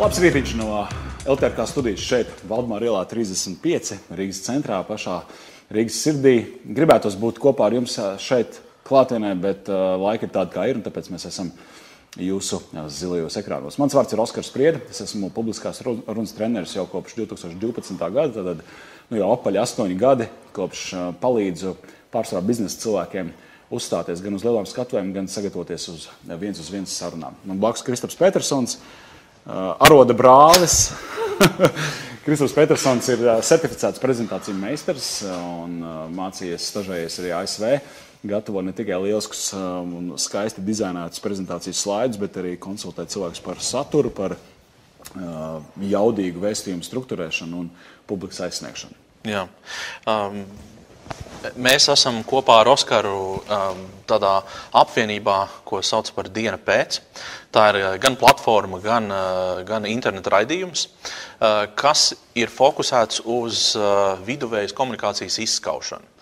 Labs rītiņš no LTRK studijas šeit, Valdemāra ielā 35, Rīgas centrā, pašā Rīgas sirdī. Gribētos būt kopā ar jums šeit klātienē, bet uh, laika ir tāda, kā ir, un tāpēc mēs esam jūsu zilajos ekrānos. Mans vārds ir Oskars Spriede. Es esmu publiskās runas treneris jau kopš 2012. gada. Tad nu, jau apaļ astoņi gadi, kopš uh, palīdzu pārsvarā biznesa cilvēkiem uzstāties gan uz lielām skatuvēm, gan sagatavoties uz viens uz viens sarunām. Man blakus Kristaps Petersons, uh, aroda brālis. Kristofers Petersons ir certificēts prezentāciju meistars un mācījies stažējies arī ASV gatavo ne tikai lieliskus um, un skaisti dizainētus prezentācijas slaidus, bet arī konsultē cilvēkus par saturu, par uh, jaudīgu vēstījumu struktūrēšanu un publikas aizsniegšanu. Jā. Um, mēs esam kopā ar Oskaru um, tādā apvienībā, ko sauc par Diena pēc. Tā ir uh, gan platforma, gan, uh, gan interneta raidījums, uh, kas ir fokusēts uz uh, viduvējas komunikācijas izskaušanu.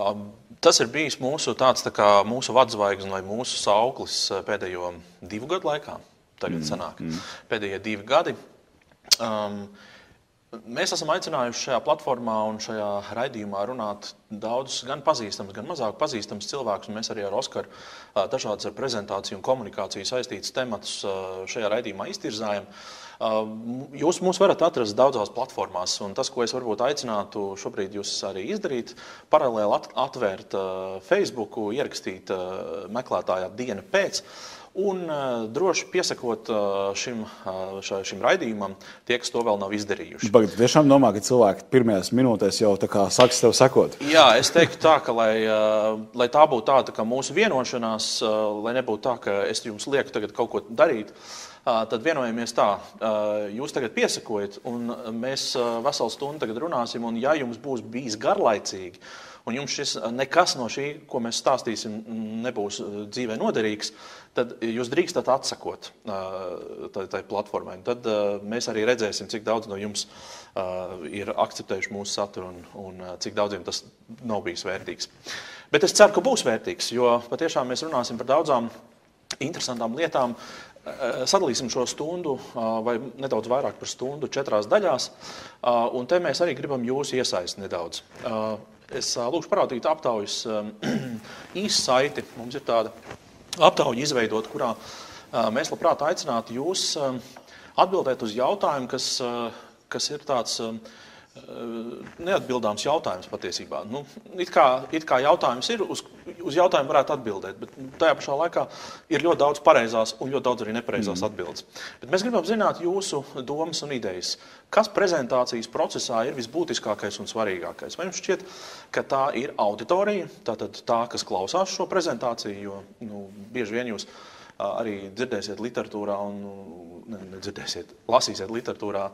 Um, Tas ir bijis mūsu, tāds, tā kā, mūsu vadzvaigznes vai mūsu sauklis pēdējo divu gadu laikā. Tagad mm, sanāk. Mm. Pēdējie divi gadi. Um, Mēs esam aicinājuši šajā platformā un šajā raidījumā runāt daudzus gan pazīstamus, gan mazāk pazīstamus cilvēkus. Mēs arī ar Oskaru dažādas ar prezentāciju un komunikāciju saistītas tematus šajā raidījumā iztirzājam. Jūs mūs varat atrast daudzās platformās, un tas, ko es varbūt aicinātu šobrīd jūs arī izdarīt, paralēli atvērt Facebook, ierakstīt meklētājā diena pēc. Un uh, droši piesakot uh, šim, šā, šim raidījumam, tie, kas to vēl nav izdarījuši. Bet tiešām domā, ka cilvēki pirmajās minūtēs jau sāks tev sekot. Jā, es teiktu tā, ka lai, lai tā būtu tāda tā, mūsu vienošanās, lai nebūtu tā, ka es jums lieku tagad kaut ko darīt. Tad vienojamies tā, jūs tagad piesakojat, un mēs veselu stundu tagad runāsim, un ja jums būs bijis garlaicīgi, un jums šis nekas no šī, ko mēs stāstīsim, nebūs dzīvē noderīgs, tad jūs drīkstat atsakot tai, platformai. Tad mēs arī redzēsim, cik daudz no jums ir akceptējuši mūsu saturu un, un cik daudziem tas nav bijis vērtīgs. Bet es ceru, ka būs vērtīgs, jo patiešām mēs runāsim par daudzām interesantām lietām, sadalīsim šo stundu, vai nedaudz vairāk par stundu, četrās daļās. Un te mēs arī gribam jūs iesaistīt nedaudz. Es lūgšu parādīt aptaujas īsu saiti. Mums ir tāda aptauja izveidota, kurā mēs labprāt aicinātu jūs atbildēt uz jautājumu, kas, kas ir tāds neatbildāms jautājums patiesībā. Nu, it, kā, it kā jautājums ir, uz, uz jautājumu varētu atbildēt, bet tajā pašā laikā ir ļoti daudz pareizās un ļoti daudz arī nepareizās mm. atbildes. Bet mēs gribam zināt jūsu domas un idejas. Kas prezentācijas procesā ir visbūtiskākais un svarīgākais? Vai jums šķiet, ka tā ir auditorija, tātad tā, kas klausās šo prezentāciju, jo nu, bieži vien jūs arī dzirdēsiet literatūrā, un, ne, nedzirdēsiet, lasīsiet literatūrā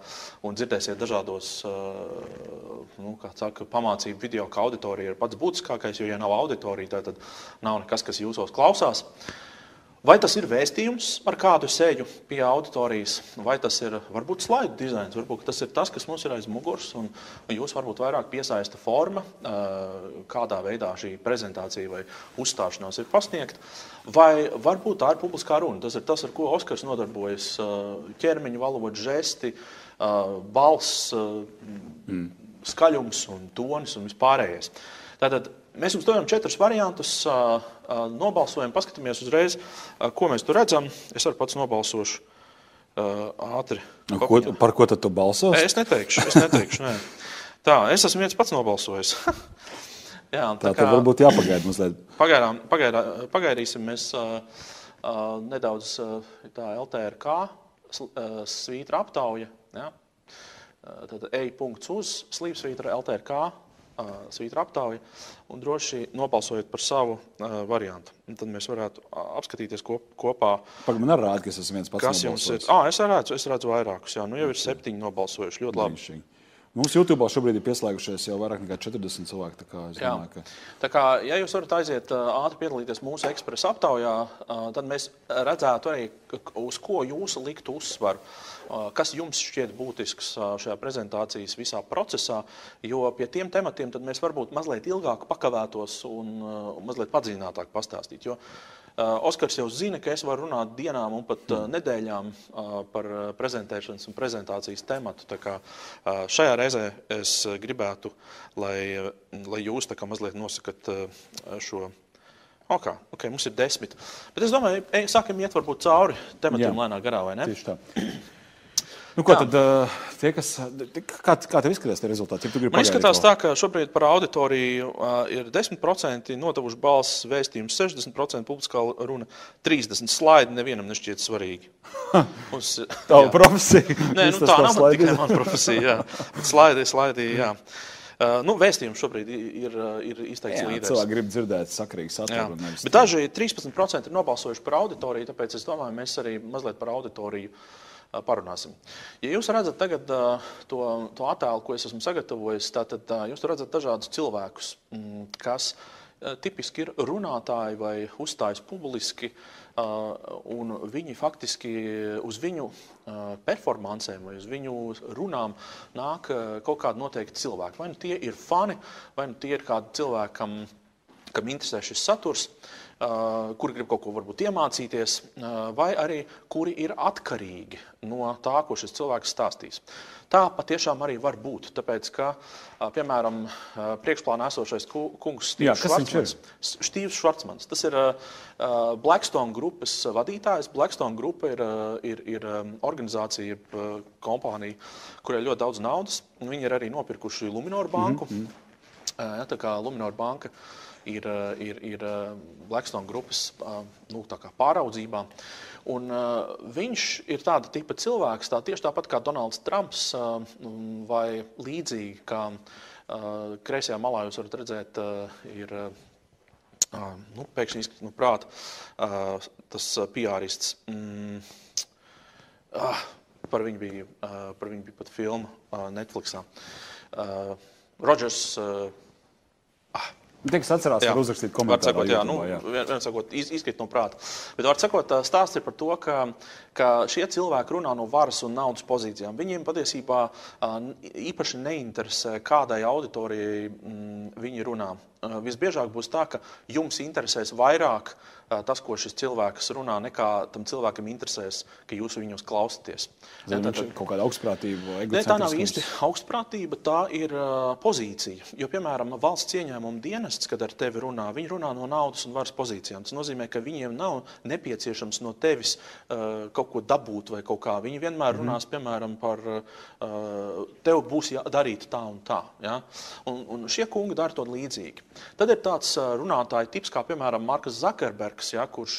un dzirdēsiet dažādos nu, saka, pamācību video, ka auditorija ir pats būtiskākais, jo, ja nav auditorija, tad nav nekas, kas jūsos klausās. Vai tas ir vēstījums, ar kādu es eju pie auditorijas, vai tas ir varbūt slaidu dizains, varbūt tas ir tas, kas mums ir aiz muguras, un jūs varbūt vairāk piesaista forma, kādā veidā šī prezentācija vai uzstāšanās ir pasniegta, vai varbūt tā ir publiskā runa. Tas ir tas, ar ko Oskars nodarbojas - ķermeņa valoda, žesti, balss, mm. skaļums un tonis un vispārējais. Tātad Mēs jums dodam četrus variantus, nobalsojam, paskatāmies uzreiz, ko mēs tur redzam. Es arī pats nobalsošu ātri. Nu, ko, par ko tad tu balsos? Es neteikšu, es neteikšu. Nē. Tā, es esmu viens pats nobalsojis. Jā, tā, tā kā, varbūt jāpagaida mazliet. Pagaidām, pagaidā, pagaidīsim mēs uh, uh, nedaudz uh, tā LTRK uh, svītra aptauja. Ja? Uh, tad ej punkts uz slīpsvītra LTRK svītra aptauja un droši nobalsojiet par savu uh, variantu. Un tad mēs varētu apskatīties kop, kopā. Pagaidām, man arī rāda, ka es esmu viens pats. Kas jums ir? Ah, es redzu, es redzu vairākus. Jā, nu jau ir septiņi nobalsojuši. Ļoti labi. Mums YouTube šobrīd ir pieslēgušies jau vairāk nekā 40 cilvēki. Tā kā, domāju, ka... tā kā ja jūs varat aiziet ātri piedalīties mūsu ekspresa aptaujā, tad mēs redzētu arī, uz ko jūs liktu uzsvaru. Kas jums šķiet būtisks šajā prezentācijas visā procesā, jo pie tiem tematiem mēs varbūt mazliet ilgāk pakavētos un mazliet padziļinātāk pastāstīt. Jo Oskars jau zina, ka es varu runāt dienām un pat nedēļām par prezentēšanas un prezentācijas tematu. Tā kā, šajā reizē es gribētu, lai, lai jūs mazliet nosakat šo. Okay, okay, mums ir desmit. Bet es domāju, sākam iet varbūt cauri tematiem lēnā garā, vai ne? Tieši tā. Nu, ko Jā. tad uh, tie, kas, kā, kā tev izskatās tie rezultāti? Ja Man izskatās tā, ka šobrīd par auditoriju uh, ir 10% nodevuši balss vēstījums, 60% publiskā runa, 30% slaidi nevienam nešķiet svarīgi. Uz, Tava profesija. Nē, nu, tā nav tikai mana profesija. Jā. Slaidi, slaidi, jā. Uh, nu, vēstījums šobrīd ir, ir izteikts līderis. Cilvēki grib dzirdēt sakarīgu saturu. Bet daži 13% ir nobalsojuši par auditoriju, tāpēc es domāju, mēs arī mazliet par auditoriju uh, parunāsim. Ja jūs redzat tagad to, to attēlu, ko es esmu sagatavojis, tad jūs redzat dažādus cilvēkus, mm, kas tipiski ir runātāji vai uzstājas publiski, un viņi faktiski uz viņu performancēm vai uz viņu runām nāk kaut kādi noteikti cilvēki. Vai nu tie ir fani, vai nu tie ir kādi cilvēki, kam, kam interesē šis saturs. Uh, kuri grib kaut ko varbūt iemācīties, vai arī kuri ir atkarīgi no tā, ko šis cilvēks stāstīs. Tā patiešām arī var būt. Tāpēc, ka, piemēram, priekšplānā esošais kungs Stīvs Švarcmans, Štīvs Švarcmans, tas ir Blackstone grupas vadītājs. Blackstone grupa ir, ir, ir organizācija, kompānija, kurai ir ļoti daudz naudas. Viņi ir arī nopirkuši Luminor banku. Mm -hmm. tā kā Luminor banka ir, eh, ir, ir eh, Blackstone grupas eh, nu, pāraudzībā. Un, uh, viņš ir tāda tipa cilvēks, tā tieši tāpat kā Donalds Trumps, uh, vai līdzīgi kā uh, kreisajā malā jūs varat redzēt, uh, ir uh, nu, pēkšņi izkrīt no prāta uh, tas piārists. Mm, uh, par viņu bija, uh, par viņu bija pat filma uh, Netflixā. Uh, Rodžers. Uh, Tie, kas atcerās, jā. var uzrakstīt komentāru. Jā, nu, jā. Vien sakot, iz, izkrīt no prāta. Bet, var sakot, stāsts ir par to, ka, ka šie cilvēki runā no varas un naudas pozīcijām. Viņiem patiesībā īpaši neinteresē, kādai auditorijai mm, viņi runā. Visbiežāk būs tā, ka jums interesēs vairāk tas, ko šis cilvēks runā, nekā tam cilvēkam interesēs, ka jūs viņus klausāties. Tā ir kaut kāda augstprātība. Ne, tā nav īsti augstprātība, tā ir uh, pozīcija. Jo, piemēram, valsts ieņēmuma dienests, kad ar tevi runā, viņi runā no naudas un varas pozīcijām. Tas nozīmē, ka viņiem nav nepieciešams no tevis kaut ko dabūt vai kaut kā. Viņi vienmēr mm -hmm. runās, piemēram, par tev būs darīt tā un tā. Ja? Un, un šie kungi dara to līdzīgi. Tad ir tāds runātāju tips, kā piemēram Marks Zakerbergs ja, kurš,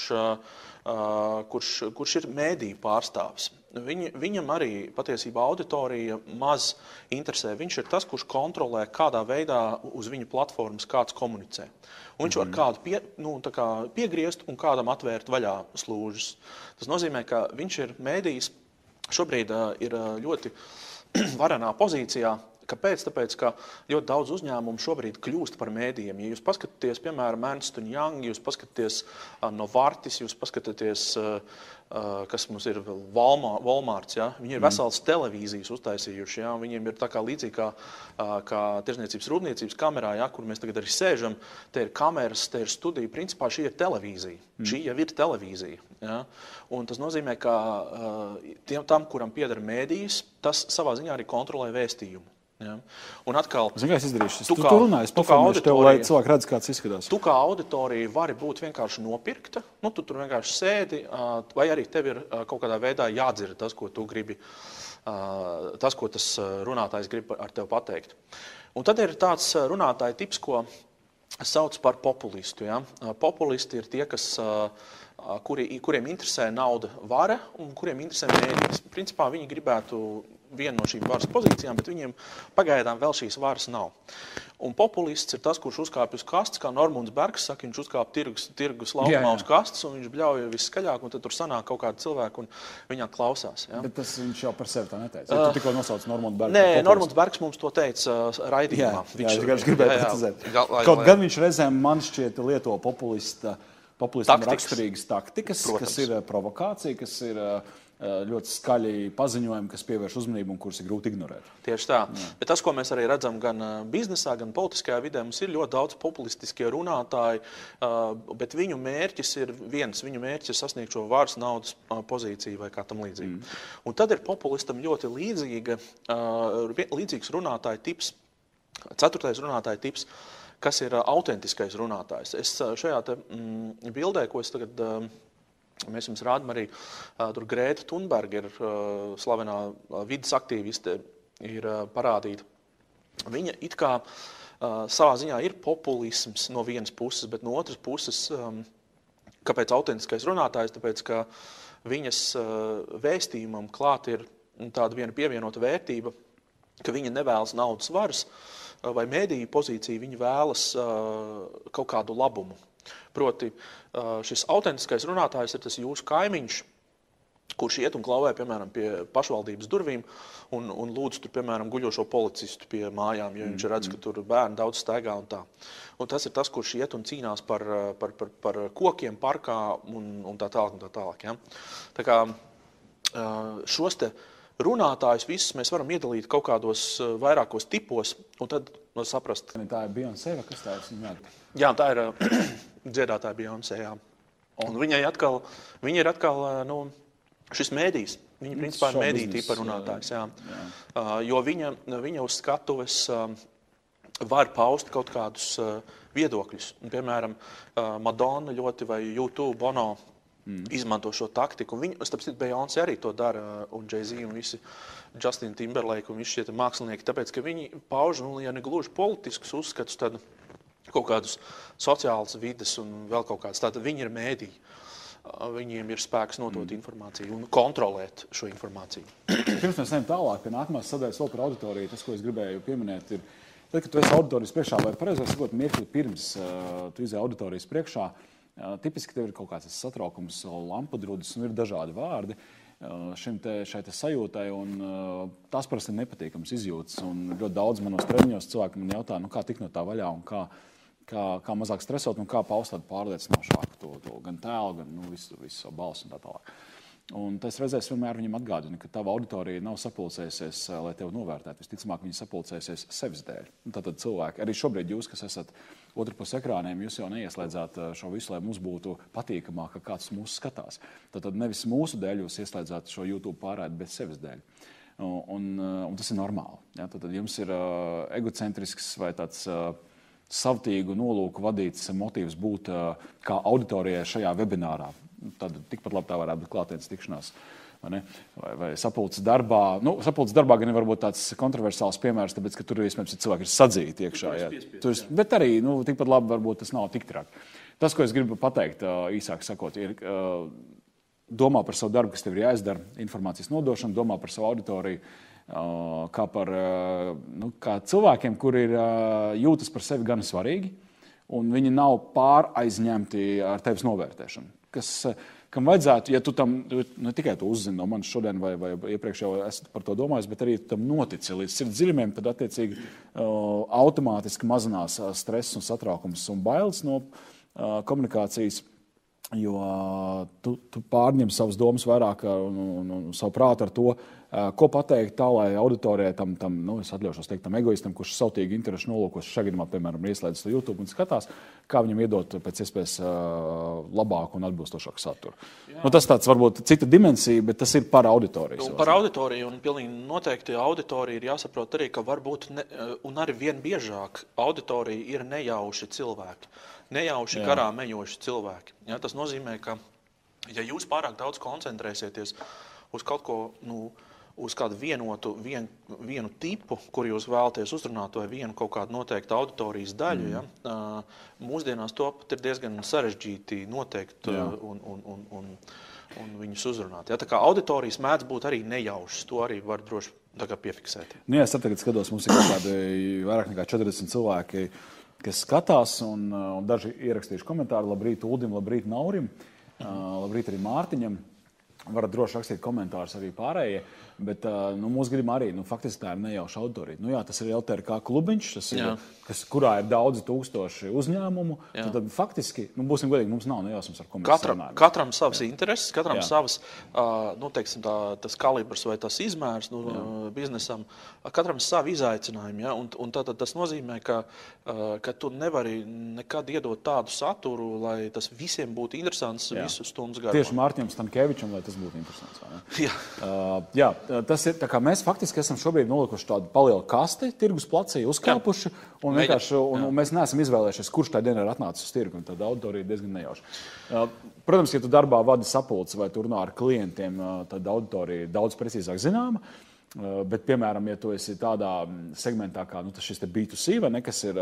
kurš, kurš ir mēdīju pārstāvis. Viņ, viņam arī patiesībā auditorija maz interesē. Viņš ir tas, kurš kontrolē, kādā veidā uz viņa platformas kāds komunicē. Un viņš mm -hmm. var mhm. kādu pie, nu, kā piegriezt un kādam atvērt vaļā slūžas. Tas nozīmē, ka viņš ir mēdījis, šobrīd uh, ir ļoti varenā pozīcijā, Kāpēc? Tāpēc, ka ļoti daudz uzņēmumu šobrīd kļūst par mēdījiem. Ja jūs paskatāties, piemēram, Ernst Young, jūs paskatāties uh, Novartis, jūs paskatāties, uh, uh, kas mums ir Walmarts, ja? viņi ir mm. veselas televīzijas uztaisījuši. Ja? Viņiem ir tā kā līdzīgi kā, uh, kā tirzniecības rūpniecības kamerā, ja? kur mēs tagad arī sēžam. Te ir kameras, te ir studija. Principā šī ir televīzija. Mm. Šī jau ir televīzija. Ja? Un tas nozīmē, ka uh, tiem, tam, kuram pieder mēdījis, tas savā ziņā arī kontrolē vēstījumu. Ja. Un atkal, Zinu, es izdarīšu. Tu, tu, kā, tu paformēšu tev, lai cilvēki redz, kāds izskatās. Tu kā auditorija vari būt vienkārši nopirkta, nu, tu tur vienkārši sēdi, vai arī tev ir kaut kādā veidā jādzird tas, ko tu gribi, tas, ko tas runātājs grib ar tevi pateikt. Un tad ir tāds runātāja tips, ko sauc par populistu. Ja? Populisti ir tie, kas kuri, kuriem interesē nauda, vara un kuriem interesē mērķis. Principā viņi gribētu vienu no šīm varas pozīcijām, bet viņiem pagaidām vēl šīs varas nav. Un populists ir tas, kurš uzkāpj uz kastes, kā Normons Bergs saka, viņš uzkāpj tirgus, tirgus laukumā uz kastes, un viņš bļauj viskaļāk, un tad tur sanāk kaut kādi cilvēki, un viņā klausās. Ja? Bet tas viņš jau par sevi tā neteica. Uh, tu tikko nosauc Normons Bergs. Nē, Normons Bergs mums to teica uh, raidījumā. Jā, viņš, jā, gribēja precizēt. Kaut gan viņš reizēm man šķiet lieto populista, populistam raksturīgas taktikas, Protams. kas ir uh, provokācija, kas ir uh, ļoti skaļi paziņojumi, kas pievērš uzmanību un kurus ir grūti ignorēt. Tieši tā. Jā. Bet tas, ko mēs arī redzam gan biznesā, gan politiskajā vidē, mums ir ļoti daudz populistiskie runātāji, bet viņu mērķis ir viens. Viņu mērķis ir sasniegt šo varas naudas pozīciju vai kā tam līdzīgi. Mm. Un tad ir populistam ļoti līdzīga, līdzīgs runātāja tips, ceturtais runātāja tips kas ir autentiskais runātājs. Es šajā te, mm, bildē, ko es tagad. Mēs jums rādām arī tur Grēta Thunberga, ir slavenā vidas aktīviste, ir parādīta. Viņa it kā savā ziņā ir populisms no vienas puses, bet no otras puses, kāpēc autentiskais runātājs? Tāpēc, ka viņas vēstījumam klāt ir tāda viena pievienota vērtība, ka viņa nevēlas naudas varas, uh, vai mēdīju pozīciju, viņi vēlas kaut kādu labumu. Proti, šis autentiskais runātājs ir tas jūsu kaimiņš, kurš iet un klauvē, piemēram, pie pašvaldības durvīm un, un lūdz tur, piemēram, guļošo policistu pie mājām, jo viņš redz, ka tur bērni daudz staigā un tā. Un tas ir tas, kurš iet un cīnās par, par, par, par kokiem parkā un, un tā tālāk. Un tā tālāk ja? tā kā, šos te runātājus visus mēs varam iedalīt kaut kādos vairākos tipos, un tad no saprast. Tā ir Beyoncé, kas tā ir? Jā, tā ir dziedātāja Beyoncé. Un viņai atkal, viņa ir atkal eh, nu, šis mēdījis. Viņa nu, principā ir mēdīja tipa runātājs. Jā. Jā. Uh, jo viņa, viņa uz skatuves uh, var paust kaut kādus uh, viedokļus. Piemēram, Madonna ļoti vai YouTube Bono mm. izmanto šo taktiku. Viņu, starp citu, Beyoncé arī to dara, un Jay-Z un visi Justin Timberlake un visi šie mākslinieki, tāpēc, ka viņi pauž, nu, ja ne gluži politiskus uzskatus, tad kaut kādus sociālus vides un vēl kaut kādas. Tātad viņi ir mēdīji. Viņiem ir spēks nodot mm. informāciju un kontrolēt šo informāciju. Pirms mēs ejam tālāk pie nākamās sadaļas, vēl par auditoriju, tas, ko es gribēju pieminēt, ir, tad, kad tu esi auditorijas priekšā, vai pareizāk sakot, mirkli pirms uh, tu izēji auditorijas priekšā, uh, Tipiski tev ir kaut kāds satraukums, lampu drudis, un ir dažādi vārdi šim te, šai te sajūtai. Un, tas parasti ir nepatīkams izjūtas. Un ļoti daudz manos treniņos cilvēki man jautā, nu, kā tikt no tā vaļā un kā, kā, kā mazāk stresot un kā paust tādu pārliecinošāku to, to gan tēlu, gan nu, visu, visu savu balsu un tā tālāk. Un tas reizēs vienmēr viņam atgādina, ka tava auditorija nav sapulcējusies, lai tevi novērtētu. Visticamāk, viņi sapulcēsies sevis dēļ. Tātad cilvēki, arī šobrīd jūs, kas esat otrā pusē ekrāniem, jūs jau neieslēdzāt šo visu, lai mums būtu patīkamāk, ka kāds mūs skatās. Tad nevis mūsu dēļ jūs ieslēdzāt šo YouTube pārraidi, bet sevis dēļ. Un, un, un tas ir normāli. Ja? Tad jums ir uh, egocentrisks vai tāds. Uh, savtīgu nolūku vadīts motīvs būt kā auditorijai šajā webinārā. Tad tikpat labi tā varētu būt klātienes tikšanās. Vai, vai, vai sapulces darbā. Nu, sapulces darbā gan būt tāds kontroversāls piemērs, tāpēc, ka tur iespējams ir cilvēki ir sadzīti iekšā. Jā. Tur, bet arī nu, tikpat labi varbūt tas nav tik traki. Tas, ko es gribu pateikt, īsāk sakot, ir domā par savu darbu, kas tev ir jāizdara, informācijas nodošanu, domā par savu auditoriju, kā par nu, kā cilvēkiem, kuri ir jūtas par sevi gan svarīgi, un viņi nav pāraizņemti ar tevis novērtēšanu kas, kam vajadzētu, ja tu tam ne tikai to uzzini no manis šodien, vai, vai iepriekš jau esat par to domājis, bet arī tam notici līdz sirds dziļumiem, tad attiecīgi automātiski mazinās stress un satraukums un bailes no komunikācijas. Jo tu, tu pārņem savas domas vairāk un, un, un savu prātu ar to, Ko pateikt tā, lai auditorijai tam, tam nu, es atļaušos teikt, tam egoistam, kurš sautīgi interešu nolūkos šajā gadījumā, piemēram, ieslēdzas to YouTube un skatās, kā viņam iedot pēc iespējas labāku un atbilstošāku saturu. Jā. Nu, tas tāds varbūt cita dimensija, bet tas ir par auditoriju. Un par auditoriju, un pilnīgi noteikti auditorija ir jāsaprot arī, ka varbūt, ne, un arī vien biežāk auditorija ir nejauši cilvēki. Nejauši Jā. garām ejoši cilvēki. Ja, tas nozīmē, ka ja jūs pārāk daudz koncentrēsieties uz kaut ko, nu, uz kādu vienotu vien, vienu tipu, kur jūs vēlaties uzrunāt, vai vienu kaut kādu noteiktu auditorijas daļu. Mm. Ja? Mūsdienās to pat ir diezgan sarežģīti noteikt Jā. un, un, un, un, un viņus uzrunāt. Ja? Tā kā auditorijas mēdz būt arī nejaušas, to arī var droši piefiksēt. Nu, jā, es tagad skatos, mums ir kaut kādi vairāk nekā 40 cilvēki, kas skatās, un, un daži ierakstījuši komentāru. Labrīt, Ulim, labrīt, Naurim, labrīt arī Mārtiņam. Varat droši rakstīt komentārus arī pārējie. Bet nu, mūsu gadījumā arī nu, faktiski tā ir nejauša auditorija. Nu, jā, tas ir LTRK klubiņš, ir, jā. kas, kurā ir daudzi tūkstoši uzņēmumu. Tad, tad faktiski, nu, būsim godīgi, mums nav nejausmas, ar ko mēs katram, runājam. Katram savas jā. intereses, katram jā. savas, nu, teiksim, tā, tas kalibrs vai tas izmērs nu, jā. biznesam, katram savi izaicinājumi. Ja? Un, un tad, tad tas nozīmē, ka, ka tu nevari nekad iedot tādu saturu, lai tas visiem būtu interesants jā. visu stundu garumā. Tieši Mārtiņam Stankēvičam, lai tas būtu interesants. Jā. Uh, jā, tas ir tā kā mēs faktiski esam šobrīd nolikuši tādu palielu kasti, tirgus placī, uzkāpuši. Un, un, un mēs neesam izvēlējušies, kurš tajā dienā ir atnācis uz tirgu. Tad auditorija ir diezgan nejauša. Protams, ja tu darbā vadi sapulces vai runā ar klientiem, tad auditorija ir daudz precīzāk zināma. Bet, piemēram, ja tu esi tādā segmentā, kā nu, šis B2C, vai ne, kas ir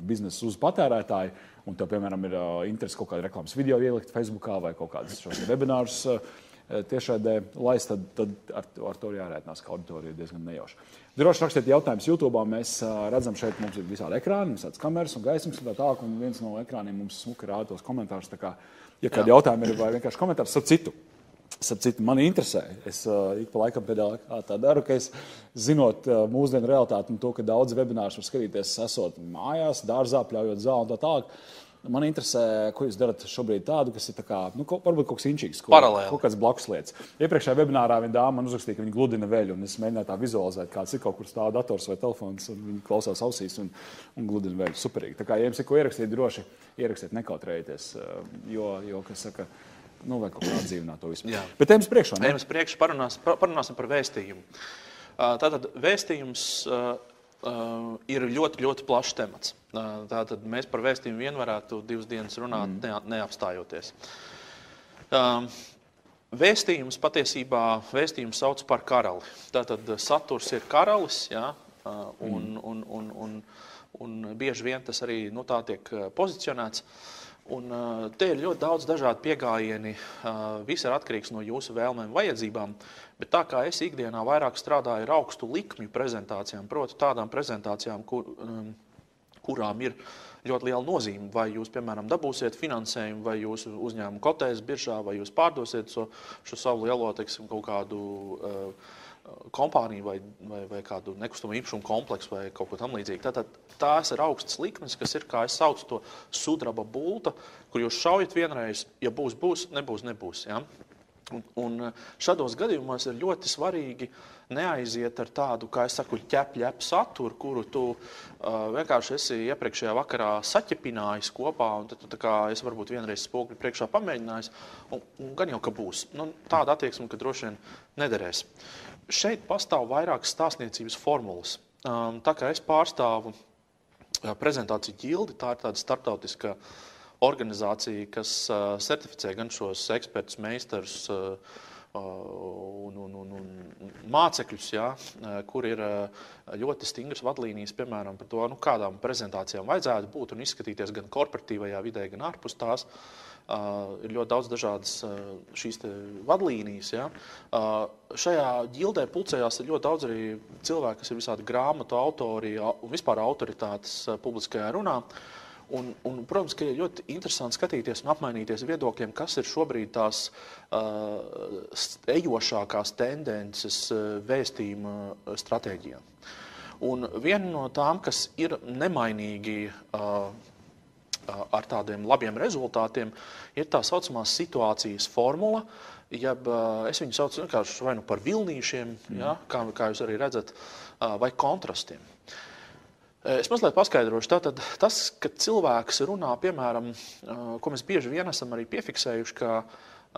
biznesa uz patērētāju, un tev, piemēram, ir interese kaut kādu reklāmas video ielikt Facebook vai kaut kādus webinārus Eh, tiešraidē laist, tad, tad ar, ar to ir jārēķinās, ka auditorija ir diezgan nejauša. Droši rakstiet jautājumus YouTube. Mēs uh, redzam, šeit mums ir visādi ekrāni, visādas kameras un gaismas un tā tālāk. Un viens no ekrāniem mums smuki rāda tos komentārus. Kā, ja kādi jautājumi ir vai vienkārši komentārs, tad citu. Citu, man interesē. Es uh, ik pa laikam pēdējā tā daru, ka es zinot uh, mūsdienu realitāti un to, ka daudz webināru var skatīties, esot mājās, dārzā, pļaujot zāli un tā tālāk. Man interesē, ko jūs darat šobrīd tādu, kas ir tā kā, nu, varbūt kaut kas inčīgs, ko, Paralēli. kaut kāds blakus lietas. Iepriekšējā webinārā viena dāma man uzrakstīja, ka viņa gludina veļu, un es mēģināju tā vizualizēt, kāds ir kaut kur stāv dators vai telefons, un viņi klausās ausīs un, un gludina veļu. Superīgi. Tā kā, ja jums ir ko ierakstīt, droši ierakstiet, nekautrējieties, eh, jo, jo kas saka, nu, vai kaut kā atdzīvināt to visu. Jā. Bet ejam uz priekšu. Ejam uz priekšu, parunās, parunāsim par vēstījumu. Tātad vēstījums uh, ir ļoti, ļoti plašs temats. Uh, tātad mēs par vēstījumu vien varētu divas dienas runāt, mm. ne, neapstājoties. Um, Vēstījums patiesībā vēstījums sauc par karali. Tātad saturs ir karalis, ja, uh, un, mm. un, un, un, un bieži vien tas arī nu, tā tiek pozicionēts. Un, uh, te ir ļoti daudz dažādu pieejami. Uh, viss ir atkarīgs no jūsu vēlmēm, vajadzībām. Bet tā kā es ikdienā vairāk strādāju ar augstu likmju prezentācijām, proti, tādām prezentācijām, kur, um, kurām ir ļoti liela nozīme. Vai jūs, piemēram, dabūsiet finansējumu, vai jūsu uzņēmumu kotēs biržā, vai jūs pārdosiet šo, šo savu lielo teiksim, kaut kādu. Uh, kompāniju vai, vai, vai kādu nekustamo īpašumu kompleksu vai kaut ko tamlīdzīgu. Tātad tās ir augstas likmes, kas ir, kā es saucu to sudraba bulta, kur jūs šaujat vienreiz, ja būs, būs, nebūs, nebūs. Ja? Un, un šādos gadījumos ir ļoti svarīgi neaiziet ar tādu, kā es saku, ķepļepu saturu, kuru tu uh, vienkārši esi iepriekšējā vakarā saķepinājis kopā, un tad tu, kā, es varbūt vienreiz spoguli priekšā pamēģinājis, un, un gan jau, ka būs. Nu, tāda attieksme, ka droši vien nederēs. Šeit pastāv vairākas stāstniecības formulas. Um, tā kā es pārstāvu prezentāciju ģildi, tā ir tāda starptautiska uh, organizācija, kas uh, certificē gan šos ekspertus, meistarus uh, un, un, un, un mācekļus, ja, kur ir ļoti stingras vadlīnijas, piemēram, par to, nu, kādām prezentācijām vajadzētu būt un izskatīties gan korporatīvajā vidē, gan ārpus tās. Uh, ir ļoti daudz dažādas uh, šīs vadlīnijas. Ja. Uh, šajā ģildē pulcējās ļoti daudz arī cilvēku, kas ir visādi grāmatu autori un vispār autoritātes publiskajā runā. Uh, Un, un, protams, ka ir ļoti interesanti skatīties un apmainīties viedokļiem, kas ir šobrīd tās uh, ejošākās tendences uh, vēstījuma uh, stratēģijā. Un viena no tām, kas ir nemainīgi uh, uh, ar tādiem labiem rezultātiem, ir tā saucamā situācijas formula. Jeb, uh, es viņu saucu vienkārši vai nu par vilnīšiem, mm. ja, kā, kā jūs arī redzat, uh, vai kontrastiem. Es mazliet paskaidrošu. Tātad tas, ka cilvēks runā, piemēram, ko mēs bieži vien esam arī piefiksējuši, ka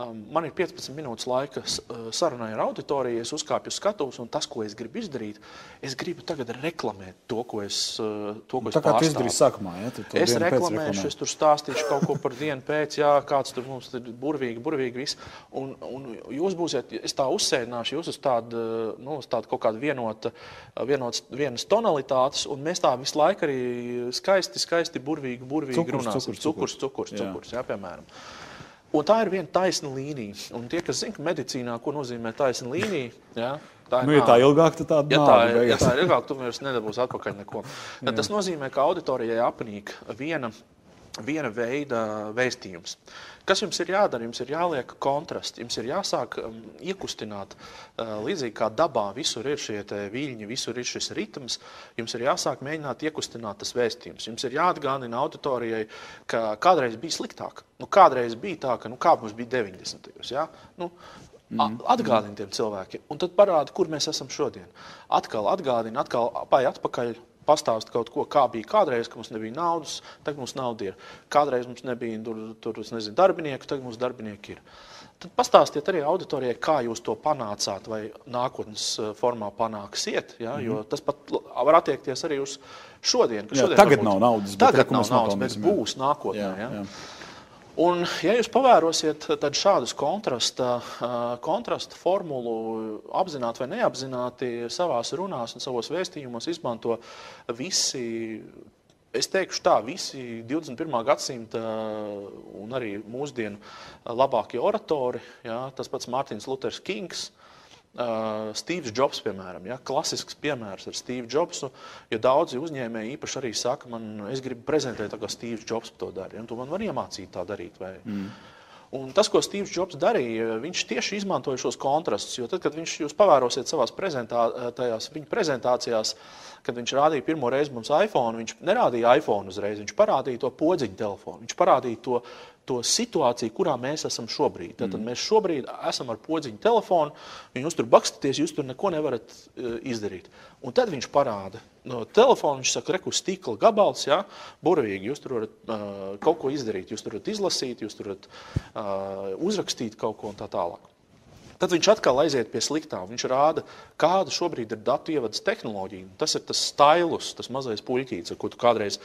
man ir 15 minūtes laika uh, sarunai ar auditoriju, es uzkāpju uz skatuves, un tas, ko es gribu izdarīt, es gribu tagad reklamēt to, ko es, uh, to, ko es Tā kā tu izdarīji sākumā, ja? Tu es reklamēšu, es tur stāstīšu kaut ko par dienu pēc, jā, kāds tur mums ir burvīgi, burvīgi viss. Un, un jūs būsiet, es tā uzsēdināšu jūs uz tādu, nu, uz tādu kaut kādu vienota, vienotas, vienas tonalitātes, un mēs tā visu laiku arī skaisti, skaisti, burvīgi, burvīgi cukurs, runāsim. Cukurs, cukurs, cukurs, cukurs, cukurs jā, piemēram. Un tā ir viena taisna līnija. Un tie, kas zina medicīnā, ko nozīmē taisna līnija, ja, tā ir. Nu, ja tā ilgāk, tad tāda ja tā, ir, ja tā ir ilgāk, tad vairs nedabūs atpakaļ neko. Tad tas nozīmē, ka auditorijai apnīk viena viena veida vēstījums. Kas jums ir jādara? Jums ir jāliek kontrasts, jums ir jāsāk um, iekustināt, uh, līdzīgi kā dabā visur ir šie viļņi, visur ir šis ritms. Jums ir jāsāk mēģināt iekustināt tas vēstījums. Jums ir jāatgādina auditorijai, ka kādreiz bija sliktāk. Nu, kādreiz bija tā, ka nu, kā mums bija 90. gados. Ja? Nu, Mm. Atgādini tiem cilvēkiem, un tad parādi, kur mēs esam šodien. Atkal atgādini, atkal apāj atpakaļ, pastāst kaut ko, kā bija kādreiz, kad mums nebija naudas, tagad mums nauda ir. Kādreiz mums nebija tur, tur nezinu, darbinieku, tagad mums darbinieki ir. Tad pastāstiet arī auditorijai, kā jūs to panācāt, vai nākotnes eh, formā panāksiet. Ja? Mm -hmm. Jo tas pat var attiekties arī uz šodienu. Jā, šodien tagad varbūt, nav naudas, bet tagad nav naudas, bet būs nākotnē. Jā, ja? jā. Un, ja jūs pavērosiet šādus kontrasta, kontrasta formulu, apzināti vai neapzināti, savā runās un savos vēstījumos izmanto visi es teikšu tā, visi 21. gadsimta un arī mūsdienu labākie oratori, jā, tas pats Mārtiņš Luters Kings, Uh, Steve's Jobs, piemēram, ja, klasisks piemērs ar Steve Jobsu. Ja daudzi uzņēmēji īpaši arī saka, man, es gribu prezentēt, kā Steve Jobs to dara, ja, tu man vari iemācīt tā darīt. Vai, mm. Un tas, ko Steve's Jobs darīja, viņš tieši izmantoja šos kontrastus. Jo tad, kad viņš jūs pavērosiet savā prezentā, viņa prezentācijās, kad viņš rādīja pirmo reizi mums iPhone, viņš nerādīja iPhone uzreiz, viņš parādīja to podziņu telefonu. Viņš parādīja to to situāciju, kurā mēs esam šobrīd. Tad mm. mēs šobrīd esam ar podziņu telefonu, jūs tur bakstaties, jūs tur neko nevarat uh, izdarīt. Un tad viņš parāda no telefona, viņš saka, reku stikla gabals, ja, burvīgi, jūs tur varat uh, kaut ko izdarīt, jūs tur varat izlasīt, jūs tur varat uh, uzrakstīt kaut ko un tā tālāk. Tad viņš atkal aiziet pie sliktā. Viņš rāda, kāda šobrīd ir datu ievadas tehnoloģija. Tas ir tas stilus, tas mazais puļķītis, ar ko tu kādreiz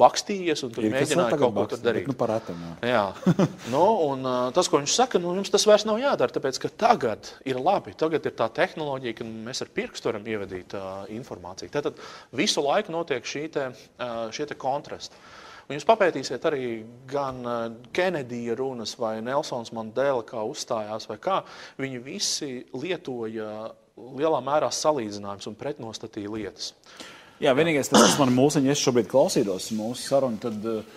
bakstījies un mēģināji kaut ko tur darīt. Nu, paratam, jā. jā. nu, un, uh, tas, ko viņš saka, nu, jums tas vairs nav jādara, tāpēc ka tagad ir labi. Tagad ir tā tehnoloģija, ka mēs ar pirkstu varam ievadīt uh, informāciju. Tad visu laiku notiek šī te, uh, šie te kontrasti. Un jūs papētīsiet arī gan eh, Kenedija runas vai Nelsons Mandela, kā uzstājās, vai kā. Viņi visi lietoja lielā mērā salīdzinājumus un pretnostatīja lietas. Jā, vienīgais tas, kas man mūsiņi, es šobrīd klausītos mūsu sarunu, tad uh,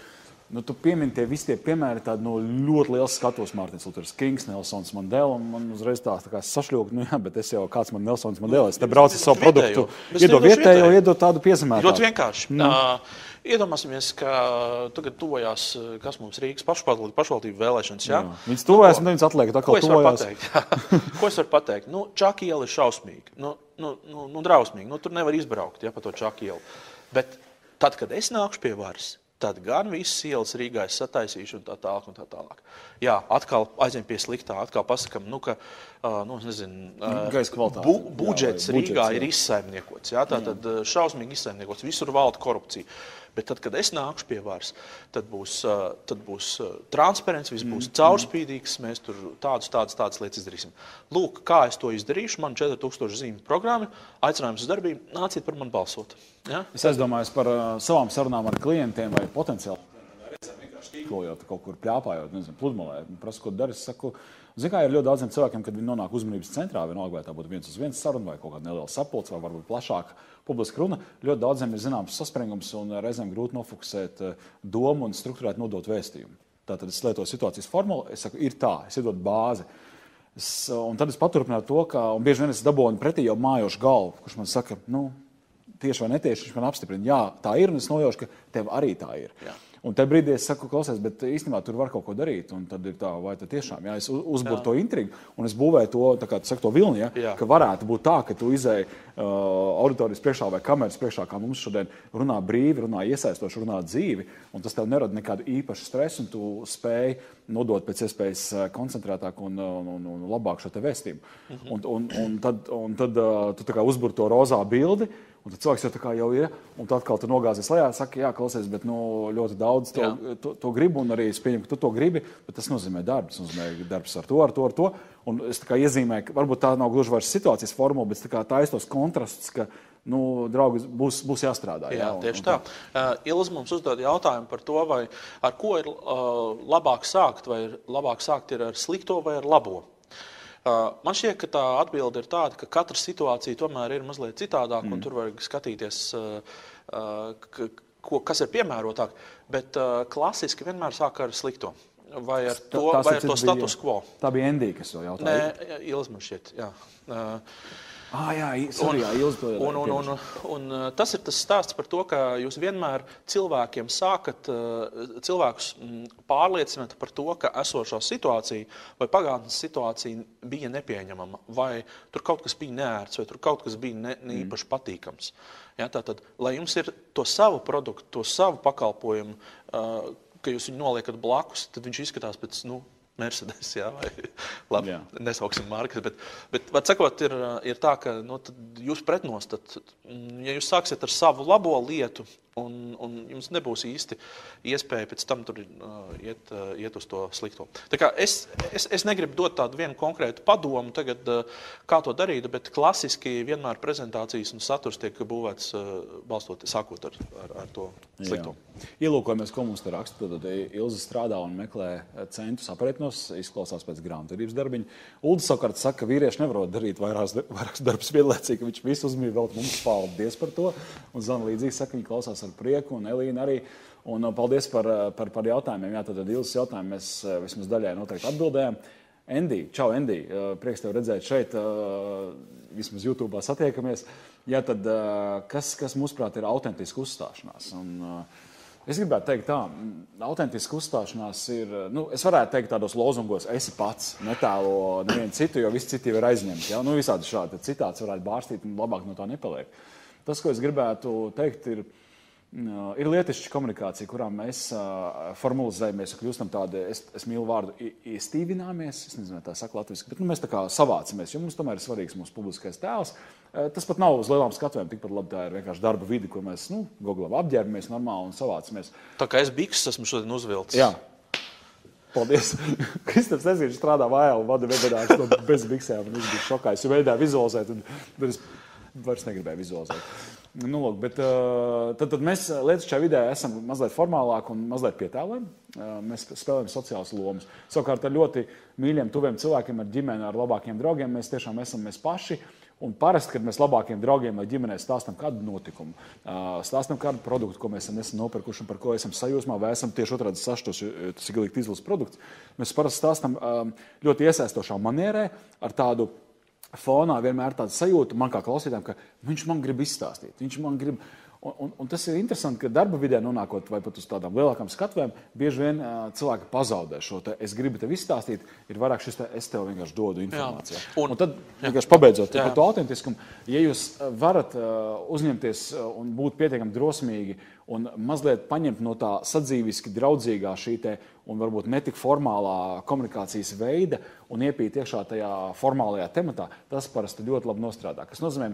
Nu, tu piemini tie visi tie piemēri, tādi no ļoti liels skatos, Mārtiņš Luters, Kings, Nelsons Mandela. Man uzreiz tā, tā kā sašļūka, nu jā, bet es jau kāds man Nelsons Mandela, es te braucu ar savu produktu, iedod vietējo, iedod tādu piezemētu. Ļoti vienkārši. Nu. Uh, Iedomāsimies, ka tagad tuvojās, kas mums Rīgas pašvaldību, pašvaldību vēlēšanas. Ja? Jā. Viņas tuvojas, un viņas atliek atkal tuvojās. Ko es varu pateikt? Nu, Čaki iela ir šausmīga. Nu, nu, nu, nu drausmīga. Nu, tur nevar izbraukt ja, pa to Čaki ielu. Bet tad, kad es nākšu pie varas, tad gan visas ielas Rīgā ir sataisījuši un tā tālāk. Un tā tālāk. Jā, atkal aizņem pie sliktā, atkal pasakām, nu, ka nu, nezinu, uh, bu, budžets jā, Rīgā budžets, jā. ir izsaimniekots. Jā, tā tad šausmīgi izsaimniekots, visur valda korupcija. Bet tad, kad es nākšu pie varas, tad būs, tad būs transparents, viss būs mm. caurspīdīgs. Mēs tur tādas, tādas, tādas lietas izdarīsim. Lūk, kā es to izdarīšu. Man 4000 zīmju programma, aicinājums uz darbību, nāciet par mani balsot. Ja? Es aizdomājos par uh, savām sarunām ar klientiem vai potenciāli. Tīklojot, kaut kur plāpājot, nezinu, pludmalē, prasu, ko dari. Es saku, Ziniet, kā ir ļoti daudziem cilvēkiem, kad viņi nonāk uzmanības centrā, vienalga vai tā būtu viens uz viens saruna vai kaut kāda neliela sapulce vai varbūt plašāka publiska runa. Ļoti daudziem ir zināms saspringums un reizēm grūti nofokusēt eh, domu un struktūrēt nodot vēstījumu. Tātad es lietoju situācijas formulu, es saku, ir tā, es iedodu bāzi. Es, un tad es paturpināju to, ka bieži vien es dabūju pretī jau mājošu galvu, kurš man saka, nu, tieši vai netieši viņš man apstiprina, jā, tā ir, un es nojaušu, ka tev arī tā ir. Jā. Un tajā brīdī es saku, klausies, bet īstenībā tur var kaut ko darīt. Un tad ir tā, vai tā tiešām, jā, es uzbūru jā. to intrigu un es būvēju to, kā tu saki, to vilni, ja, jā. ka varētu būt tā, ka tu izēji uh, auditorijas priekšā vai kameras priekšā, kā mums šodien runā brīvi, runā iesaistoši, runā dzīvi, un tas tev nerada nekādu īpašu stresu, un tu spēj nodot pēc iespējas uh, koncentrētāk un, uh, un, un, un labāk šo vēstījumu. -hmm. un, un, un tad, un tad uh, tu uzbūri to rozā bildi. Un tad cilvēks jau, jau ir, un tad atkal tur nogāzies lejā, saka, jā, klausies, bet nu, ļoti daudz to, to, to gribu, un arī es pieņemu, ka tu to gribi, bet tas nozīmē darbs, nozīmē darbs ar to, ar to, ar to. Un es iezīmēju, ka varbūt tā nav gluži vairs situācijas formula, bet tā tos kontrasts, ka, nu, draugi, būs, būs jāstrādā. Jā, jā un, tieši un tā. tā. Uh, Ilza mums uzdod jautājumu par to, vai ar ko ir uh, labāk sākt, vai ir labāk sākt ir ar slikto vai ar labo. Man šķiet, ka tā atbilde ir tāda, ka katra situācija tomēr ir mazliet citādāka, mm. un tur var skatīties, ko, kas ir piemērotāk, bet klasiski vienmēr sāk ar slikto. Vai ar to, vai ar to status quo? Tā bija Endija, kas to jautāja. Nē, Ilzma šķiet. Jā. Uh, Ah, jā, sorry, jā, Ilz to Un, un, un, un uh, tas ir tas stāsts par to, ka jūs vienmēr cilvēkiem sākat uh, cilvēkus mm, pārliecināt par to, ka esošā situācija vai pagātnes situācija bija nepieņemama, vai tur kaut kas bija neērts, vai tur kaut kas bija ne, ne īpaši patīkams. Ja, tātad, lai jums ir to savu produktu, to savu pakalpojumu, uh, ka jūs viņu noliekat blakus, tad viņš izskatās pēc. Nu, Mercedes, jā, vai labi, Jā. nesauksim markas, bet, bet sakot, ir, ir tā, ka nu, jūs pretnostat, ja jūs sāksiet ar savu labo lietu, un, un jums nebūs īsti iespēja pēc tam tur uh, iet, uh, iet uz to slikto. Es, es, es negribu dot tādu vienu konkrētu padomu tagad, uh, kā to darīt, bet klasiski vienmēr prezentācijas un saturs tiek būvēts uh, balstoties, sākot ar, ar, ar to slikto. Ielūkojamies, ko mums te raksta. Tad Ilza strādā un meklē centus aprēķinos, izklausās pēc grāmatvedības darbiņa. Ulda savukārt saka, ka vīrieši nevar darīt vairākus darbus vienlaicīgi, ka viņš visu uzmanību veltīja mums. Paldies par to. Un Zana līdzīgi saka, viņa klausās ar prieku, un Elīna arī. Un uh, paldies par, uh, par, par jautājumiem. Jā, tad Ilzas jautājumu mēs uh, vismaz daļai noteikti atbildējām. Endi, čau, Endi. Uh, Prieks tev redzēt šeit, vismaz YouTube satiekamies. Jā, tad kas, kas mūsuprāt ir autentiska uzstāšanās? Un, Es gribētu teikt, tā autentiska uzstāšanās ir. Nu, es varētu teikt, tādos lozungos, esi pats, netēlo nevienu citu, jo visi citi jau ir aizņemti. Ja? Nu, visādi šādi citāts varētu bārstīt, un labāk no tā nepaliek. Tas, ko es gribētu teikt, ir, ir lietišķa komunikācija, kurā mēs uh, formalizējamies, kļūstam tādi, es, es mīlu vārdu, iestīvināmies. Es nezinu, tā saka latviešu, bet nu, mēs tā kā savācamies, jo mums tomēr ir svarīgs mūsu publiskais tēls. Uh, Tas pat nav uz lielām skatuvēm, tikpat labi tā ir vienkārši darba vide, kur mēs nu, googlām, apģērbamies normāli un savācamies. Tā kā es bikses esmu šodien uzvilcis. Jā. Paldies. Kristofers Ezers strādā vēl, vada webināru no bez biksēm. un Es biju šokā. Es jau mēģināju vizualizēt, un tad vairs negribēju vizualizēt. Nu, lūk, bet, tad, tad mēs lietas šajā vidē esam mazliet formālāki un mazliet pietēlojam. Uh, mēs spēlējam sociālas lomas. Savukārt ar ļoti mīļiem, tuviem cilvēkiem, ar ģimeni, ar labākiem draugiem mēs tiešām esam mēs paši. Un parasti, kad mēs labākiem draugiem vai ģimenē stāstām kādu notikumu, stāstām kādu produktu, ko mēs esam nopirkuši un par ko esam sajūsmā, vai esam tieši otrādi sašutos, jo tas ir galīgi izlases produkts, mēs parasti stāstām ļoti iesaistošā manierē ar tādu fonā vienmēr tāda sajūta man kā klausītājam, ka viņš man grib izstāstīt. Viņš man grib. Un, un, un tas ir interesanti, ka darba vidē nonākot vai pat uz tādām lielākām skatuvēm, bieži vien uh, cilvēki pazaudē šo te es gribu tev izstāstīt. Ir vairāk šis te es tev vienkārši dodu informāciju. Jā. Un, Un- tad vienkārši pabeidzot Jā. par to autentiskumu, ja jūs varat uh, uzņemties un būt pietiekami drosmīgi un mazliet paņemt no tā sadzīviski draudzīgā šī te un varbūt netik formālā komunikācijas veida un iepīt iekšā tajā formālajā tematā, tas parasti ļoti labi nostrādā. Tas nozīmē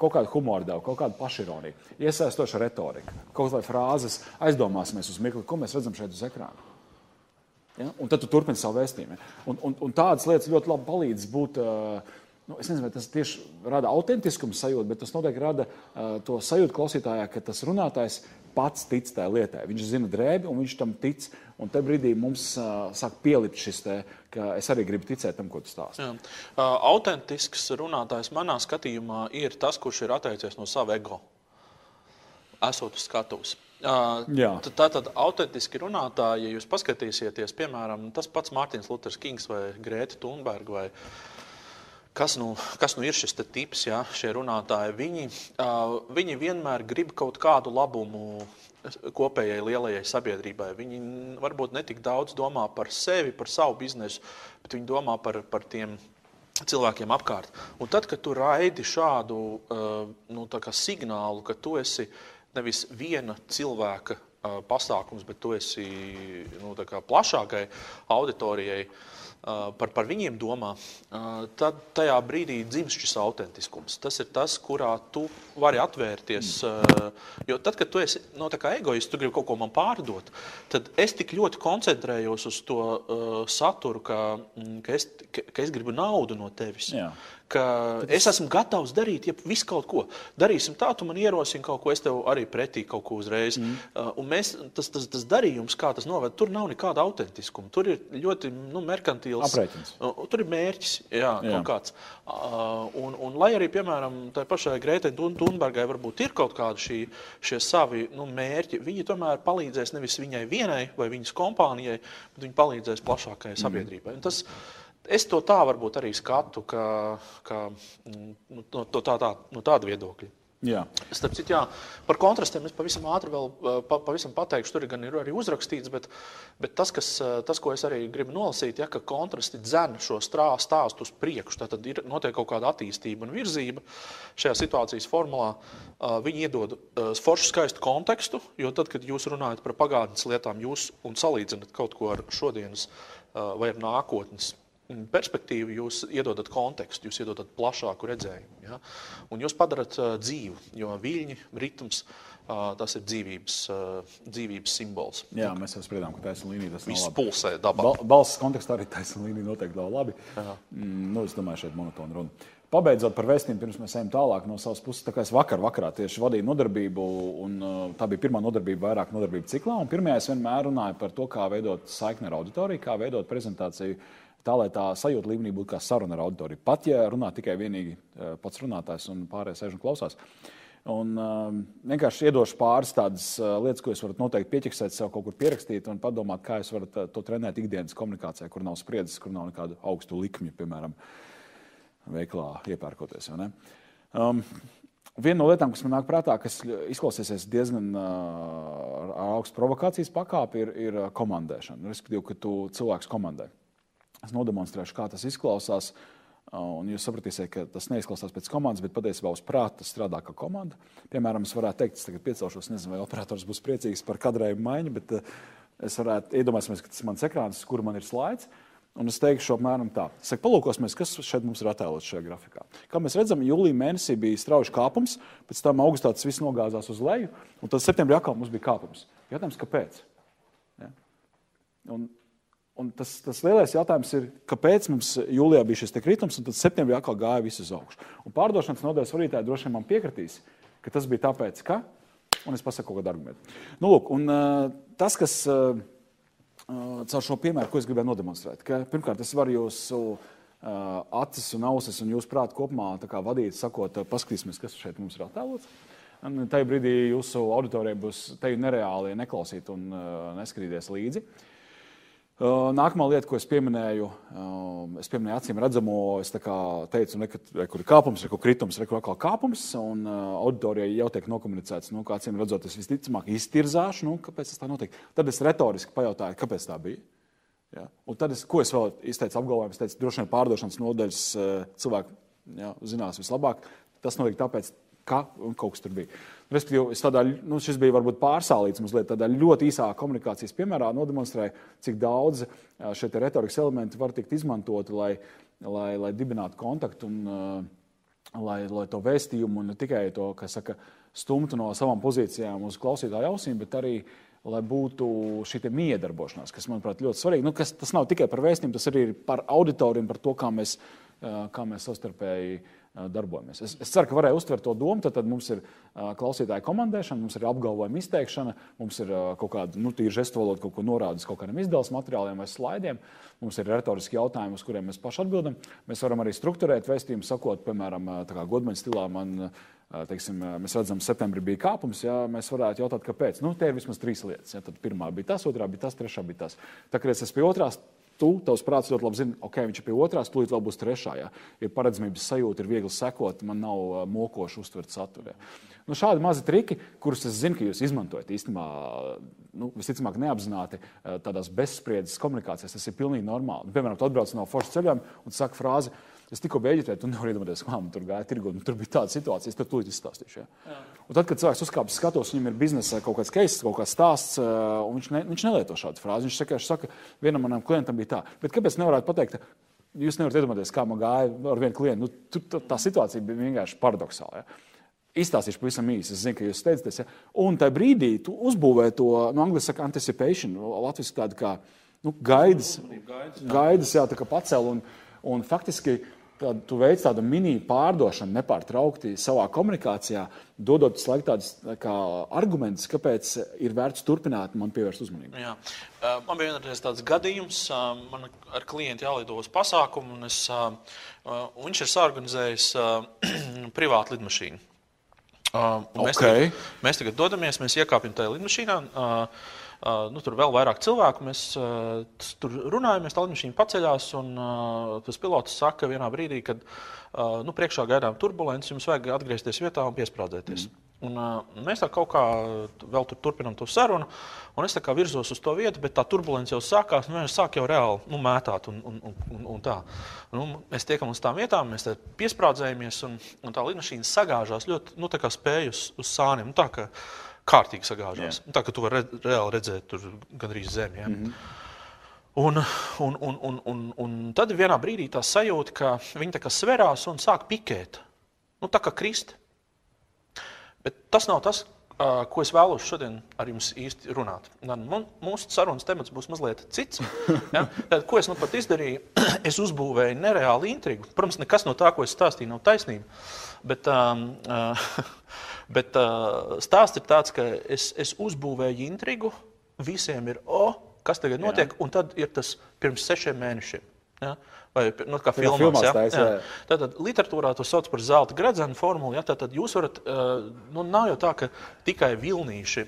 kaut kādu humoru devu, kaut kādu pašironiju, iesaistošu retoriku, kaut vai frāzes, aizdomāsimies uz mirkli, ko mēs redzam šeit uz ekrāna. Ja? Un tad tu turpini savu vēstījumu. Un, un, un tādas lietas ļoti labi palīdz būt. Uh, Nu, es nezinu, vai tas tieši rada autentiskumu sajūtu, bet tas noteikti rada uh, to sajūtu klausītājā, ka tas runātājs pats tic tajā lietai. Viņš zina drēbi, un viņš tam tic. Un tajā brīdī mums uh, sāk pielikt šis te, ka es arī gribu ticēt tam, ko tu stāsti. Jā. Uh, autentisks runātājs manā skatījumā ir tas, kurš ir atteicies no sava ego. Esot uz skatuves. Uh, Jā. tad- Tātad autentiski runātāji, ja jūs paskatīsieties, piemēram, tas pats Mārtiņš Luters Kings vai Grēta Thunberga vai kas nu, kas nu ir šis tips, ja, šie runātāji, viņi, viņi vienmēr grib kaut kādu labumu kopējai lielajai sabiedrībai. Viņi varbūt netik daudz domā par sevi, par savu biznesu, bet viņi domā par, par tiem cilvēkiem apkārt. Un tad, kad tu raidi šādu nu, signālu, ka tu esi nevis viena cilvēka pasākums, bet tu esi nu, plašākai auditorijai uh, par, par viņiem domā, tad tajā brīdī dzimst šis autentiskums. Tas ir tas, kurā tu vari atvērties. Jo tad, kad tu esi no, kā egoists, tu gribi kaut ko man pārdot, tad es tik ļoti koncentrējos uz to saturu, ka, mm, ka, es, ka, ka es gribu naudu no tevis. Jā. Ka es esmu gatavs darīt ja visu kaut ko. Darīsim tā, tu man ierosini kaut ko, es tev arī pretī kaut ko uzreiz. Mm. Uh, un mēs, tas, tas, tas darījums, kā tas noved, tur nav nekāda autentiskuma. Tur ir ļoti nu, merkantīls. Aprēķins. Uh, tur ir mērķis, jā, jā. kaut kāds. Uh, un, un lai arī, piemēram, tai pašai Grētai Thunbergai varbūt ir kaut kādi šī, šie savi nu, mērķi, viņi tomēr palīdzēs nevis viņai vienai vai viņas kompānijai, bet viņi palīdzēs plašākajai mm. sabiedrībai. Un tas, Es to tā varbūt arī skatu, ka, ka mm, nu, no, tā, tā, no tāda viedokļa. Jā. Starp citu, jā, par kontrastiem es pavisam ātri vēl pa, pavisam pateikšu. Tur gan ir arī uzrakstīts, bet, bet tas, kas, tas, ko es arī gribu nolasīt, ja, ka kontrasti dzen šo stāstu uz priekšu. Tad ir notiek kaut kāda attīstība un virzība šajā situācijas formulā. Viņi iedod foršu skaistu kontekstu, jo tad, kad jūs runājat par pagātnes lietām, jūs un salīdzinat kaut ko ar šodienas vai ar nākotnes perspektīvu, jūs iedodat kontekstu, jūs iedodat plašāku redzējumu. Ja? Un jūs padarat uh, dzīvu, jo viļņi, ritms, uh, tas ir dzīvības, uh, dzīvības simbols. Jā, mēs jau spriedām, ka taisnība līnija tas Viss pulsē dabā. Bal balss kontekstā arī taisnība līnija noteikti nav labi. Mm, nu, es domāju, šeit monotona runa. Pabeidzot par vēstījumu, pirms mēs ejam tālāk no savas puses, tā kā es vakar, vakarā tieši vadīju nodarbību, un tā bija pirmā nodarbība vairāk nodarbību ciklā. Pirmajā es vienmēr runāju par to, kā veidot saikni ar auditoriju, kā veidot prezentāciju tā lai tā sajūta līmenī būtu kā saruna ar auditoriju. Pat ja runā tikai vienīgi eh, pats runātājs un pārējais sēž un klausās. Un, um, vienkārši iedošu pāris tādas uh, lietas, ko jūs varat noteikti pieķeksēt, sev kaut kur pierakstīt un padomāt, kā jūs varat uh, to trenēt ikdienas komunikācijā, kur nav spriedzes, kur nav nekādu augstu likmju, piemēram, veiklā iepērkoties. Um, Viena no lietām, kas man nāk prātā, kas izklausīsies diezgan uh, augstu provokācijas pakāpi, ir, ir komandēšana. Respektīvi, ka tu cilvēks komandē. Es nodemonstrēšu, kā tas izklausās. Un jūs sapratīsiet, ka tas neizklausās pēc komandas, bet patiesībā uz prāta strādā kā komanda. Piemēram, es varētu teikt, es tagad piecelšos, nezinu, vai operators būs priecīgs par kadrējumu maiņu, bet es varētu iedomāties, ka tas ir mans ekrāns, kur man ir slaids. Un es teikšu, apmēram tā. Saku, palūkosimies, kas šeit mums ir attēlots šajā grafikā. Kā mēs redzam, jūlijā mēnesī bija strauji kāpums, pēc tam augustā tas viss nogāzās uz leju, un tad septembrī atkal mums bija kāpums. Jautājums, kāpēc? Ja? Un Un tas, tas lielais jautājums ir, kāpēc mums jūlijā bija šis kritums, un tad septembrī atkal gāja viss uz augšu. Un pārdošanas nodaļas vadītāji droši vien man piekritīs, ka tas bija tāpēc, ka, un es pasaku kaut kādu argumentu. Nu, lūk, un, tas, kas caur šo piemēru, ko es gribēju nodemonstrēt, ka pirmkārt es varu jūsu acis un ausis un jūsu prātu kopumā vadīt, sakot, paskatīsimies, kas šeit mums ir attēlots. Tajā brīdī jūsu auditorijai būs te nereāli neklausīt un neskatīties līdzi. Uh, nākamā lieta, ko es pieminēju, um, es pieminēju acīm redzamo, es teicu, ka tur ir kāpums, ir kritums, ir atkal kāpums, un uh, auditorijai jau tiek nokomunicēts, nu, ka acīm redzot, es visticamāk iztirzāšu, nu, kāpēc tas tā notiek. Tad es retoriski pajautāju, kāpēc tā bija. Ja? Un tad, es, ko es vēl izteicu apgalvojumu, es teicu, droši vien pārdošanas nodaļas cilvēki ja, zinās vislabāk. Tas notika tāpēc, ka kaut kas tur bija. Respektīvi, tādā, nu, šis bija varbūt pārsālīts mazliet tādā ļoti īsā komunikācijas piemērā, nodemonstrēja, cik daudz šie retorikas elementi var tikt izmantoti, lai, lai, lai dibinātu kontaktu un lai, lai to vēstījumu ne tikai to, kas saka, stumtu no savām pozīcijām uz klausītāju ausīm, bet arī lai būtu šī miedarbošanās, kas, manuprāt, ļoti svarīga. Nu, kas, tas nav tikai par vēstījumu, tas arī ir par auditoriju un par to, kā mēs, kā mēs savstarpēji darbojamies. Es, es ceru, ka varēju uztvert to domu. Tad, tad mums ir klausītāja komandēšana, mums ir apgalvojuma izteikšana, mums ir kaut kāda nu, tīra žestu valoda, kaut ko norādes kaut kādiem izdevuma materiāliem vai slaidiem. Mums ir retoriski jautājumi, uz kuriem mēs paši atbildam. Mēs varam arī strukturēt vēstījumu, sakot, piemēram, godmaņa stilā. Man, teiksim, mēs redzam, ka septembrī bija kāpums. Jā, mēs varētu jautāt, kāpēc. Nu, tie ir vismaz trīs lietas. Tad pirmā bija tas, otrā bija tas, trešā bija tas. Tā kā es esmu pie otrās, tu, tavs prāts ļoti labi zina, ok, viņš ir pie otrās, tūlīt vēl būs trešā. Ja? Ir paredzamības sajūta, ir viegli sekot, man nav mokoši uztvert saturu. Ja? Nu, šādi mazi triki, kurus es zinu, ka jūs izmantojat īstenībā, nu, visticamāk, neapzināti tādās bezspriedzes komunikācijās, tas ir pilnīgi normāli. Piemēram, tu atbrauc no forša ceļojuma un saka frāzi, Es tikko beidzu teikt, tu nevari iedomāties, kā man tur gāja tirgu. Tur bija tāda situācija, es tev tūlīt izstāstīšu. Ja. Tad, kad cilvēks uzkāpjas skatos, viņam ir biznesa kaut kāds case, kaut kāds stāsts, un viņš, ne, viņš nelieto šādu frāzi. Viņš vienkārši saka, vienam manam klientam bija tā. Bet kāpēc nevarētu pateikt? Jūs nevarat iedomāties, kā man gāja ar vienu klientu. Nu, tur, tā, tā situācija bija vienkārši paradoxāla. Ja. Izstāstīšu pavisam īsi. Es zinu, ka jūs steidzaties. Ja? Un tajā brīdī tu uzbūvē to, no nu, angļuiski saka, anticipation, latviešu tādu kā nu, gaidas, gaidas, jā, tā kā pacēl. Un, un faktiski tādu, tu veic tādu mini pārdošanu nepārtraukti savā komunikācijā, dodot slēgt tādus tā argumentus, kāpēc ir vērts turpināt man pievērst uzmanību. Jā. Man bija vienreiz tāds gadījums, man ar klientu jālido uz pasākumu, un, es, un viņš ir sāorganizējis privātu lidmašīnu. Mēs, okay. tagad, mēs tagad dodamies, mēs iekāpjam tajā lidmašīnā. Uh, nu, tur vēl vairāk cilvēku. Mēs uh, tur runājam, tā līnija paceļās. Un, uh, tas pilots saka, ka vienā brīdī, kad uh, nu, priekšā gaidām turbulences, jums vajag atgriezties vietā un piesprādzēties. Mm. Un, uh, mēs tā kaut kā vēl tur turpinām to sarunu, un es virzos uz to vietu, bet tā turbulence jau sākās. Nu, mēs sākām jau reāli nu, mētāt, un, un, un, un tā. Nu, mēs tiekam uz tām vietām, mēs piesprādzējamies, un, un tā lidmašīna sagāžās ļoti nu, spēju uz, uz sāniem. Nu, tā, ka, kārtīgi sagāžās. Yeah. Tā kā tu vari red, reāli redzēt, tur gandrīz zemi. Ja? Mm -hmm. Un, un, un, un, un, un tad vienā brīdī tā sajūta, ka viņi tā kā sverās un sāk pikēt. Nu, tā kā krist. Bet tas nav tas, ko es vēlos šodien ar jums īsti runāt. Mūsu sarunas temats būs mazliet cits. Ja? Tad, ko es nu pat izdarīju? es uzbūvēju nereālu intrigu. Protams, nekas no tā, ko es stāstīju, nav taisnība. Bet, um, uh, Bet uh, stāsts ir tāds, ka es, es uzbūvēju intrigu, visiem ir, o, oh, kas tagad notiek, Jā. un tad ir tas pirms sešiem mēnešiem. Ja? Vai nu, kā filmās, filmās ja? tais, jā. Jā. Tātad literatūrā to sauc par zelta gradzenu formulu. Ja? Tātad jūs varat, uh, nu, nav jau tā, ka tikai vilnīši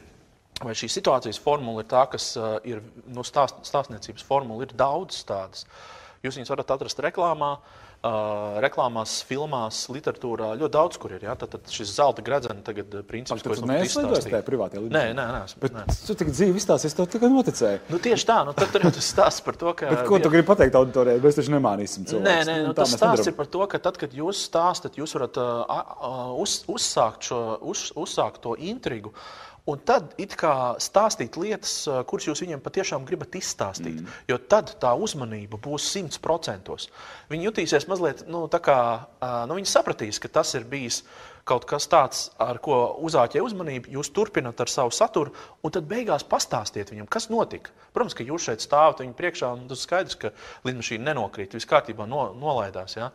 vai šī situācijas formula ir tā, kas uh, ir nu, stāst, stāstniecības formula, ir daudz tādas. Jūs viņus varat atrast reklāmā. Uh, Uh, reklāmās, filmās, literatūrā ļoti daudz kur ir. Ja? Tad, tad šis zelta gradzena tagad princips, ko es neesmu tajā privātajā lidmašīnā. Nē, nē, nē. Bet nē. tu tik dzīvi izstāstīji, es tev tikai noticēju. Nu, tieši tā, nu, tad tur ir tas stāsts par to, ka... Bet ko tu gribi pateikt auditorijai? Mēs taču nemānīsim cilvēku. Nē, nē, nu, tas stāsts nedaram. ir par to, ka tad, kad jūs stāstat, jūs varat uh, uh, uz, uzsākt, šo, uz, uzsākt to intrigu. Uh, Un tad it kā stāstīt lietas, kuras jūs viņiem patiešām gribat izstāstīt. Mm. Jo tad tā uzmanība būs simts procentos. Viņi jutīsies mazliet, nu, tā kā nu, viņi sapratīs, ka tas ir bijis kaut kas tāds, ar ko uzāķē uzmanību, jūs turpināt ar savu saturu, un tad beigās pastāstiet viņam, kas notika. Protams, ka jūs šeit stāvat viņa priekšā, un tas skaidrs, ka lidmašīna nenokrīt, viss kārtībā no, nolaidās. Ja?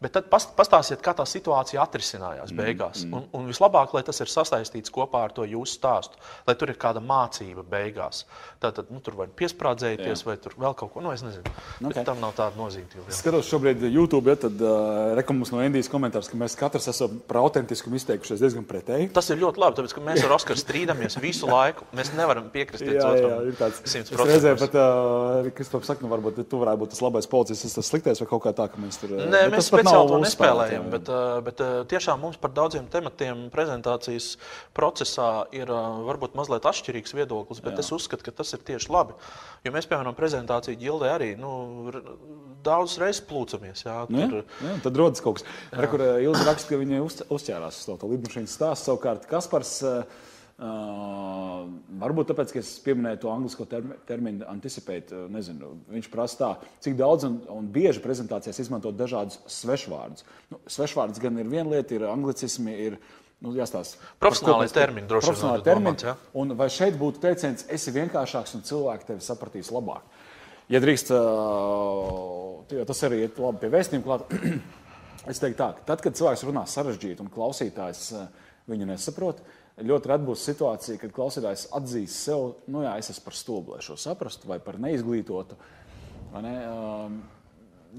Bet tad pastāstiet, kā tā situācija atrisinājās mm, beigās. Mm, mm. Un, un vislabāk, lai tas ir sasaistīts kopā ar to jūsu stāstu, lai tur ir kāda mācība beigās. Tad, tad nu, tur var piesprādzēties, Jā. vai tur vēl kaut ko, nu es nezinu. Okay. Bet tam nav tāda nozīme. Skatos šobrīd YouTube, ja tad uh, rekomendācijas no Indijas komentārs, ka mēs katrs esam par autentiskumu izteikušies diezgan pretēji. Tas ir ļoti labi, tāpēc, ka mēs ar Oskaru strīdamies visu laiku. Mēs nevaram piekrist viens otram. Jā, ir tāds. Reizē pat, uh, to saka, nu varbūt tu varētu būt tas labais policists, tas sliktais vai kaut kā tā, ka mēs tur. Nē, mēs speciāli to nespēlējam, jā. bet, uh, bet uh, tiešām mums par daudziem tematiem prezentācijas procesā ir uh, varbūt mazliet atšķirīgs viedoklis, bet jā. es uzskatu, ka tas ir tieši labi. Jo mēs, piemēram, prezentāciju ģildē arī nu, daudz reizes plūcamies. Jā, nu tur... jā, jā, tad rodas kaut kas. Ar kur Ilga raksta, ka viņi uz, uzķērās uz to lidmašīnas stāstu. Savukārt Kaspars. Uh, varbūt tāpēc, ka es pieminēju to angļu termi, terminu, anticipēt, nezinu, viņš prasa tā, cik daudz un, un bieži prezentācijās izmantot dažādus svešvārdus. Nu, svešvārds gan ir viena lieta, ir anglicismi, ir nu, jāstāsta. Profesionāli termini, droši vien. Termini, ja? Un vai šeit būtu teiciens, esi vienkāršāks un cilvēki tevi sapratīs labāk? Ja drīkst, jo tas arī ir labi pie vēstījuma klāt. es teiktu tā, ka tad, kad cilvēks runā sarežģīti un klausītājs viņu nesaprot, ļoti reti būs situācija, kad klausītājs atzīs sev, nu jā, es esmu par stulbu, lai šo saprastu, vai par neizglītotu. Vai ne?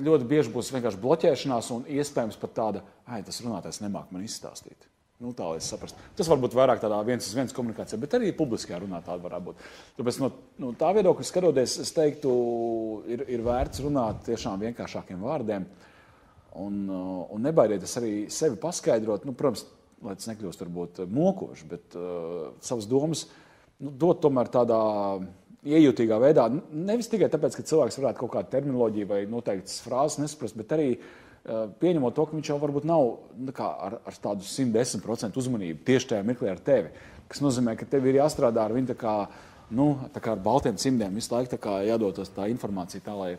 Ļoti bieži būs vienkārši bloķēšanās un iespējams pat tāda, ah, tas runātājs nemāk man izstāstīt. Nu, tā lai es saprastu. Tas var būt vairāk tādā viens uz viens komunikācijā, bet arī publiskajā runā tāda var būt. Tāpēc no, no tā viedokļa skatoties, es teiktu, ir, ir vērts runāt tiešām vienkāršākiem vārdiem un, un nebaidieties arī sevi paskaidrot. Nu, protams, lai tas nekļūst varbūt mokoši, bet uh, savas domas nu, dot tomēr tādā iejutīgā veidā. Nevis tikai tāpēc, ka cilvēks varētu kaut kādu terminoloģiju vai noteiktas frāzes nesprast, bet arī uh, Eh, pieņemot to, ka viņš jau varbūt nav nu, ar, ar tādu 110% uzmanību tieši tajā mirklī ar tevi. Tas nozīmē, ka tev ir jāstrādā ar viņu tā kā, nu, tā kā ar baltiem cimdiem, visu laiku jādod tā informācija tā, lai,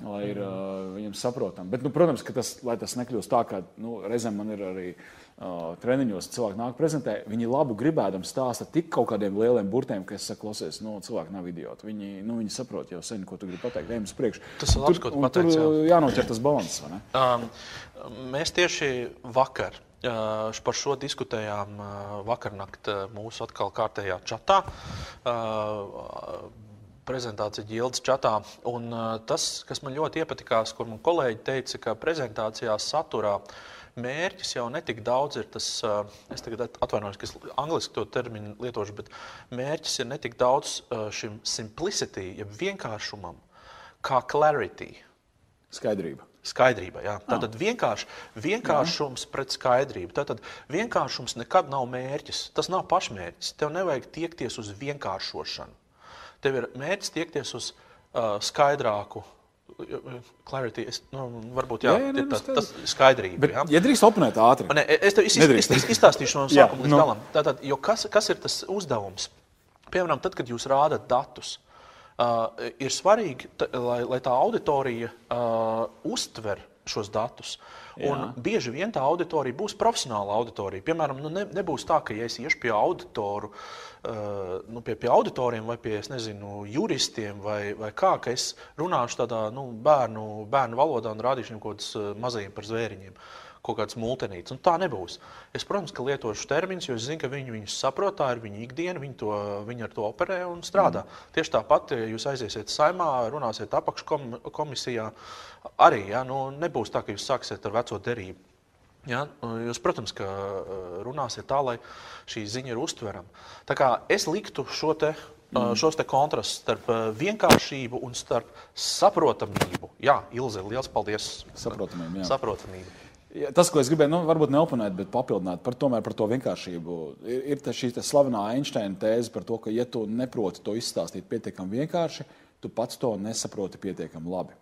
lai ir uh, viņiem saprotami. Bet, nu, protams, tas, lai tas nekļūst tā, ka nu, reizēm man ir arī uh, treniņos cilvēki nāk prezentē, viņi labu gribēdam stāsta tik kaut kādiem lieliem burtiem, ka es saku, klausies, nu, cilvēki nav idioti. Viņi, nu, viņi saprot jau sen, ko tu gribi pateikt. Ejam uz priekšu. Tas ir labs, ko tu pateici. Tur jā. jānoķer tas balans? Um, mēs tieši vakar uh, par šo diskutējām uh, vakarnakt uh, mūsu atkal kārtējā čatā. Prezentācija ģildes čatā. Un, tas, kas man ļoti iepatikās, kur man kolēģi teica, ka prezentācijā saturā mērķis jau netik daudz ir tas, es tagad atvainojos, ka es angliski to terminu lietošu, bet mērķis ir netik daudz šim simplicity, jeb vienkāršumam, kā clarity. Skaidrība. Skaidrība, jā. Tātad vienkārši, vienkāršums jā. pret skaidrību. Tātad vienkāršums nekad nav mērķis. Tas nav pašmērķis. Tev nevajag tiekties uz vienkāršošanu. Tev ir mērķis tiekties uz uh, skaidrāku. Clarity, es, nu, varbūt jā, jā, jā, tā, tas ir skaidrība. Bet, jā. ja drīkst oponēt ātri, ne, es tev iz, iz, izstāstīšu no sākuma līdz nu. galam. Tātad, kas, kas ir tas uzdevums? Piemēram, tad, kad jūs rādat datus, Uh, ir svarīgi, ta, lai, lai tā auditorija uh, uztver šos datus. Un bieži vien tā auditorija būs profesionāla auditorija. Piemēram, nu ne, nebūs tā, ka ja es iešu pie auditoru, uh, nu pie, pie auditoriem vai pie nezinu, juristiem vai, vai kā, ka es runāšu tādā nu, bērnu, bērnu valodā un rādīšu viņiem kaut kādus uh, mazajiem par zvēriņiem. Kaut kāds multinīts. Un tā nebūs. Es, protams, ka lietošu terminus, jo es zinu, ka viņi viņus saprot, tā ir viņa ikdiena, viņi, to, viņi ar to operē un strādā. Mm. Tieši tāpat, ja jūs aiziesiet saimā, runāsiet apakškomisijā, arī ja, nu, nebūs tā, ka jūs sāksiet ar veco derību. Ja, jūs, protams, ka runāsiet tā, lai šī ziņa ir uztverama. Tā kā es liktu šo te mm. šos kontrastus starp vienkāršību un starp saprotamību. Jā, Ilze, liels paldies! Saprotamību. Saprotamību. Ja, tas, ko es gribēju, nu, varbūt neoponēt, bet papildināt par, tomēr, par to vienkāršību. Ir, ir šī slavenā Einsteina tēze par to, ka, ja tu neproti to izstāstīt pietiekami vienkārši, tu pats to nesaproti pietiekami labi.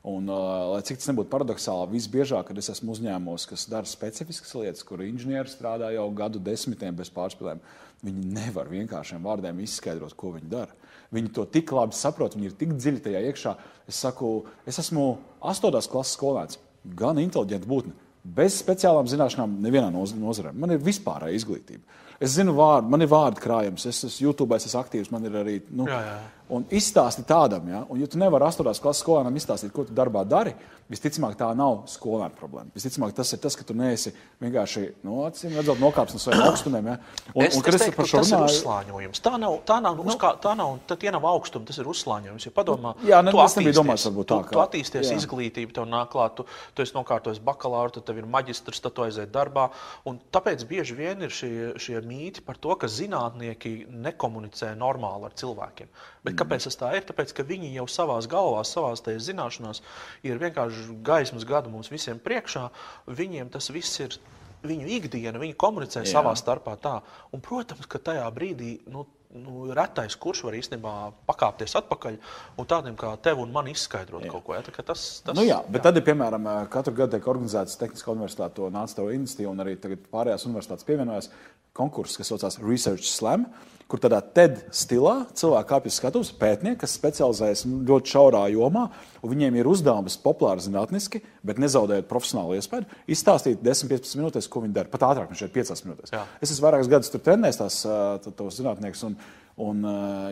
Un, uh, lai cik tas nebūtu paradoxāli, visbiežāk, kad es esmu uzņēmumos, kas dara specifiskas lietas, kur inženieri strādā jau gadu desmitiem bez pārspīlēm, viņi nevar vienkāršiem vārdiem izskaidrot, ko viņi dara. Viņi to tik labi saprot, viņi ir tik dziļi tajā iekšā. Es saku, es esmu astotās klases skolēns, gan inteliģents būtne bez speciālām zināšanām nevienā nozarē. Man ir vispārēja izglītība. Es zinu, vārdu, man ir vārdu krājums, es esmu YouTube, es esmu aktīvs, man ir arī. Nu, jā, jā. Un izstāsti tādam, ja, un ja tu nevari 8. klases skolēnam izstāstīt, ko tu darbā dari, visticamāk tā nav skolēna problēma. Visticamāk tas ir tas, ka tu neesi vienkārši, nu, acīm redzot, nokāpis no saviem augstumiem. Ja. Un, es, un, es teiktu, par šo runāju, tas ir uzslāņojums. Tā nav, tā nav, nu, kā, tā nav, tā tie nav augstumi, tas ir uzslāņojums. Ja padomā, jā, ne, tu es nebiju domājis, varbūt tā. Tu, tu attīsties jā. izglītību, tev nāk klāt, tu, tu esi nokārtojis bakalauru, tad tev ir maģistrs, tad tu aiziet darbā. Un tāpēc bieži vien ir šie, šie mīti par to, ka zinātnieki nekomunicē normāli ar cilvēkiem. Bet kāpēc tas tā ir? Tāpēc, ka viņi jau savā galvā, savā zināšanās ir vienkārši gaismas gadu mums visiem priekšā. Viņiem tas viss ir viņu ikdiena, viņi komunicē Jā. savā starpā tā. Un, protams, ka tajā brīdī nu, nu, retais, kurš var īstenībā pakāpties atpakaļ un tādiem kā tev un man izskaidrot jā. kaut ko. Ja? Tas, tas, nu jā, bet jā. tad ir piemēram katru gadu tiek organizēts Tehniskā universitāte, to nāca tev iniciatīva, un arī pārējās universitātes pievienojas konkurss, kas saucās Research Slam, kur tādā TED stilā cilvēki kāpjas skatuves, pētnieki, kas specializējas ļoti šaurā jomā, un viņiem ir uzdevums populāri zinātniski, bet nezaudējot profesionālu iespēju, izstāstīt 10-15 minūtēs, ko viņi dara. Pat ātrāk, šeit 5 minūtēs. Jā. Es esmu vairākus gadus tur trenējis tās, tos zinātniekus. Un, Un,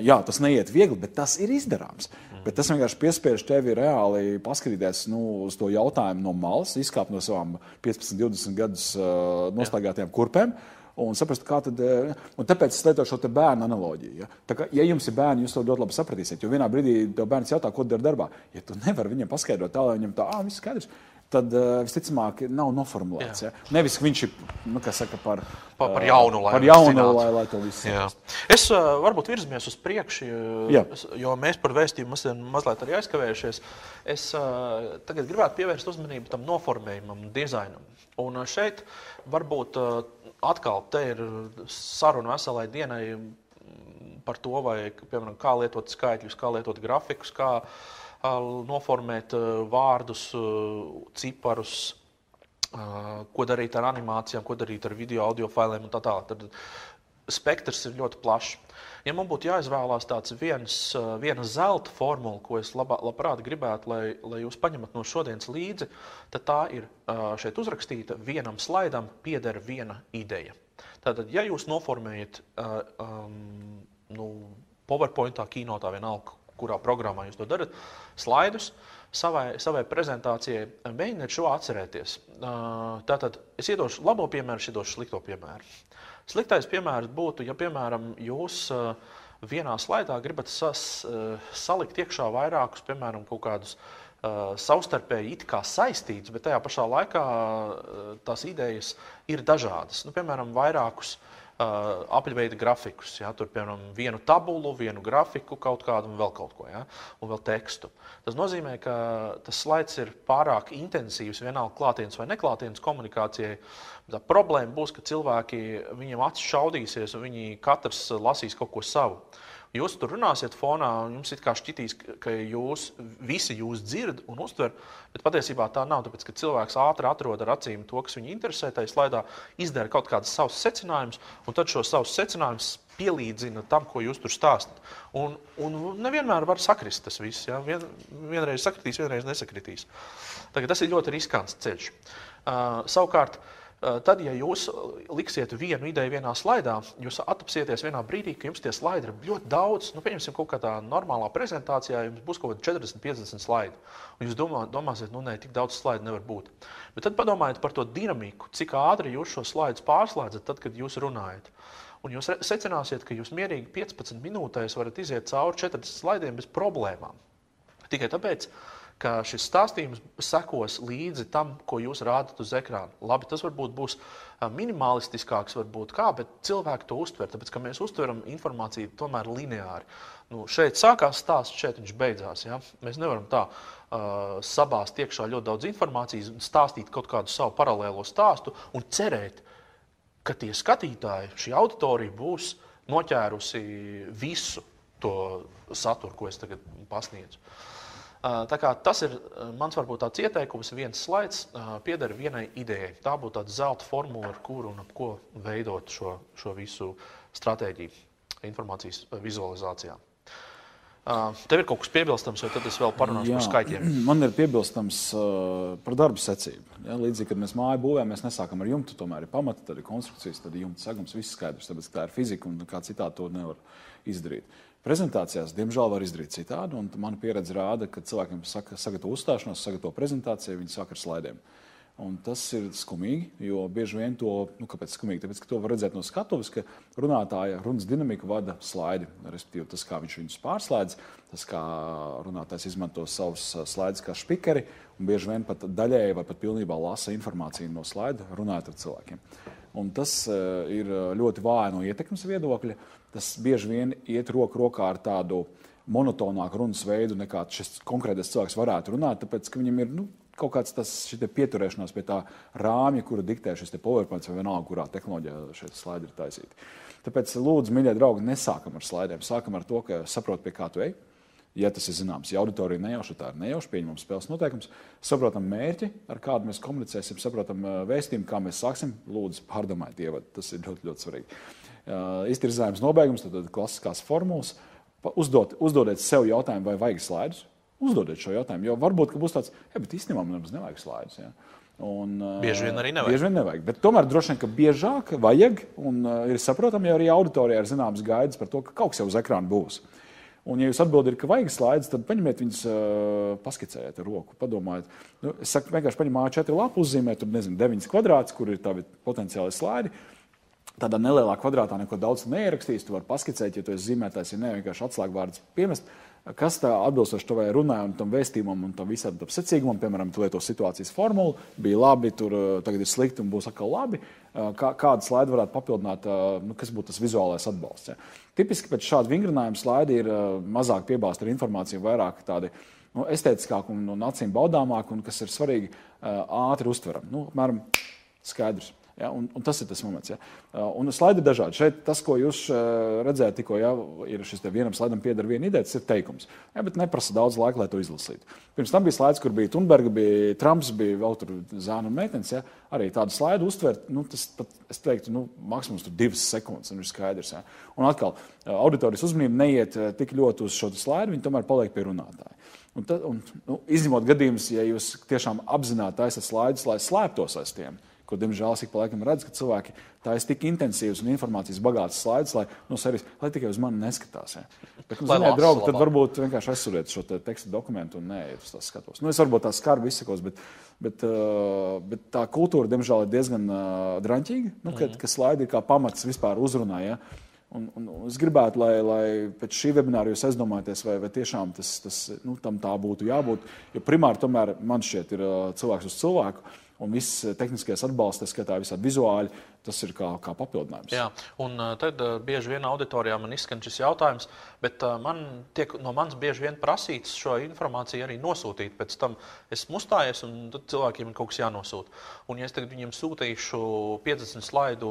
jā, tas neiet viegli, bet tas ir izdarāms. Mm. Bet tas vienkārši piespiež tevi reāli paskatīties nu, uz to jautājumu no malas, izkāpt no savām 15, 20 gadus nostaigātajām kurpēm un saprast, kā tad. Eh, un tāpēc es lietoju šo bērnu analoģiju. Ja? Tā kā, ja jums ir bērni, jūs to ļoti labi sapratīsiet. Jo vienā brīdī tev bērns jautā, ko dara darbā. Ja tu nevari viņam paskaidrot tā, lai viņam tā, ah, viss skaidrs. Tad uh, visticamāk, nav noformulēts. Ja? Nevis viņš ir nu, saka, par, par, par jaunu, lai, par jaunu lai, lai to visu saprastu. Es uh, varbūt virzamies uz priekšu, jo, mēs par vēstījumu mazliet, mazliet arī aizkavējušies. Es uh, tagad gribētu pievērst uzmanību tam noformējumam, dizainam. Un uh, šeit varbūt uh, atkal te ir saruna veselai dienai par to, vai, piemēram, kā lietot skaitļus, kā lietot grafikus, kā noformēt vārdus, ciparus, ko darīt ar animācijām, ko darīt ar video, audio failiem un tā tālāk. spektrs ir ļoti plašs. Ja man būtu jāizvēlās tāds viens, viena zelta formula, ko es labā, labprāt gribētu, lai, lai jūs paņemat no šodienas līdzi, tad tā ir šeit uzrakstīta: vienam slaidam pieder viena ideja. Tātad, ja jūs noformējat um, nu, PowerPoint, kinotā, vienalga, kurā programmā jūs to darat, slaidus savai, savai prezentācijai, mēģiniet šo atcerēties. Tātad es iedošu labo piemēru, es iedošu slikto piemēru. Sliktais piemērs būtu, ja, piemēram, jūs vienā slaidā gribat sas, salikt iekšā vairākus, piemēram, kaut kādus uh, savstarpēji it kā saistītus, bet tajā pašā laikā uh, tās idejas ir dažādas. Nu, piemēram, vairākus uh, apaļveida grafikus. Ja? Tur, piemēram, vienu tabulu, vienu grafiku, kaut kādu un vēl kaut ko, ja? un vēl tekstu. Tas nozīmē, ka tas slaids ir pārāk intensīvs, vienalga klātienes vai neklātienes komunikācijai. Tā problēma būs, ka cilvēki viņiem acis šaudīsies un viņi katrs lasīs kaut ko savu. Jūs tur runāsiet fonā, un jums it kā šķitīs, ka jūs visi jūs dzirdat un uztver, bet patiesībā tā nav. Tāpēc, ka cilvēks ātri atrod ar acīm to, kas viņu interesē, tajā slaidā izdara kaut kādus savus secinājumus, un tad šos savus secinājumus pielīdzina tam, ko jūs tur stāstat. Un, un nevienmēr var sakrist tas viss. Ja? Vien, vienreiz sakritīs, vienreiz nesakritīs. Tagad tas ir ļoti riskants ceļš. Uh, savukārt, uh, tad, ja jūs liksiet vienu ideju vienā slaidā, jūs attapsieties vienā brīdī, ka jums tie slaidi ir ļoti daudz. Nu, pieņemsim, kaut kādā normālā prezentācijā jums būs kaut kādi 40, 50 slaidi. Un jūs domā, domāsiet, nu, nē, tik daudz slaidu nevar būt. Bet tad padomājiet par to dinamiku, cik ātri jūs šo slaidus pārslēdzat, tad, kad jūs runājat. Un jūs secināsiet, ka jūs mierīgi 15 minūtēs varat iziet cauri 40 slaidiem bez problēmām. Tikai tāpēc, ka ka šis stāstījums sekos līdzi tam, ko jūs rādat uz ekrāna. Labi, tas varbūt būs minimalistiskāks, varbūt kā, bet cilvēki to uztver, tāpēc ka mēs uztveram informāciju tomēr lineāri. Nu, šeit sākās stāsts, šeit viņš beidzās. Ja? Mēs nevaram tā uh, sabāzt iekšā ļoti daudz informācijas, stāstīt kaut kādu savu paralēlo stāstu un cerēt, ka tie skatītāji, šī auditorija būs noķērusi visu to saturu, ko es tagad pasniedzu. Uh, Tas ir mans varbūt tāds ieteikums, viens slaids pieder vienai idejai. Tā būtu tāda zelta formula, ar kuru un ap ko veidot šo, šo visu stratēģiju informācijas vizualizācijā. Tev ir kaut kas piebilstams, vai tad es vēl parunāšu Jā, par skaitļiem? Man ir piebilstams par darba secību. Ja, līdzīgi, kad mēs māju būvējam, mēs nesākam ar jumtu, tomēr ir pamata, tad ir konstrukcijas, tad ir jumta segums, viss skaidrs. Tāpēc tā ir fizika un kā citādi to nevar izdarīt. Uh, Prezentācijās, diemžēl, var izdarīt citādi. Mana pieredze rāda, ka cilvēkiem saka, sagatavo uzstāšanos, sagatavo prezentāciju, viņi sāk ar slaidiem. Un tas ir skumīgi, jo bieži vien to, nu, kāpēc skumīgi? Tāpēc, ka to var redzēt no skatuves, ka runātāja runas dinamiku vada slaidi. Respektīvi, tas, kā viņš viņus pārslēdz, tas, kā runātājs izmanto savus slaidus kā spīkeri, un bieži vien pat daļēji vai pat pilnībā lasa informāciju no slaida, runājot ar cilvēkiem. Un tas uh, ir ļoti vāji no ietekmes viedokļa. Tas bieži vien iet roku rokā ar tādu monotonāku runas veidu, nekā šis konkrētais cilvēks varētu runāt, tāpēc ka viņam ir nu, kaut kāds tas pieturēšanās pie tā rāmja, kuru diktē šis PowerPoint vai vienalga, kurā tehnoloģijā šie slaidi ir taisīti. Tāpēc, lūdzu, mīļie draugi, nesākam ar slaidiem. Sākam ar to, ka saprotam, pie kā tu ej. Ja tas ir zināms, ja auditorija nejauši tā ir nejauši, pieņemam spēles noteikumus, saprotam mērķi, ar kādu mēs komunicēsim, saprotam vēstījumu, kā mēs sāksim. Lūdzu, pārdomājiet, ievadu. Tas ir ļoti, ļoti svarīgi. Iztirzājums nobeigums, tad, tad klasiskās formulas. Uzdot, uzdodiet sev jautājumu, vai vajag slaidus. Uzdodiet šo jautājumu, jo varbūt būs tāds, ja, bet īstenībā man nemaz nevajag slaidus. Ja. Un, bieži vien arī nevajag. Vien nevajag. Bet tomēr droši vien, ka biežāk vajag. Un uh, ir saprotami, ja arī auditorijā ir zināmas gaidas par to, ka kaut kas jau uz ekrāna būs. Un, ja jūs atbildat, ka vajag slaidus, tad paņemiet viņus, uh, paskicējiet ar roku, padomājiet. Nu, es saku, vienkārši paņemiet A4 lapu, uzzīmējiet, tur nezinu, 9 kvadrātus, kur ir tādi potenciāli slaidi. Tādā nelielā kvadrātā neko daudz neierakstīs. Tu vari paskicēt, ja tu esi zīmētājs, ja ne vienkārši atslēgvārdus piemest. Kas tā atbilstoši tavai runai un tam vēstījumam un tam visam tam secīgumam, piemēram, tu lieto situācijas formulu, bija labi, tur eh, tagad ir slikti un būs atkal labi. Eh, kā, kādu slaidu varētu papildināt, eh, nu, kas būtu tas vizuālais atbalsts? Ja? Tipiski pēc šāda vingrinājuma slaidi ir mazāk piebāzta ar informāciju, vairāk tādi nu, estētiskāki un, un acīm baudāmāki, un kas ir svarīgi, ātri uztverami. Nu, apmēram, skaidrs. Ja, un, un tas ir tas moments. Ja. Un slaidi ir dažādi. Šeit tas, ko jūs redzējāt, tikko ja, ir šis vienam slaidam pieder viena ideja, tas ir teikums. Ja, bet neprasa daudz laika, lai to izlasītu. Pirms tam bija slaids, kur bija Thunberga, bija Trumps, bija vēl tur zēna un meitenes. Ja. Arī tādu slaidu uztvert, nu, tas pat, es teiktu, nu, maksimums tur divas sekundes, un ir skaidrs. Ja. Un atkal, auditorijas uzmanība neiet tik ļoti uz šo slaidu, viņi tomēr paliek pie runātāja. Un tad, un, nu, izņemot gadījumus, ja jūs tiešām apzināti taisat slaidus, lai slēptos aiz tiem, ko, diemžēl, ik pa laikam redz, ka cilvēki taisa tik intensīvas un informācijas bagātas slaidus, lai, nu, seris, lai tikai uz mani neskatās. Ja. Bet, nu, ziniet, draugi, tad varbūt vienkārši aizsuriet šo te tekstu dokumentu un nē, uz tās skatos. Nu, es varbūt tā skarbi izsakos, bet, bet, uh, bet tā kultūra, diemžēl, ir diezgan uh, draņķīga, nu, kad, mm. ka slaidi ir kā pamats vispār uzrunā. Ja. Un, un, es gribētu, lai, lai pēc šī webināra jūs aizdomājaties, vai, vai tiešām tas, tas, nu, tam tā būtu jābūt. Jo primāri tomēr man šķiet, ir uh, cilvēks uz cilvēku un viss eh, tehniskais atbalsts, tā skaitā visādi vizuāli, tas ir kā, kā papildinājums. Jā, un eh, tad eh, bieži vien auditorijā man izskan šis jautājums, bet man tiek no manis bieži vien prasīts šo informāciju arī nosūtīt. Pēc tam esmu uzstājies, un tad cilvēkiem ir kaut kas jānosūta. Un, ja es tagad viņiem sūtīšu 50 slaidu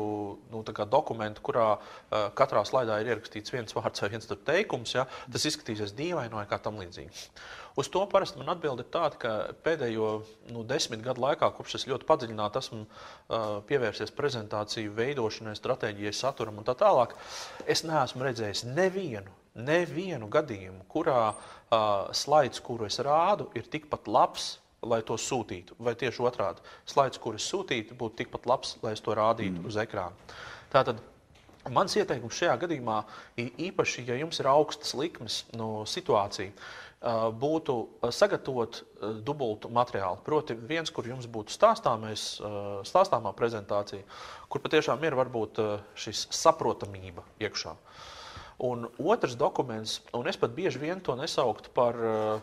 nu, dokumentu, kurā uh, katrā slaidā ir ierakstīts viens vārds vai viens teikums, ja, tas izskatīsies dīvaini vai kā tam līdzīgi. Uz to parasti man atbild ir tāda, ka pēdējo nu, desmit gadu laikā, kopš es ļoti padziļināti esmu uh, pievērsies prezentāciju veidošanai, stratēģijai, saturam un tā tālāk, es neesmu redzējis nevienu, nevienu gadījumu, kurā uh, slaids, kuru es rādu, ir tikpat labs lai to sūtītu. Vai tieši otrādi, slaids, kurus sūtītu, būtu tikpat labs, lai es to rādītu mm. uz ekrāna. Tātad mans ieteikums šajā gadījumā, īpaši, ja jums ir augstas likmes no situācija, būtu sagatavot dubultu materiālu. Proti, viens, kur jums būtu stāstāmais, stāstāmā prezentācija, kur patiešām ir varbūt šis saprotamība iekšā. Un otrs dokuments, un es pat bieži vien to nesauktu par,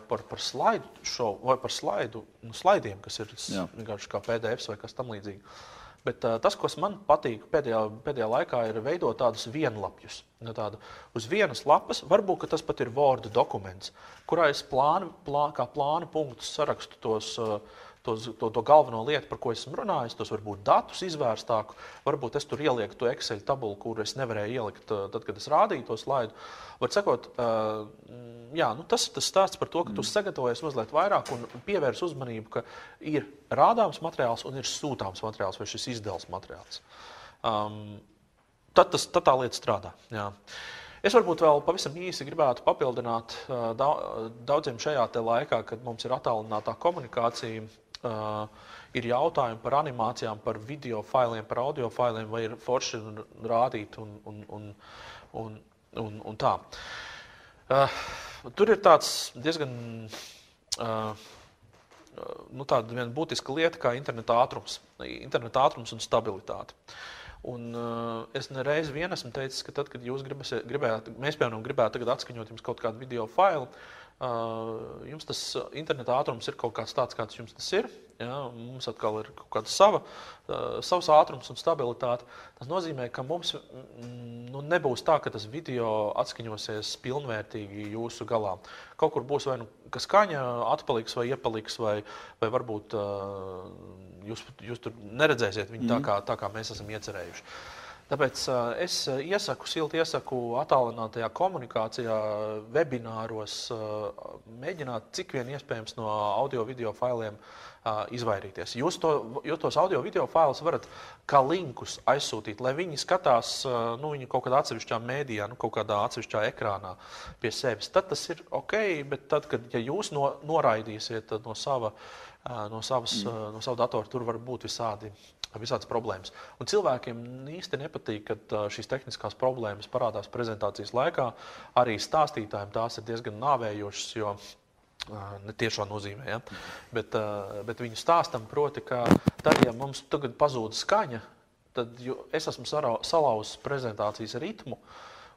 par, par slaidu šovu vai par slaidu, nu, slaidiem, kas ir vienkārši kā PDF vai kas tamlīdzīgs. Bet uh, tas, kas man patīk pēdējā, pēdējā laikā, ir veidot tādus vienlapjus. Nu, tādu, uz vienas lapas, varbūt tas pat ir Word dokuments, kurā es plānu, plā, kā plānu punktus sarakstu tos. Uh, tos, to, to galveno lietu, par ko esmu runājis, tos varbūt datus izvērstāku. Varbūt es tur ielieku to Excel tabulu, kur es nevarēju ielikt, tad, kad es rādīju to slaidu. Var sakot, uh, jā, nu tas ir tas stāsts par to, ka tu mm. sagatavojies mazliet vairāk un pievērs uzmanību, ka ir rādāms materiāls un ir sūtāms materiāls vai šis izdevums materiāls. Um, tad, tas, tad tā lieta strādā. Jā. Es varbūt vēl pavisam īsi gribētu papildināt uh, daudziem šajā laikā, kad mums ir attālinātā komunikācija. Uh, ir jautājumi par animācijām, par video failiem, par audio failiem, vai ir forši rādīt un, un, un, un, un, un tā. Uh, tur ir tāds diezgan uh, nu, viena būtiska lieta, kā interneta ātrums, interneta ātrums un stabilitāte. Un, uh, es nereiz vien esmu teicis, ka tad, kad jūs gribēsiet, gribējāt, mēs piemēram gribētu atskaņot jums kaut kādu video failu, uh, jums tas interneta ātrums ir kaut kāds tāds, kāds jums tas ir. Ja, mums atkal ir kaut kāda sava, uh, savs ātrums un stabilitāte. Tas nozīmē, ka mums mm, nu, nebūs tā, ka tas video atskaņosies pilnvērtīgi jūsu galā. Kaut kur būs vai nu skaņa atpaliks vai iepaliks, vai, vai varbūt uh, jūs, jūs tur neredzēsiet viņu mm. tā, kā, tā, kā mēs esam iecerējuši. Tāpēc uh, es iesaku, silti iesaku attālinātajā komunikācijā, webināros, uh, mēģināt cik vien iespējams no audio-video failiem uh, izvairīties. Jūs, to, jūs tos audio video failus varat kā linkus aizsūtīt, lai viņi skatās nu, viņi kaut kādā atsevišķā mēdījā, nu, kaut kādā atsevišķā ekrānā pie sevis. Tad tas ir ok, bet tad, kad ja jūs no, noraidīsiet no sava, no, savas, mm. no sava datora, tur var būt visādi visādas problēmas. Un cilvēkiem īsti nepatīk, kad šīs tehniskās problēmas parādās prezentācijas laikā. Arī stāstītājiem tās ir diezgan nāvējošas, jo Ne tiešā nozīmē, ja? bet, bet viņu stāstam, proti, ka tad, ja mums tagad pazūd skaņa, tad es esmu salauzis prezentācijas ritmu.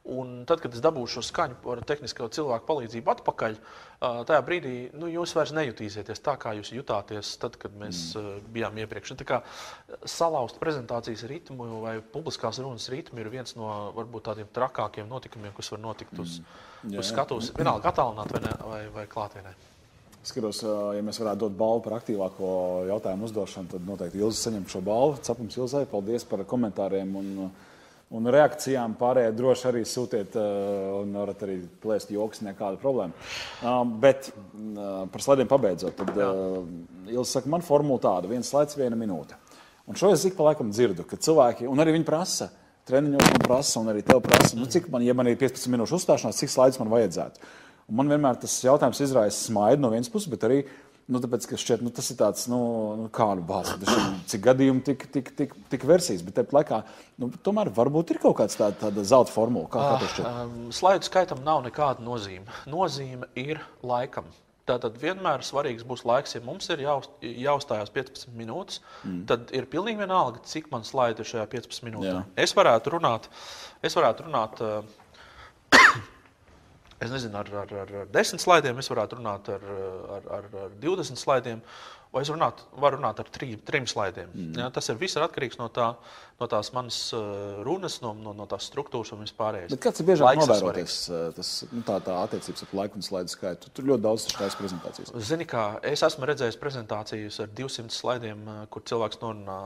Un tad, kad es dabūšu šo skaņu ar tehnisko cilvēku palīdzību atpakaļ, tajā brīdī nu, jūs vairs nejutīsieties tā, kā jūs jutāties tad, kad mēs mm. bijām iepriekš. Tā kā salauzt prezentācijas ritmu vai publiskās runas ritmu ir viens no varbūt tādiem trakākiem notikumiem, kas var notikt uz, mm. uz skatuves, vienalga attālināt vai, ne, vai, vai klātienē. Skatos, ja mēs varētu dot balvu par aktīvāko jautājumu uzdošanu, tad noteikti Ilza saņem šo balvu. Cepums Ilzai, paldies par komentāriem un, un reakcijām. Pārējie droši arī sūtiet un varat arī plēst joks, nekāda problēma. Bet par slaidiem pabeidzot, tad Ilza saka, man formula tāda, viens slaids, viena minūte. Un šo es ik pa laikam dzirdu, ka cilvēki, un arī viņi prasa, treniņos man prasa, un arī tev prasa, nu, cik man, ja man ir 15 minūšu uzstāšanās, cik slaidus man vajadzētu. Un man vienmēr tas jautājums izraisa smaidu no vienas puses, bet arī nu, tāpēc, šķiet, nu, tas ir tāds, nu, nu kā nu bāzes, cik gadījumu, tik, tik, tik, tik versijas. Bet tāpat laikā, nu, tomēr varbūt ir kaut kāda tāda, tāda zelta formula. Kā, kā uh, um, slaidu skaitam nav nekāda nozīme. Nozīme ir laikam. Tātad vienmēr svarīgs būs laiks, ja mums ir jāuz, jāuzstājās 15 minūtes. Mm. Tad ir pilnīgi vienalga, cik man slaidu ir šajā 15 minūtēs. Es varētu runāt, es varētu runāt uh, Es nezinu, ar, ar, ar, ar desmit slaidiem, es varētu runāt ar, ar, ar, ar 20 slaidiem, vai es runāt, varu runāt ar tri, trim slaidiem. Mm. Ja, tas ir viss ir atkarīgs no, tā, no tās manas uh, runas, no, no, no tās struktūras un vispārējais. Bet kāds ir biežāk novēroties uh, tas, nu, tā, tā attiecības ar laiku un slaidu skaitu? Tur ļoti daudz skaistu prezentācijas. Zini, kā es esmu redzējis prezentācijas ar 200 slaidiem, uh, kur cilvēks norunā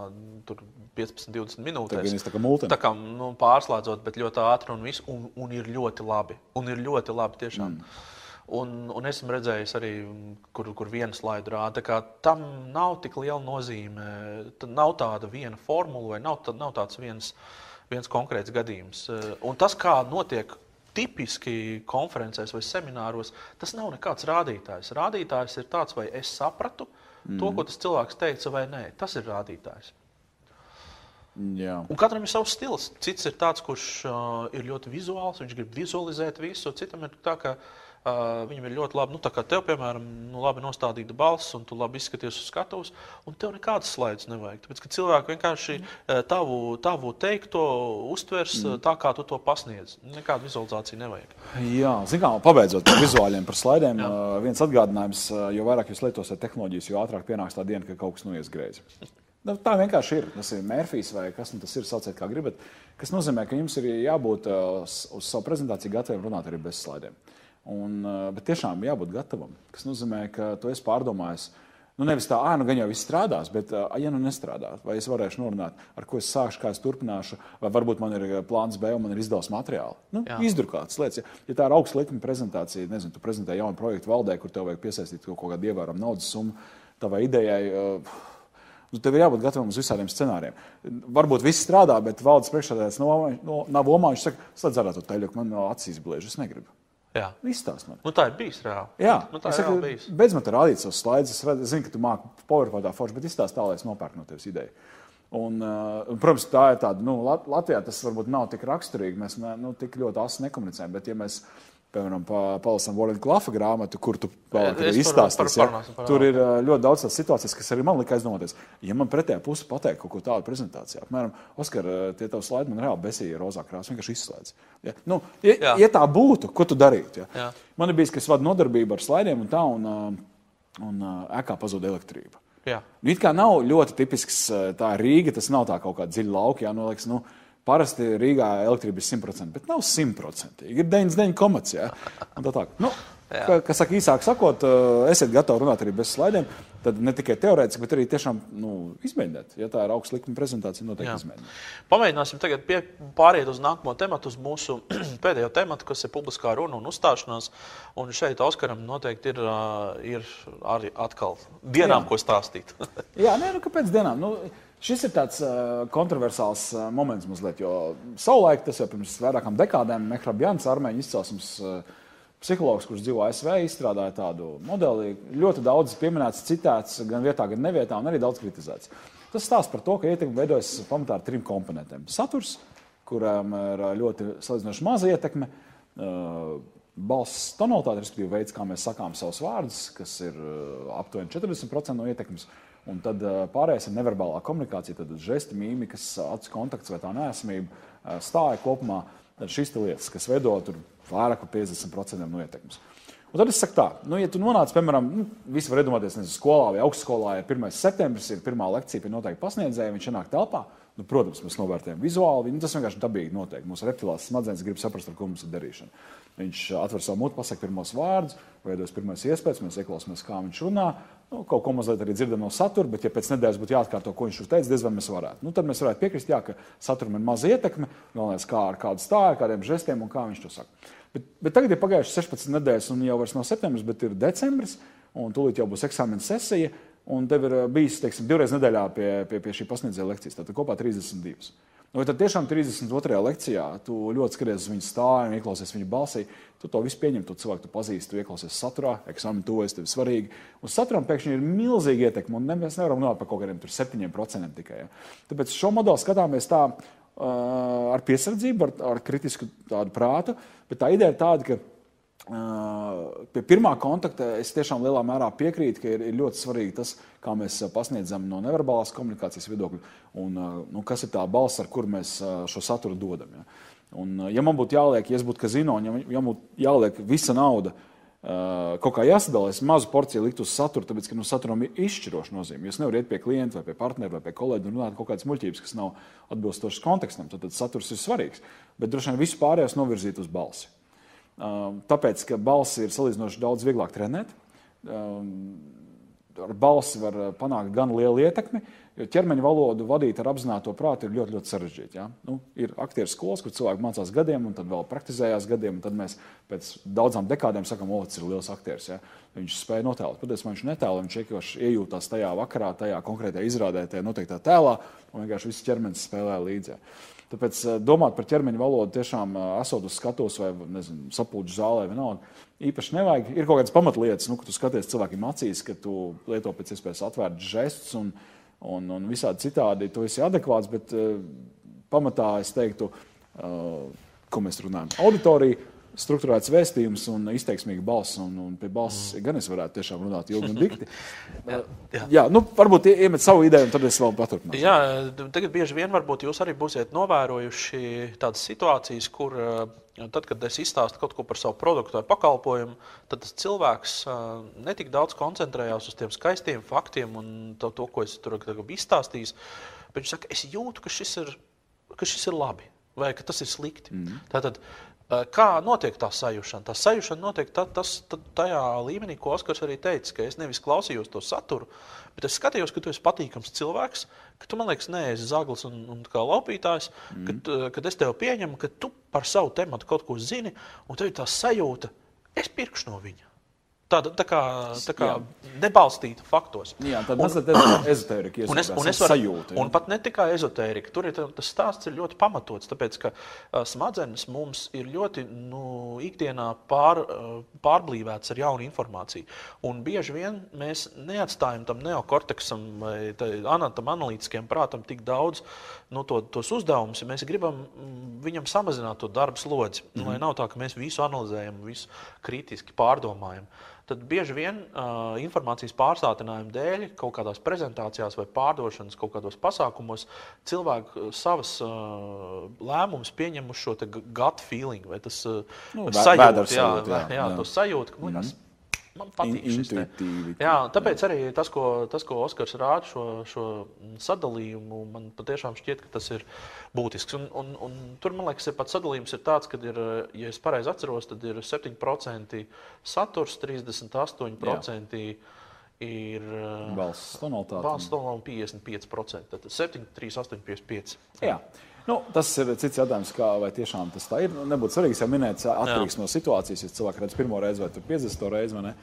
tur 15, 20 minūtes. Tā kā. Tā kā nu, pārslēdzot, bet ļoti ātri un viss, un, un ir ļoti labi. Un ir ļoti labi tiešām. Mm. Un, un esmu redzējis arī, kur, kur viena slaida rāda, tam nav tik liela nozīme. Tad nav tāda viena formula vai nav, nav tāds viens, viens konkrēts gadījums. Un tas, kā notiek tipiski konferencēs vai semināros, tas nav nekāds rādītājs. Rādītājs ir tāds, vai es sapratu mm. to, ko tas cilvēks teica, vai nē. Tas ir rādītājs. Jā. Un katram ir savs stils. Cits ir tāds, kurš uh, ir ļoti vizuāls, viņš grib vizualizēt visu. Citam ir tā, ka uh, viņam ir ļoti labi, nu, tā kā tev, piemēram, nu, labi nostādīta balss, un tu labi izskaties uz skatuves, un tev nekādas slaidus nevajag. Tāpēc, ka cilvēki vienkārši uh, tavu, tavu teikto uztvers mm. tā, kā tu to pasniedz. Nekādu vizualizāciju nevajag. Jā, zinām, pabeidzot par vizuāliem, par slaidiem, uh, viens atgādinājums, uh, jo vairāk jūs lietosiet tehnoloģijas, jo ātrāk pienāks tā diena, ka kaut kas noies greizi. Nu, tā vienkārši ir. Tas ir Mērfijs vai kas nu tas ir, sauciet kā gribat. Tas nozīmē, ka jums ir jābūt uh, uz savu prezentāciju gataviem runāt arī bez slaidiem. Un, uh, bet tiešām jābūt gatavam. Tas nozīmē, ka tu esi pārdomājis. Nu, nevis tā, ah, nu gan jau viss strādās, bet, uh, ja nu nestrādā, vai es varēšu norunāt, ar ko es sākšu, kā es turpināšu, vai varbūt man ir plāns B un man ir izdevums materiāli. Nu, Izdrukātas lietas. Ja, ja tā ir augsta likuma prezentācija, nezinu, tu prezentē jaunu projektu valdē, kur tev vajag piesaistīt kaut kādu ievērojamu naudas summu tavai idejai. Uh, Nu, tev ir jābūt gatavam uz visādiem scenārijiem. Varbūt viss strādā, bet valdes priekšsēdētājs no, nav omā. Viņš saka, slēdz ārā to teļu, man acīs bliež. Es negribu. Izstāst man. Nu, tā ir bijis reāli. Jā, nu, tā ir reāli bijis. Beidz man te rādīt savus slaidus. Es redzu, zinu, ka tu māki PowerPointā forši, bet izstāst tā, lai es nopērku no tevis ideju. Un, uh, un, protams, tā ir tāda, nu, Latvijā tas varbūt nav tik raksturīgi. Mēs nu, tik ļoti asi nekomunicējam, bet ja mēs piemēram, palasām Volina Klafa grāmatu, kur tu izstāstīsi. Ja? Tur ir ļoti daudz tādas situācijas, kas arī man lika aizdomāties. Ja man pretējā puse pateikt kaut ko tādu prezentācijā, apmēram, Oskar, tie tavi slaidi man reāli besīja rozā krāsā, vienkārši izslēdz. Ja? Nu, ja, Jā. ja tā būtu, ko tu darītu? Ja? Jā. Man ir bijis, ka es vadu nodarbību ar slaidiem un tā, un, un ēkā pazūd elektrība. Jā. Nu, it kā nav ļoti tipisks tā Rīga, tas nav tā kaut kā dziļa lauka, jā, nu, liekas, nu, Parasti Rīgā elektrība ir 100%, bet nav 100%. Ir 99,5%. Ja? Tā tā. Nu, kā, kā saka, īsāk sakot, eh, esiet gatavi runāt arī bez slaidiem. Tad ne tikai teorētiski, bet arī tiešām nu, izmēģināt. Ja tā ir augsta likuma prezentācija, noteikti izmēģināt. Pamēģināsim tagad pie, pāriet uz nākamo tematu, uz mūsu pēdējo tematu, kas ir publiskā runa un uzstāšanās. Un šeit Oskaram noteikti ir, eh, ir arī atkal dienām, Jā. ko stāstīt. Jā, nē, nu kāpēc dienām? Nu, Šis ir tāds uh, kontroversāls uh, moments mazliet, jo savulaik, tas jau pirms vairākām dekādēm, Mehrabjans, armēņu izcelsmes uh, psihologs, kurš dzīvo ASV, izstrādāja tādu modeli. Ļoti daudz pieminēts, citēts gan vietā, gan nevietā, un arī daudz kritizēts. Tas stāsta par to, ka ietekme veidojas pamatā ar trim komponentiem. Saturs, kuram ir ļoti salīdzinoši maza ietekme, uh, balss tonalitāte, respektīvi veids, kā mēs sakām savus vārdus, kas ir aptuveni 40% no ietekmes. Un tad pārējais ir neverbālā komunikācija, tad žesti, mīmikas, acu kontakts vai tā nesamība stāja kopumā. Tad šīs lietas, kas veido vairāk par 50% no ietekmes. Un tad es saku, tā, nu, ja tu nonāc, piemēram, nu, visi var iedomāties, nezinu, skolā vai augstskolā, ja 1. septembris ir pirmā lekcija pie noteikta pasniedzēja, viņš ienāk telpā, Nu, protams, mēs novērtējam vizuāli. Nu, tas vienkārši dabīgi notiek. Mūsu reptilās smadzenes grib saprast, ar ko mums ir darīšana. Viņš atver savu mutu, pasakā pirmos vārdus, veidos pirmās iespējas, mēs ieklausāmies, kā viņš runā. Nu, kaut ko mazliet arī dzirdam no satura, bet, ja pēc nedēļas būtu jāatkārto, ko viņš tur teica, diez vai mēs varētu. Nu, tad mēs varētu piekrist, jā, ka saturam ir maza ietekme, galvenais kā ar kādu stāju, kādiem žestiem un kā viņš to saka. Bet, bet tagad ir pagājušas 16 nedēļas, un jau vairs nav septembris, bet ir decembris, un tūlīt jau būs eksāmena sesija. Un tev ir bijis teiksim, divreiz nedēļā pie, pie, pie šī pasniedzēja lekcijas, tātad kopā 32. Nu, tad tiešām 32. lekcijā tu ļoti skaties uz viņu stāju, ieklausies viņa balsī, tu to visu pieņem, tu cilvēku tu pazīsti, tu ieklausies saturā, eksāmenā tuvojas, tev svarīgi. Uz saturam pēkšņi ir milzīga ietekme, un mēs nevaram runāt par kaut kādiem 7% tikai. Ja. Tāpēc šo modeli skatāmies tā ar piesardzību, ar, ar kritisku prātu, bet tā ideja ir tāda, ka Pie pirmā kontakta es tiešām lielā mērā piekrītu, ka ir, ir ļoti svarīgi tas, kā mēs pasniedzam no neverbālās komunikācijas viedokļa, un nu, kas ir tā balss, ar kuru mēs šo saturu dodam. Ja, un, ja man būtu jāliek, ja es būtu kazino, ja, ja būtu jāliek visa nauda, kaut kā jāsadala, es mazu porciju liktu uz saturu, tāpēc, ka nu, saturam ir izšķiroša nozīme. Jūs nevarat iet pie klienta vai pie partnera vai pie kolēģa un runāt kaut kādas muļķības, kas nav atbilstošas kontekstam. Tad, tad saturs ir svarīgs. Bet droši vien visu pārējos novirzīt uz balsi. Um, tāpēc, ka balsi ir salīdzinoši daudz vieglāk trenēt. Um, ar balsi var uh, panākt gan lielu ietekmi, jo ķermeņa valodu vadīt ar apzināto prātu ir ļoti, ļoti sarežģīti. Ja? Nu, ir aktieru skolas, kur cilvēki mācās gadiem, un tad vēl praktizējās gadiem, un tad mēs pēc daudzām dekādēm sakām, o, tas ir liels aktieris. Ja? Viņš spēja notēlot. Patiesībā viņš netēlo, viņš vienkārši iejūtās tajā vakarā, tajā konkrētajā izrādē, tajā noteiktā tēlā, un vienkārši viss ķermenis spēlē līdzi. Ja? Tāpēc eh, domāt par ķermeņa valodu tiešām eh, esot uz skatuves vai nezinu, sapulču zālē, vienalga. Īpaši nevajag. Ir kaut kādas pamatlietas, nu, ka tu skaties cilvēkiem acīs, ka tu lieto pēc iespējas atvērtus žestus un, un, un visādi citādi. Tu esi adekvāts, bet uh, pamatā es teiktu, ko mēs runājam. Auditorija strukturēts vēstījums un izteiksmīga balss. Un, un pie balss mm. gan es varētu tiešām runāt ilgi un dikti. jā, jā. jā, nu, varbūt iemet savu ideju, un tad es vēl paturpināšu. Jā, tagad bieži vien varbūt jūs arī būsiet novērojuši tādas situācijas, kur tad, kad es izstāstu kaut ko par savu produktu vai pakalpojumu, tad tas cilvēks netik daudz koncentrējās uz tiem skaistiem faktiem un to, to ko es tur izstāstīju. Bet viņš saka, es jūtu, ka šis ir, ka šis ir labi vai ka tas ir slikti. Mm. Tātad, Eh, kā notiek tā sajūšana? Tā sajūšana notiek tā, tas, tā, tajā līmenī, ko Oskars arī teica, ka es nevis klausījos to saturu, bet es skatījos, ka tu esi patīkams cilvēks, ka tu man liekas, neesi zaglis un, un kā laupītājs, mm. kad, eh, kad es tevi pieņemu, ka tu par savu tematu kaut ko zini, un tev ir tā sajūta, es pirkšu no viņa. Tāda tā kā, tā kā nebalstīta faktos. Jā, tā mazliet ezotērika un es, un es varu, sajūta. Un pat ne tikai ezotērika. Tur ir tas stāsts ir ļoti pamatots, tāpēc ka smadzenes mums ir ļoti nu, ikdienā pār, pārblīvēts ar jaunu informāciju. Un bieži vien mēs neatstājam tam neokorteksam vai anatam analītiskiem prātam tik daudz nu, to, tos uzdevumus, ja mēs gribam viņam samazināt to darbu slodzi. Mm -hmm. Lai nav tā, ka mēs visu analizējam, visu kritiski pārdomājam. Tad bieži vien uh, informācijas pārsātinājuma dēļ, kaut kādās prezentācijās vai pārdošanas, kaut kādos pasākumos, cilvēki savas uh, lēmumus pieņem uz šo gut feeling, vai tas uh, nu, sajūta, jā, jā, jā, jā, sajūta, ka likās, mm -hmm. Man patīk šis intuitīvi. Jā, tāpēc jā. arī tas, ko, tas, ko Oskars rāda šo, šo sadalījumu, man patiešām šķiet, ka tas ir būtisks. Un, un, un tur, man liekas, ir pat sadalījums ir tāds, ka ir, ja es pareizi atceros, tad ir 7% saturs, 38% jā. ir balss tonalitāte. Tonalitāte 55%. Tad 7, 3, 8, 55. Jā. Nu, tas ir cits jautājums, kā vai tiešām tas tā ir. Nu, nebūtu svarīgi, ja minēts atkarīgs no situācijas. Ja cilvēks redz pirmo reizi vai 50 reizi, vai ne?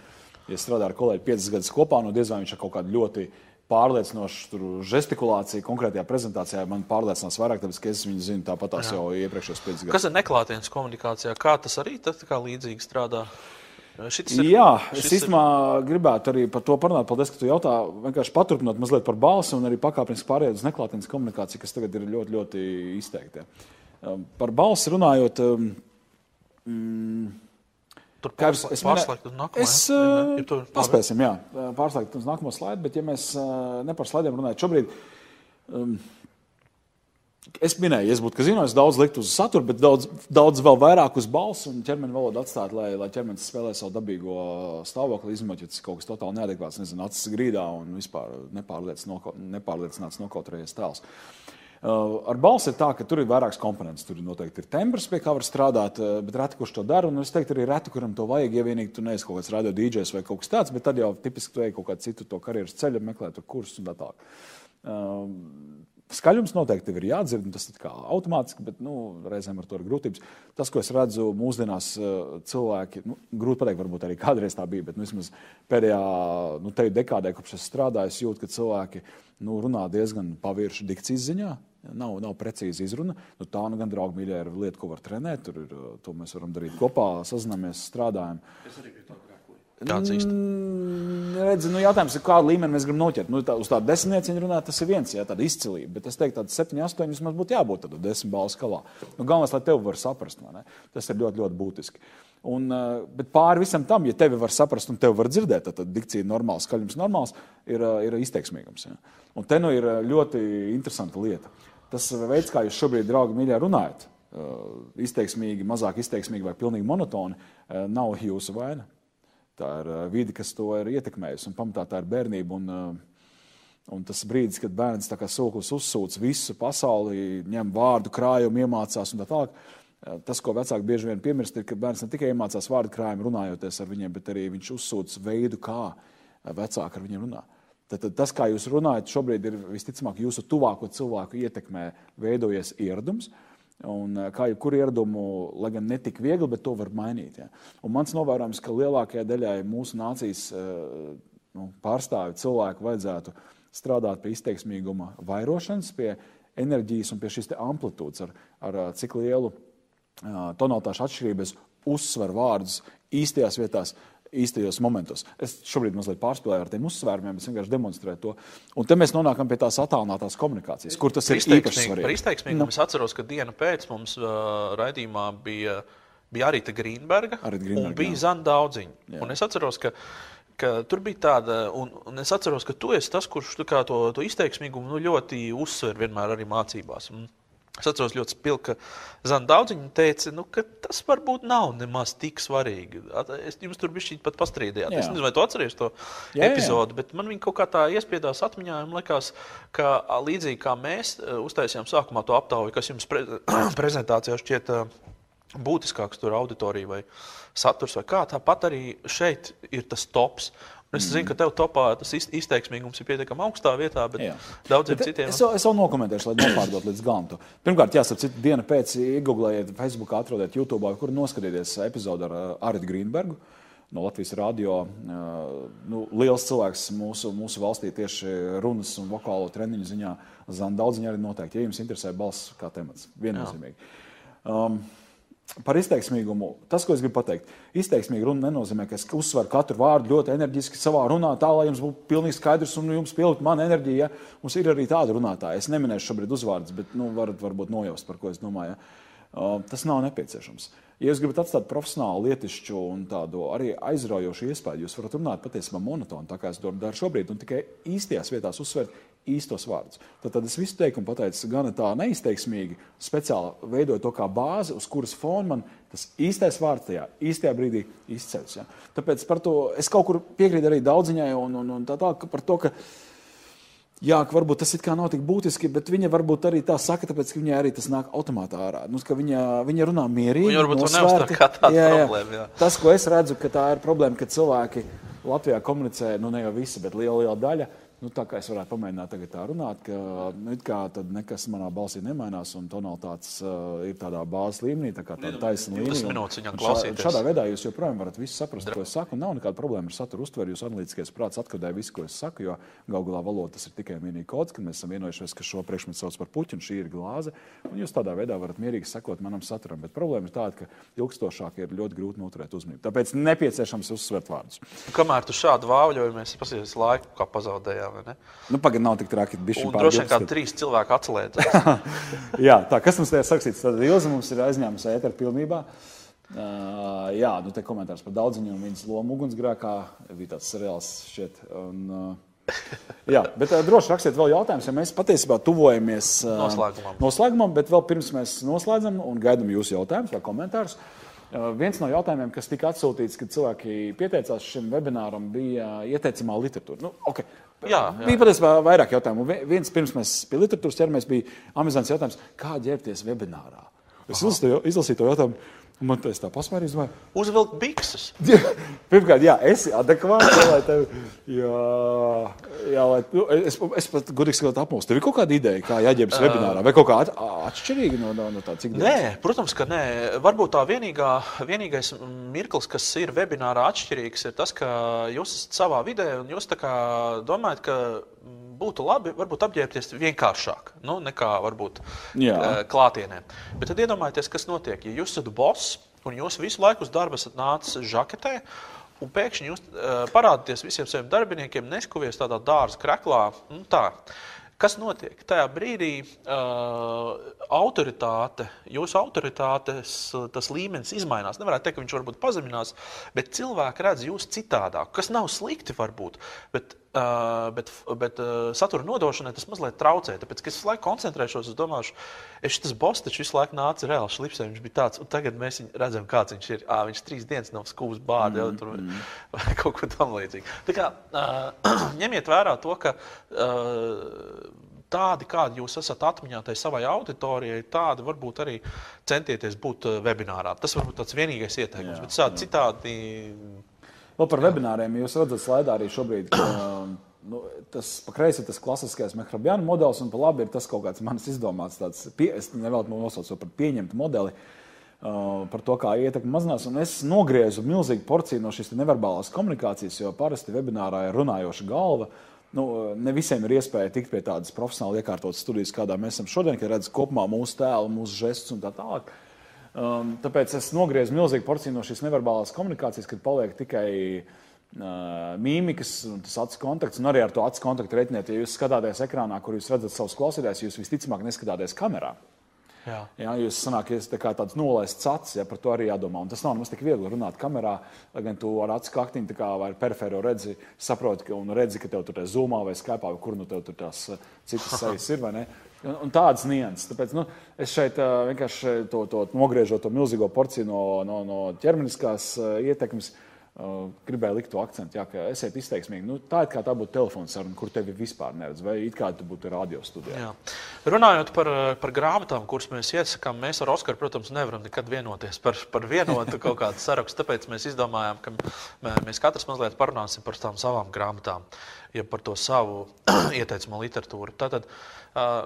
Ja strādā ar kolēģi 50 gadus kopā, nu diez vai viņš ar kaut kādu ļoti pārliecinošu žestikulāciju konkrētajā prezentācijā man pārliecinās vairāk, tāpēc, ka es viņu zinu tāpat jau iepriekšējos 5 gadus. Kas ir neklātienes komunikācijā? Kā tas arī tā, tā līdzīgi strādā? Ir, Jā, es īstenībā ir... gribētu arī par to parunāt. Paldies, ka tu jautā. Vienkārši paturpinot mazliet par balsi un arī pakāpeniski pārējot uz neklātienes komunikāciju, kas tagad ir ļoti, ļoti izteikti. Um, par balsi runājot. Um, mm, Tur pārs, es pārslēgtu uz nākamo. Es, ja, ja paspēsim, jā, pārslēgt uz nākamo slaidu, bet ja mēs uh, ne par slaidiem runājam šobrīd, um, Es minēju, es būtu kazino, es daudz liktu uz saturu, bet daudz, daudz vēl vairāk uz balsu un ķermeņa valodu atstāt, lai, lai ķermenis spēlē savu dabīgo stāvokli, izņemot, ja tas kaut kas totāli neadekvāts, nezinu, acis grīdā un vispār nepārliecināts, nokautrējies tēls. Uh, ar balsi ir tā, ka tur ir vairākas komponentes. Tur noteikti ir tembrs, pie kā var strādāt, uh, bet reti kurš to dara. Un es teiktu, arī reti, kuram to vajag. Ja vienīgi tu neesi kaut kāds radio dīdžers vai kaut kas tāds, bet tad jau tipiski tu ej kaut kādu citu karjeras ceļu, meklē tur kursus un tā tālāk. Um, Skaļums noteikti ir jādzird, tas ir automātiski, bet nu, reizēm ar to ir grūtības. Tas, ko es redzu mūsdienās, uh, cilvēki, nu, grūti pateikt, varbūt arī kādreiz tā bija, bet nu, vismaz pēdējā nu, dekādē, kopš es strādāju, es jūtu, ka cilvēki nu, runā diezgan pavirši dikcijas ziņā. Nav, nav precīzi izruna. Nu, tā nu gan, draugi, mīļie, ir lieta, ko var trenēt. Tur ir, to mēs varam darīt kopā, sazināmies, strādājam. Es arī biju tā. Kāds īsti? Mm, redzi, nu, jautājums ir, kādu līmeni mēs gribam noķert. Nu, tā, uz tādu desmitnieciņu runāt, tas ir viens, jā, tāda izcilība. Bet es teiktu, ka 7, 8 vismaz būtu jābūt tādam desmit balvu skalā. Nu, galvenais, lai tevi var saprast, tas ir ļoti, ļoti būtiski. Un, bet pāri visam tam, ja tevi var saprast un tevi var dzirdēt, tad, tad dikcija ir normāla, skaļums normāls, ir, ir izteiksmīgums. Ja. Un te nu ir ļoti interesanta lieta tas veids, kā jūs šobrīd, draugi, mīļā, runājat, izteiksmīgi, mazāk izteiksmīgi vai pilnīgi monotoni, nav jūsu vaina. Tā ir vide, kas to ir ietekmējusi, un pamatā tā ir bērnība. Un, un tas brīdis, kad bērns kā sūklis uzsūc visu pasauli, ņem vārdu krājumu, iemācās un tā tālāk. Tas, ko vecāki bieži vien piemirst, ir, ka bērns ne tikai iemācās vārdu krājumu, runājoties ar viņiem, bet arī viņš uzsūc veidu, kā vecāki ar viņiem runā. Tad, tad tas, kā jūs runājat, šobrīd ir visticamāk jūsu tuvāko cilvēku ietekmē veidojies ieradums. Un, eh, kā jebkuru ieradumu, lai gan ne tik viegli, bet to var mainīt. Ja. Un mans novērojums, ka lielākajai daļai mūsu nācijas eh, nu, pārstāvju cilvēku vajadzētu strādāt pie izteiksmīguma vairošanas, pie enerģijas un pie šīs amplitūdas, ar, ar eh, cik lielu tonalitāšu atšķirības uzsver vārdus īstajās vietās, īstajos momentos. Es šobrīd mazliet pārspēlēju ar tiem uzsvērumiem, es vienkārši demonstrēju to. Un te mēs nonākam pie tās attālinātās komunikācijas, kur tas ir īpaši svarīgi. Par izteiksmīgumu no. es atceros, ka dienu pēc mums uh, raidījumā bija, bija Arita Grīnberga un bija Zana Daudziņa. Es atceros, ka ka tur bija tāda, un, un es atceros, ka tu esi tas, kurš to, to izteiksmīgumu nu, ļoti uzsver vienmēr arī mācībās. Un, Es atceros ļoti spilgti, ka Zana Daudziņa teica, nu, ka tas varbūt nav nemaz tik svarīgi. Es jums tur bija pat pastrīdējāt. Jā. Es nezinu, vai tu atceries to jā, epizodi, jā. bet man viņa kaut kā tā iespiedās atmiņā. Man liekas, ka līdzīgi kā mēs e, uztaisījām sākumā to aptauju, kas jums pre prezentācijā šķiet e, būtiskāks tur auditorija vai saturs vai kā, tāpat arī šeit ir tas tops. Es zinu, ka tev topā tas izteiksmīgums ir pietiekami augstā vietā, bet Jā. daudziem bet citiem. Es jau, es jau nokomentēšu, lai nepārdot līdz galam. Pirmkārt, jāsaka, citu dienu pēc iegūlējiet Facebook, atrodiet YouTube, kur noskatieties epizodu ar Aritu Grīnbergu. No Latvijas radio. Nu, liels cilvēks mūsu, mūsu valstī tieši runas un vokālo treniņu ziņā. Zana daudziņā arī noteikti, ja jums interesē balss kā temats. Viennozīmīgi. Um, Par izteiksmīgumu. Tas, ko es gribu pateikt, izteiksmīgi runa nenozīmē, ka es uzsveru katru vārdu ļoti enerģiski savā runā, tā lai jums būtu pilnīgi skaidrs un jums pieliktu mana enerģija. Ja? Mums ir arī tāda runātāja. Es neminēšu šobrīd uzvārdus, bet nu, varat varbūt nojaust, par ko es domāju. Ja? Tas nav nepieciešams. Ja jūs gribat atstāt profesionālu, lietišķu un tādu arī aizraujošu iespēju, jūs varat runāt patiesībā monotoni, tā kā es to daru šobrīd, un tikai īstajās vietās uzsvērt īstos vārdus. Tad, tad es visu teikumu pateicu gan tā neizteiksmīgi, speciāli veidoju to kā bāzi, uz kuras fona man tas īstais vārds tajā īstajā brīdī izceļas. Ja? Tāpēc par to es kaut kur piekrītu arī daudziņai un, un, un tā tālāk par to, ka. Jā, ka varbūt tas nav tik būtiski, bet viņa varbūt arī tā saka, tāpēc, ka viņai arī tas nāk automātā ārā. Nu, viņa, viņa runā mierīgi. Viņa varbūt neuztver kā tādu jā, jā. problēmu. Jā. Tas, ko es redzu, ka tā ir problēma, ka cilvēki Latvijā komunicē, nu ne jau visi, bet liela, liela daļa Nu, tā kā es varētu pamēģināt tā runāt, ka nu, nekas manā balsī nemainās, un tonalitātes uh, ir tādā bāzes līmenī, tā kā tāda taisna līnija. Minūtes viņam klausīties. Šādā veidā jūs joprojām varat visu saprast, ko es saku, un nav nekāda problēma ar saturu uztveri. Jūs analītiskais prāts atkodē visu, ko es saku, jo gal galā valoda tas ir tikai vienīgi kods, kad mēs esam vienojušies, ka šo priekšmetu sauc par puķi, un šī ir glāze, un jūs tādā veidā varat mierīgi sekot manam saturam. Bet problēma ir tāda, ka ilgstošāk ir ļoti grūti noturēt uzmanību. Tāpēc nepieciešams uzsvert vārdus. Kamēr tu šādu vāvļoju, mēs paskatīsimies laiku, kā pazaudējām. Nu, Pagaidām, nav tik traki. Droši vien kā trīs cilvēki atcelēt. jā, tā kas mums te ir sakstīts? Tad Ilza mums ir aizņēmusi ēteru pilnībā. Uh, jā, nu te komentārs par daudziņu un viņas lomu ugunsgrēkā. Bija tāds seriāls šķiet. Un, uh, jā, bet uh, droši rakstiet vēl jautājumus, ja mēs patiesībā tuvojamies uh, noslēgumam. noslēgumam, bet vēl pirms mēs noslēdzam un gaidām jūsu jautājumus vai komentārus. Viens no jautājumiem, kas tika atsūtīts, kad cilvēki pieteicās šim webināram, bija ieteicamā literatūra. Nu, okay. Jā, jā. Bija patiesībā vairāk jautājumu. Viens pirms mēs pie literatūras ķeramies, bija amizants jautājums, kā ģērbties webinārā. Es izlasīju to jautājumu. Man tas tā pasmērīs, vai? Uzvilkt bikses. Pirmkārt, jā, esi adekvāts, lai tev, jā, jā, lai, nu, es, es pat godīgi sakot apmūstu. Tev ir kaut kāda ideja, kā jāģērbjas uh, webinārā, vai kaut kā at, atšķirīga no, no, no tā, cik Nē, dienas? protams, ka nē. Varbūt tā vienīgā, vienīgais mirklis, kas ir webinārā atšķirīgs, ir tas, ka jūs esat savā vidē un jūs tā kā domājat, ka būtu labi varbūt apģērbties vienkāršāk nu, nekā varbūt Jā. klātienē. Bet tad iedomājieties, kas notiek. Ja jūs esat boss un jūs visu laiku uz darbu esat nācis žaketē, un pēkšņi jūs uh, parādāties visiem saviem darbiniekiem, neskuvies tādā dārza kreklā. Nu, tā. Kas notiek? Tajā brīdī uh, autoritāte, jūsu autoritātes tas līmenis mainās. Nevarētu teikt, ka viņš varbūt pazeminās, bet cilvēki redz jūs citādāk, kas nav slikti varbūt. Bet Uh, bet bet uh, satura nodošanai tas mazliet traucē. Tāpēc, es visu laiku koncentrēšos, es domāju, es tas boss taču visu laiku nāca reāli šlipsē. Viņš bija tāds, un tagad mēs redzam, kāds viņš ir. À, viņš trīs dienas nav skūpstījis bādi mm, -hmm. mm. vai kaut ko tamlīdzīgu. Tā kā uh, ņemiet vērā to, ka. Uh, tādi, kādi jūs esat atmiņā tai savai auditorijai, tādi varbūt arī centieties būt webinārā. Tas varbūt tāds vienīgais ieteikums, jā, bet citādi Vēl par webināriem jūs redzat, slaidā arī šobrīd. Ka, nu, tas pa kreisi ir tas klasiskais Mehrabjāna modelis, un pa labi ir tas kaut kāds manis izdomāts, tāds, pie, es nevēlu nosaukt par pieņemtu modeli. Uh, par to, kā ietekme mazinās. Un es nogriezu milzīgu porciju no šīs neverbālās komunikācijas, jo parasti webinārā ir runājoša galva. Nu, ne visiem ir iespēja tikt pie tādas profesionāli iekārtotas studijas, kādā mēs esam šodien, kad redzam kopumā mūsu tēlu, mūsu žestus un tā tālāk. Uh, Um, tāpēc es nogriezu milzīgu porciju no šīs neverbālās komunikācijas, kad paliek tikai uh, mīmikas un tas acu kontakts. Un arī ar to acu kontaktu reiķiniet, ja jūs skatāties ekrānā, kur jūs redzat savus klausītājus, jūs visticamāk neskatāties kamerā. Jā. Jā, jūs sanākat, ka tā tāds nolaists acis, ja par to arī jādomā. Un tas nav nemaz tik viegli runāt kamerā, lai gan tu ar acu kaktiņu vai perifēro redzi, saproti, ka, un redzi, ka tev tur ir zumā vai skypā, vai kur nu tev tur tās uh, citas sejas ir. Un, un tādas nianses. Tāpēc nu, es šeit uh, vienkārši to, to nogriežot to milzīgo porciju no, no, no ķermeniskās uh, ietekmes. Uh, gribēju likt to akcentu, jā, ka esiet izteiksmīgi. Nu, tā ir kā tā būtu telefona saruna, kur tevi vispār neredz, vai it kā tu būtu radio studijā. Jā. Runājot par, par grāmatām, kuras mēs iesakām, mēs ar Oskaru, protams, nevaram nekad vienoties par, par vienotu kaut kādu sarakstu. Tāpēc mēs izdomājām, ka mēs katrs mazliet parunāsim par tām savām grāmatām, ja par to savu ieteicamo literatūru. Tātad, uh,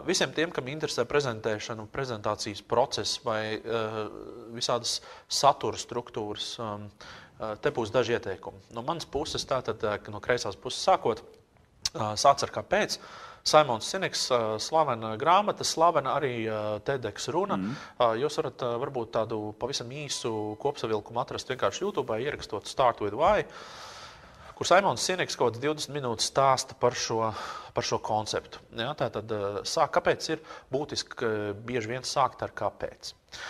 Visiem tiem, kam interesē prezentēšana, prezentācijas process vai visādas satura struktūras, te būs daži ieteikumi. No manas puses, tātad no kreisās puses sākot, sāc ar kāpēc. Simons Sineks, slavena grāmata, slavena arī TEDx runa. Mm. Jūs varat varbūt tādu pavisam īsu kopsavilkumu atrast vienkārši YouTube, ierakstot Start with Why. Kur Simons Sineks kaut kāds 20 minūtes stāsta par šo, par šo konceptu. Ja, tā tad sāk, kāpēc ir būtiski bieži vien sākt ar kāpēc. Uh,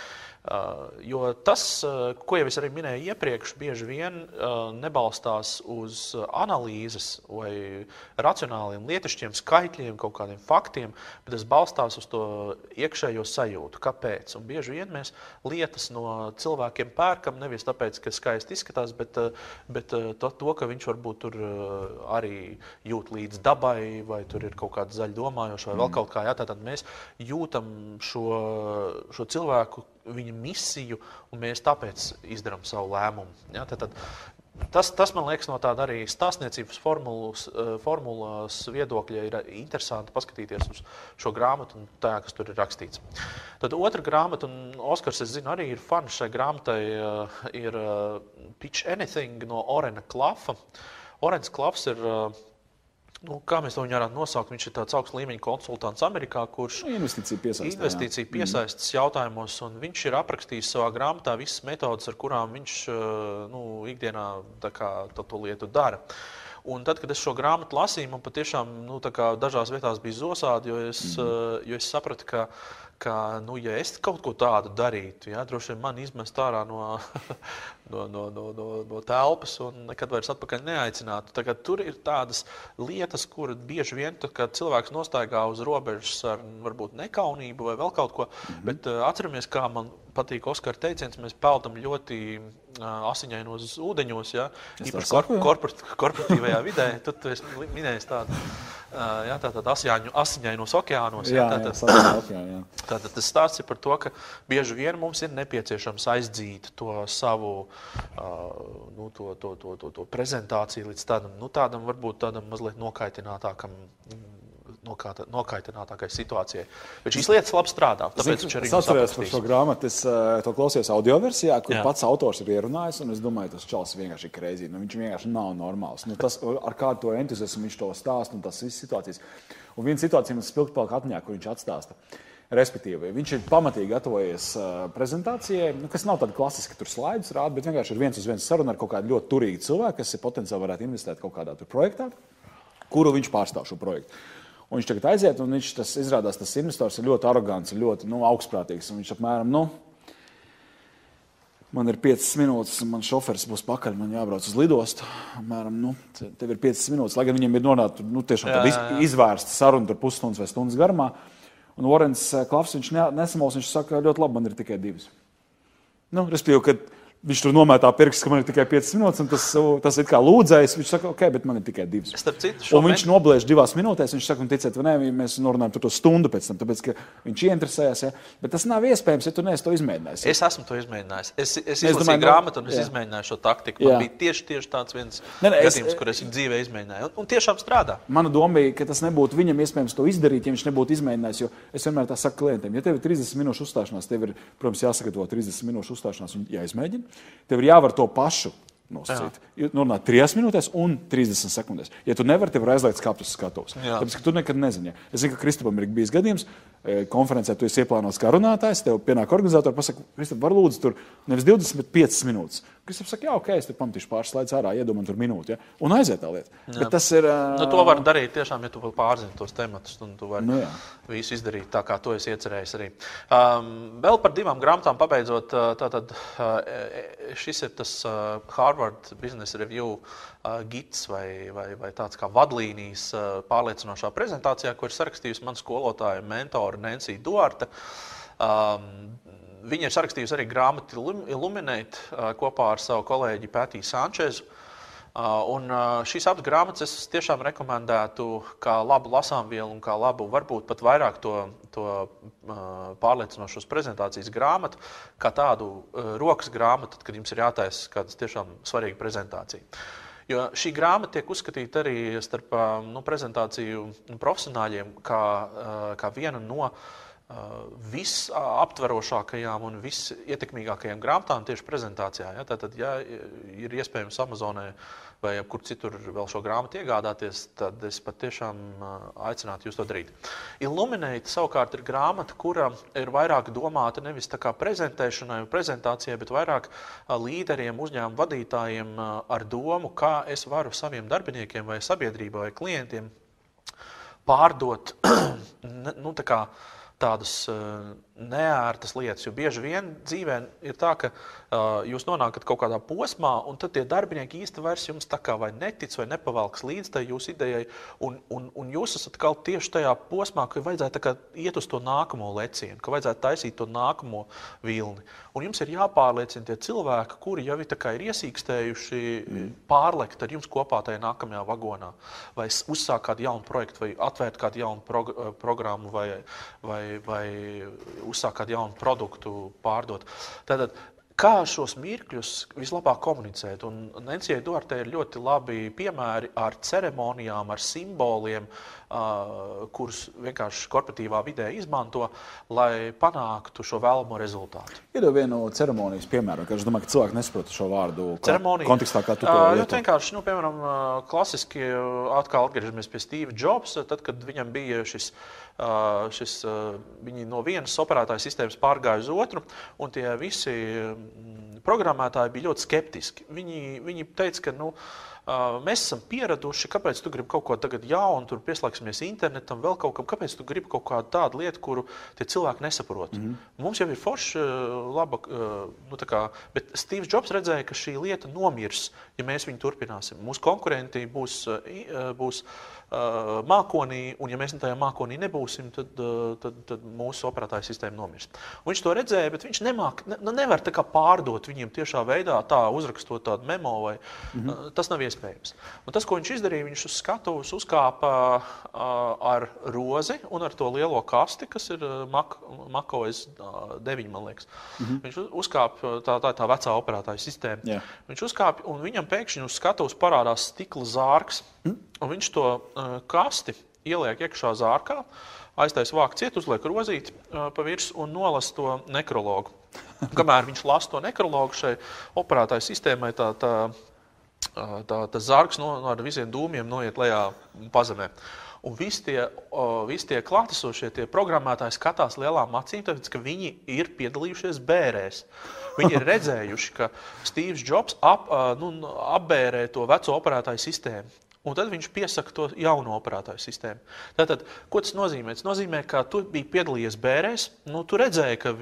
jo tas, uh, ko jau es arī minēju iepriekš, bieži vien uh, nebalstās uz analīzes vai racionāliem lietišķiem skaitļiem, kaut kādiem faktiem, bet tas balstās uz to iekšējo sajūtu. Kāpēc? Un bieži vien mēs lietas no cilvēkiem pērkam nevis tāpēc, ka skaisti izskatās, bet, bet to, to, ka viņš varbūt tur arī jūt līdz dabai, vai tur ir kaut kāda zaļa domājoša, vai vēl mm. kaut kā. Jā, tātad mēs jūtam šo, šo cilvēku viņa misiju, un mēs tāpēc izdarām savu lēmumu. Ja, tad, tad, Tas, tas man liekas, no tāda arī stāstniecības formulas, eh, formulas viedokļa ir interesanti paskatīties uz šo grāmatu un tā, kas tur ir rakstīts. Tad otra grāmata, un Oskars, es zinu, arī ir fans šai grāmatai, eh, ir eh, Pitch Anything no Orena Klafa. Orens Klafs ir nu, kā mēs to varētu nosaukt, viņš ir tāds augsts līmeņa konsultants Amerikā, kurš nu, investīciju piesaistīs investīciju piesaistas mm. jautājumos, viņš ir aprakstījis savā grāmatā visas metodas, ar kurām viņš nu, ikdienā kā, to, to lietu dara. Un tad, kad es šo grāmatu lasīju, man patiešām nu, dažās vietās bija zosādi, jo es, mm jo es sapratu, ka ka, nu, ja es kaut ko tādu darītu, ja, droši vien man izmest ārā no, no, no, no, no, no telpas un nekad vairs atpakaļ neaicinātu. Tagad tur ir tādas lietas, kuras bieži vien, tad, kad cilvēks nostaigā uz robežas ar varbūt nekaunību vai vēl kaut ko, mm -hmm. bet uh, atceramies, kā man patīk Oskara teiciens, mēs peldam ļoti uh, asiņainos ūdeņos, ja? īpaši kor korporat korporatīvajā vidē. Tad tu esi minējis tādu, jā, tātad asiņainu, asiņainos okeānos. Jā, jā, tātad, jā, okeāni, jā. tātad tas stāsts ir par to, ka bieži vien mums ir nepieciešams aizdzīt to savu uh, nu, to, to, to, to, to prezentāciju līdz tādam, nu, tādam varbūt tādam mazliet nokaitinātākam nokaitinātākai situācijai. Bet šīs lietas labi strādā. Tāpēc viņš arī ir atceries par šo grāmatu. Es uh, to klausījos audio versijā, kur Jā. pats autors ir ierunājis. Es domāju, tas čels vienkārši ir kreizī. Nu, viņš vienkārši nav normāls. Nu, tas, ar kādu to entuziasmu viņš to stāsta un tas visas situācijas. Un viena situācija man spilgti palika atmiņā, kur viņš atstāsta. Respektīvi, viņš ir pamatīgi gatavojies uh, prezentācijai, nu, kas nav tāda klasiska, tur slaidus rāda, bet vienkārši ir viens uz viens saruna ar kaut kādu ļoti turīgu cilvēku, kas ir potenciāli varētu investēt kaut kādā projektā, kuru viņš pārstāv šo projektu. Un viņš tagad aiziet, un viņš tas izrādās, tas investors ir ļoti arogants, ļoti nu, augstprātīgs. Viņš apmēram, nu, man ir 5 minūtes, un man šoferis būs pakaļ, man jābrauc uz lidostu. Apmēram, nu, tev ir 5 minūtes, lai gan viņam ir nonākta nu, tiešām iz, izvērsta saruna, tur pusstundas vai stundas garumā. Un Orens eh, Klafs, viņš nesamals, viņš saka, ļoti labi, man ir tikai divas. Nu, respektīvi, kad Viņš tur nometā pirksts, ka man ir tikai 5 minūtes, un tas, tas ir kā lūdzējs. Viņš saka, ok, bet man ir tikai 2. Citu, un viņš noblēž divās minūtēs. Viņš saka, un ticiet, vai nē, mēs norunājam par to stundu pēc tam, tāpēc, ka viņš ieinteresējās. Ja? Bet tas nav iespējams, ja tu neesi to izmēģinājis. Ja? Es esmu to izmēģinājis. Es, es, izlasīju nu, grāmatu, un es jā. izmēģināju šo taktiku. Man jā. bija tieši, tieši tāds viens ne, ne, gadījums, es, kur es viņu dzīvē izmēģināju. Un, un tiešām strādā. Mana doma bija, ka tas nebūtu viņam iespējams to izdarīt, ja viņš nebūtu izmēģinājis. Jo es vienmēr tā saku klientiem, ja tev ir 30 minūšu uzstāšanās, tev ir, protams, jāsagatavo 30 minūšu uzstāšanās un jāizmēģina. Tev ir jāvar to pašu nosacīt. Runāt 3 minūtēs un 30 sekundēs. Ja tu nevari, tev ir aizliegts kāpt uz skatuves. Tāpēc, ka tu nekad nezini. Es zinu, ka Kristupam ir bijis gadījums, e, konferencē tu esi ieplānots kā runātājs, tev pienāk organizatori, pasaka, Kristup, var lūdzu tur nevis 20, bet 5 minūtes. Kristaps saka, jā, ok, es tur pamatīšu pāris slaidus ārā, iedomājos tur minūti, ja? un aiziet tā lieta. Jā. Bet tas ir. Uh... Nu, to var darīt tiešām, ja tu vēl pārzini tos tematus, un tu vari nu, jā. visu izdarīt tā, kā to es iecerējis arī. Um, vēl par divām grāmatām pabeidzot, tātad uh, šis ir tas uh, Harvard Business Review uh, gids vai, vai, vai tāds kā vadlīnijas uh, pārliecinošā prezentācijā, ko ir sarakstījusi mana skolotāja mentore Nancy Duarte. Um, Viņa ir sarakstījusi arī grāmatu Illuminate kopā ar savu kolēģi Pētiju Sančezu. Un šīs abas grāmatas es tiešām rekomendētu kā labu lasāmvielu un kā labu, varbūt pat vairāk to, to pārliecinošos prezentācijas grāmatu, kā tādu rokas grāmatu, kad jums ir jātaisa kāda tiešām svarīga prezentācija. Jo šī grāmata tiek uzskatīta arī starp nu, prezentāciju profesionāļiem kā, kā viena no uh, visaptverošākajām un visietekmīgākajām grāmatām tieši prezentācijā. Ja? Tātad, ja ir iespējams Amazonē vai kur citur vēl šo grāmatu iegādāties, tad es patiešām aicinātu jūs to darīt. Illuminate savukārt ir grāmata, kura ir vairāk domāta nevis tā kā prezentēšanai un prezentācijai, bet vairāk līderiem, uzņēmumu vadītājiem ar domu, kā es varu saviem darbiniekiem vai sabiedrībai vai klientiem pārdot nu, tā kā tādas uh, neērtas lietas. Jo bieži vien dzīvē ir tā, ka uh, jūs nonākat kaut kādā posmā, un tad tie darbinieki īsti vairs jums vai netic vai nepavalks līdz tai jūsu idejai. Un, un, un jūs esat tieši tajā posmā, ka vajadzētu iet uz to nākamo lecienu, ka vajadzētu taisīt to nākamo vilni. Un jums ir jāpārliecina tie cilvēki, kuri jau ir, ir iesīkstējuši mm. pārlekt ar jums kopā tajā nākamajā vagonā, vai uzsākt kādu jaunu projektu, vai atvērt kādu jaunu prog programmu, vai, vai, vai uzsākt kādu jaunu produktu, pārdot. Tātad, Kā šos mirkļus vislabāk komunicēt? Un Nancijai Duartei ir ļoti labi piemēri ar ceremonijām, ar simboliem, uh, kurus vienkārši korporatīvā vidē izmanto, lai panāktu šo vēlamo rezultātu. Ir viena no ceremonijas piemēra, ka es domāju, ka cilvēki nesaprot šo vārdu Ceremonija. kontekstā, kā tu to uh, vienkārši, nu, piemēram, klasiski atkal atgriežamies pie Steve Jobs, tad, kad viņam bija šis šis, viņi no vienas operētāja sistēmas pārgāja uz otru, un tie visi programmētāji bija ļoti skeptiski. Viņi, viņi teica, ka nu, Uh, mēs esam pieraduši, kāpēc tu gribi kaut ko tagad jaunu, tur pieslēgsimies internetam, vēl kaut kam, kāpēc tu gribi kaut kādu tādu lietu, kuru tie cilvēki nesaprot. Mm -hmm. Mums jau ir forši, laba, nu, kā, bet Steve's Jobs redzēja, ka šī lieta nomirs, ja mēs viņu turpināsim. Mūsu konkurenti būs, būs uh, mākonī, un ja mēs tajā mākonī nebūsim, tad, uh, tad, tad mūsu operatāja sistēma nomirs. Un viņš to redzēja, bet viņš nemāk, ne, nu, nevar pārdot viņiem tiešā veidā, tā uzrakstot tādu memo. Vai, mm -hmm. Tas nav iespējams. Un tas, ko viņš izdarīja, viņš uz skatuves uzkāpa ar rozi un ar to lielo kasti, kas ir Makojas 9. Man liekas. -hmm. Viņš uzkāpa tā, tā, tā vecā operētāja sistēma. Yeah. Viņš uzkāpa un viņam pēkšņi uz skatuves parādās stikla zārks. Mm. Viņš to kasti ieliek iekšā zārkā, aiztaisa vāku cietu, uzliek rozīti pa virsmu un nolasa to nekrologu. Kamēr viņš lasa to nekrologu šai operētāju sistēmai, tā, tā, tā, tas zārks no, no ar visiem dūmiem noiet lejā pazemē. Un visi tie, visi tie klātesošie, tie programmētāji skatās lielām acīm, tāpēc ka viņi ir piedalījušies bērēs. Viņi ir redzējuši, ka Steve's Jobs ap, nu, apbērē to veco operētāju sistēmu. Un tad viņš piesaka to jaunu operētāju sistēmu. Tātad, ko tas nozīmē? Tas nozīmē, ka tu biji piedalījies bērēs, nu, tu redzēji, ka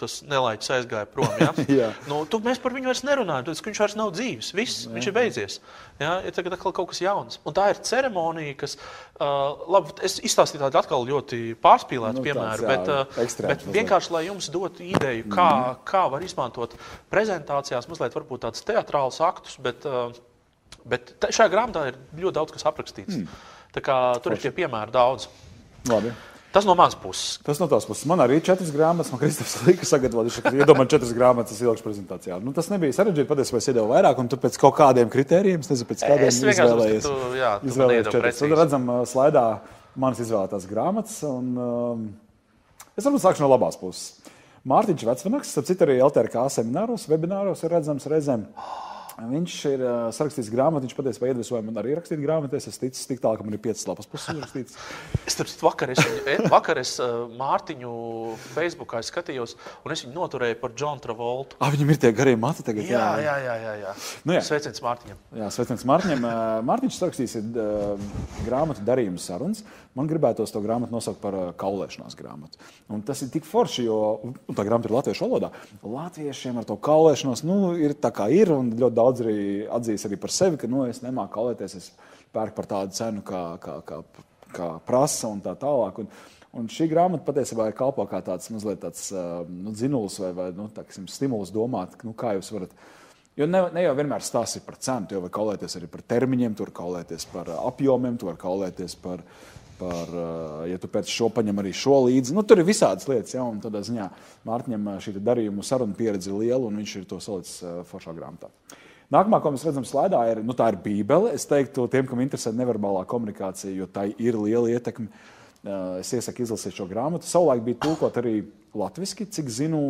tas nelaiķis aizgāja prom. Ja? Nu, tu, mēs par viņu vairs nerunājam, tad viņš vairs nav dzīves. Viss, jā. viņš ir beidzies. Ja? Ir tagad atkal kaut kas jauns. Un tā ir ceremonija, kas, uh, labi, es izstāstīju tādu atkal ļoti pārspīlētu nu, piemēru, tāds, jā, bet, uh, bet vienkārši, lai jums dotu ideju, kā, mm kā var izmantot prezentācijās mazliet varbūt tādus teatrālus aktus, bet uh, Bet šajā grāmatā ir ļoti daudz kas aprakstīts. Mm. Kā, tur Forši. ir tie piemēri daudz. Labi. Tas no manas puses. Tas no tās puses. Man arī ir četras grāmatas. Man Kristofers Līka sagatavoja, ka iedomājos četras grāmatas, tas ilgs prezentācijā. Nu, tas nebija sarežģīti. Patiesībā es iedevu vairāk, un tu pēc kaut kādiem kritērijiem, nezinu, pēc kādiem es izvēlējies. Tu, jā, tu izvēlējies četras. Tad redzam slaidā manas izvēlētās grāmatas. Un, um, es varbūt sākšu no labās puses. Mārtiņš Vecvanaks, ap citu arī LTRK semināros, webināros ir redzams reizēm. Oh Viņš ir uh, sarakstījis grāmatu, viņš patiesībā iedvesmoja man arī rakstīt grāmatu. Es esmu ticis tik tālu, ka man ir piecas lapas puses rakstīts. es tam vakar, es, e, vakar es uh, Mārtiņu Facebookā skatījos, un es viņu noturēju par Johnu Travoltu. Ah, viņam ir tie garie mati tagad. Jā, jā, jā. jā, jā. Nu, jā. Sveiciens Mārtiņam. Jā, sveiciens Mārtiņam. Mārtiņš sarakstīs uh, grāmatu darījumu sarunas. Man gribētos to grāmatu nosaukt par uh, kaulēšanās grāmatu. Un tas ir tik forši, jo tā grāmata ir latviešu valodā. Latviešiem ar to kaulēšanos nu, ir tā kā ir, un ļoti daudz arī atzīst arī par sevi, ka nu, es nemāku kaulēties, es pērku par tādu cenu, kā, kā, kā, kā prasa un tā tālāk. Un, un šī grāmata patiesībā ir kalpo kā tāds mazliet tāds, uh, nu, dzinulis vai, vai nu, tāksim, stimuls domāt, nu, kā jūs varat. Jo ne, ne jau vienmēr stāsts ir par cenu, tu jau vari kaulēties arī par termiņiem, tu vari kaulēties par apjomiem, tu vari kaulēties par, par, ja tu pēc šo paņem arī šo līdzi. Nu, tur ir visādas lietas, ja, un tādā ziņā Mārtiņam šī darījuma saruna pieredze ir liela, un viņš ir to salicis foršā grāmatā. Nākamā, ko mēs redzam slaidā, ir, nu, ir Bībele. Es teiktu, tiem, kam interesē neverbālā komunikācija, jo tai ir liela ietekme. Es iesaku izlasīt šo grāmatu. Savulaik bija tulkot arī latviešu. Cik zinu,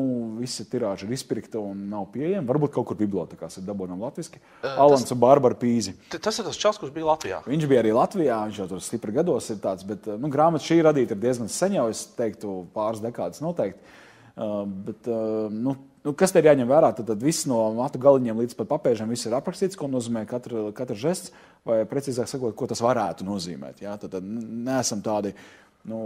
visa tirāža ir izpirkta un nav pieejama. Varbūt kaut kur bibliotekās ir dabūjama latviešu. Uh, Alans un Bārbara Pīzi. Tas ir tas čels, kurš bija Latvijā. Viņš bija arī Latvijā, viņš jau tur stipri gados ir tāds. Bet nu, grāmata šī radīta ir diezgan sen jau, es teiktu, pāris dekādas noteikti. Uh, bet, uh, nu, Nu, kas te ir jāņem vērā? Tad, tad viss no matu galiņiem līdz pat papēžam ir aprakstīts, ko nozīmē katra, katra žests, vai precīzāk sakot, ko tas varētu nozīmēt. Ja? Tad, tad neesam tādi nu,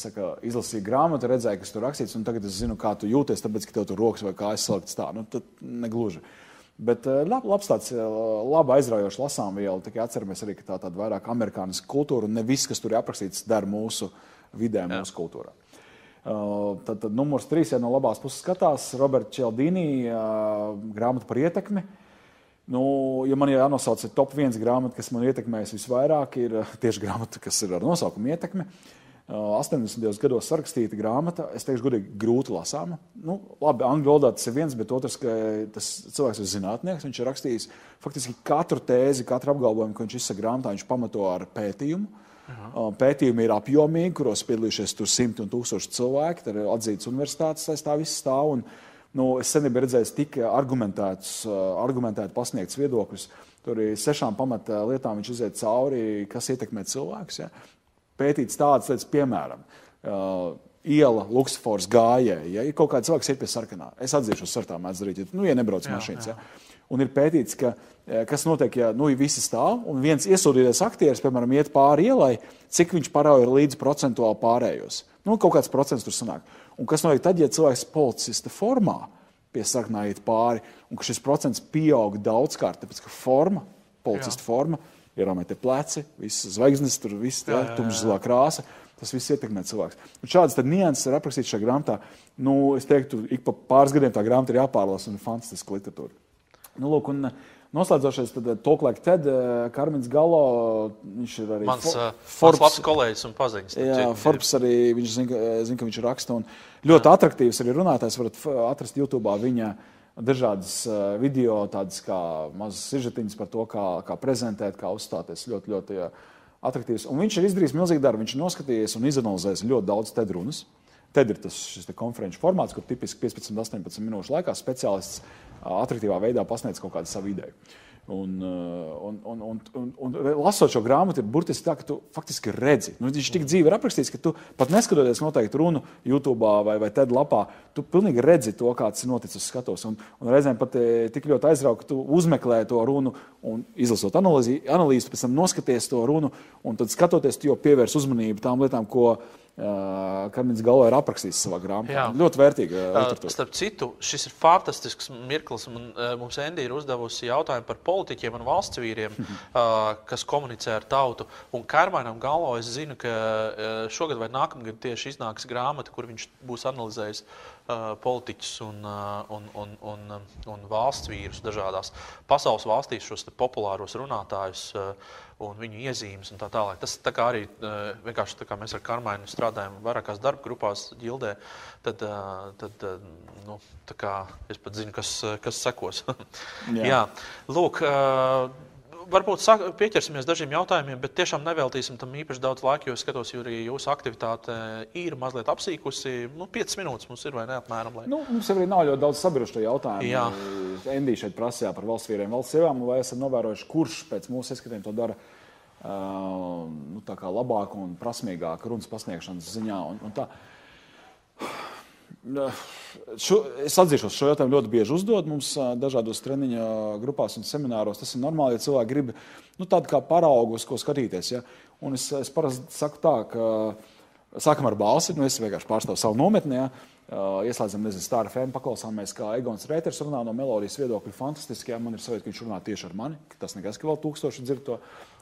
saka, izlasīju grāmatu, redzēju, kas tur rakstīts, un tagad es zinu, kā tu jūties, tāpēc, ka tev tur rokas vai kājas saliktas tā. Nu, tad negluži. Bet eh, lab, labs tāds eh, labi aizraujošs lasām viela. Tikai atceramies arī, ka tā tāda vairāk amerikāniska kultūra un ne viss, kas tur ir aprakstīts, der mūsu vidē, Jā. mūsu kultūrā. Uh, tad, tad numurs trīs, ja no labās puses skatās, Roberts Čeldīnī grāmata par ietekmi. Nu, ja man jānosauc top viens grāmata, kas man ietekmējas visvairāk, ir tieši grāmata, kas ir ar nosaukumu ietekme. Uh, 80. gados sarakstīta grāmata, es teikšu, godīgi, grūti lasāma. Nu, labi, angļu valodā tas ir viens, bet otrs, ka tas cilvēks ir zinātnieks. Viņš ir rakstījis faktiski katru tēzi, katru apgalvojumu, ko viņš izsaka grāmatā, viņš pamato ar pētījumu. Aha. Pētījumi ir apjomīgi, kuros piedalījušies simti un tūkstoši cilvēki. Tur ir atzīts universitātes, aiz tā viss stāv. Un, nu, es sen biju redzējis tik argumentētus, argumentēti pasniegts viedokļus. Tur ir sešām pamatlietām viņš iziet cauri, kas ietekmē cilvēkus. Ja? Pētīts tādas lietas, piemēram, iela, Luksafors gājēji. Ja ir kaut kāds cilvēks, iet pie sarkanā, es atzīšu, uz sarkanā mēdz darīt, nu, ja nebrauc jā, mašīnas. Jā. Ja. Un ir pētīts, ka, e, kas notiek, ja nu, visi stāv un viens iesūdzītais aktieris, piemēram, iet pāri ielai, cik viņš parauja līdz procentuāli pārējos. Nu, kaut kāds procents tur sanāk. Un kas notiek tad, ja cilvēks policista formā pie sarkanā iet pāri, un ka šis procents pieaug daudzkārt, tāpēc ka forma, policista Jā. forma, ieramētie pleci, visas zvaigznes, tur viss tumšs zilā krāsa. Tas viss ietekmē cilvēku. Šādas nianses ir aprakstītas šajā grāmatā. Nu, es teiktu, ik pa pāris gadiem tā grāmata ir jāpārlasa un ir fantastiska literatūra. Nu, lūk, un, Noslēdzošais, tad Toklēk Ted, Karmins Galo, viņš ir arī mans, Forbes, mans labs kolēģis un paziņas. Jā, Forbes arī, viņš zina, zin, ka viņš raksta un ļoti jā. atraktīvs arī runātājs, varat atrast YouTube viņa dažādas video, tādas kā mazas sižetiņas par to, kā, kā prezentēt, kā uzstāties. Ļoti, ļoti atraktīvs. Un viņš ir izdarījis milzīgu darbu. Viņš ir noskatījies un izanalizējis ļoti daudz TED runas. TED ir tas konferenču formāts, kur tipiski 15-18 minūšu laikā speciālists attraktīvā veidā pasniedz kaut kādu savu ideju. Un, un, un, un, un, un lasot šo grāmatu, ir burtiski tā, ka tu faktiski redzi. Nu, viņš tik dzīvi ir aprakstīts, ka tu pat neskatoties noteikti runu YouTube vai, vai TED lapā, tu pilnīgi redzi to, kāds ir noticis uz skatuves. Un, un reizēm pat tik ļoti aizrauga, ka tu uzmeklē to runu un izlasot analīzi, analīzi pēc tam noskaties to runu un tad skatoties, tu jau pievērs uzmanību tām lietām, ko viņa Karmins Galo ir aprakstījis savā grāmatā. Ļoti vērtīga. Uh, starp citu, šis ir fantastisks mirklis. Man, mums Endija ir uzdevusi jautājumu par politiķiem un valsts vīriem, uh, kas komunicē ar tautu. Un Karmainam Galo es zinu, ka šogad vai nākamgad tieši iznāks grāmata, kur viņš būs analizējis uh, politiķus un, un, un, un, un valsts vīrus dažādās pasaules valstīs, šos populāros runātājus. Uh, un viņu iezīmes un tā tālāk. Tas tā kā arī vienkārši tā kā mēs ar Karmainu strādājam vairākās darba grupās, ģildē, tad, tad nu, es pat zinu, kas, kas sekos. Jā. Jā. Lūk, varbūt pieķersimies dažiem jautājumiem, bet tiešām neveltīsim tam īpaši daudz laika, jo es skatos, jo arī jūsu aktivitāte ir mazliet apsīkusi. Nu, 5 minūtes mums ir vai ne apmēram. Lai... Nu, mums arī nav ļoti daudz sabiedrisko jautājumu. Jā. Endija šeit prasīja par valsts vīriem, valsts sievām, vai esat novērojuši, kurš pēc mūsu ieskatiem to dara uh, nu, labāk un prasmīgāk runas pasniegšanas ziņā. Un, un tā. Šo, es atzīšos, šo jautājumu ļoti bieži uzdod mums dažādos treniņa grupās un semināros. Tas ir normāli, ja cilvēki grib nu, tādu kā paraugu, uz ko skatīties. Ja? Un es, es parasti saku tā, ka sākam ar balsi, nu, es vienkārši pārstāvu savu nometni. Ja? Ieslēdzam, nezinu, stāra fēnu, paklausāmies, kā Egons Reiters runā no melodijas viedokļa. Fantastiski, ja man ir sajūta, ka viņš runā tieši ar mani. Tas nekas, ka vēl tūkstoši dzird to.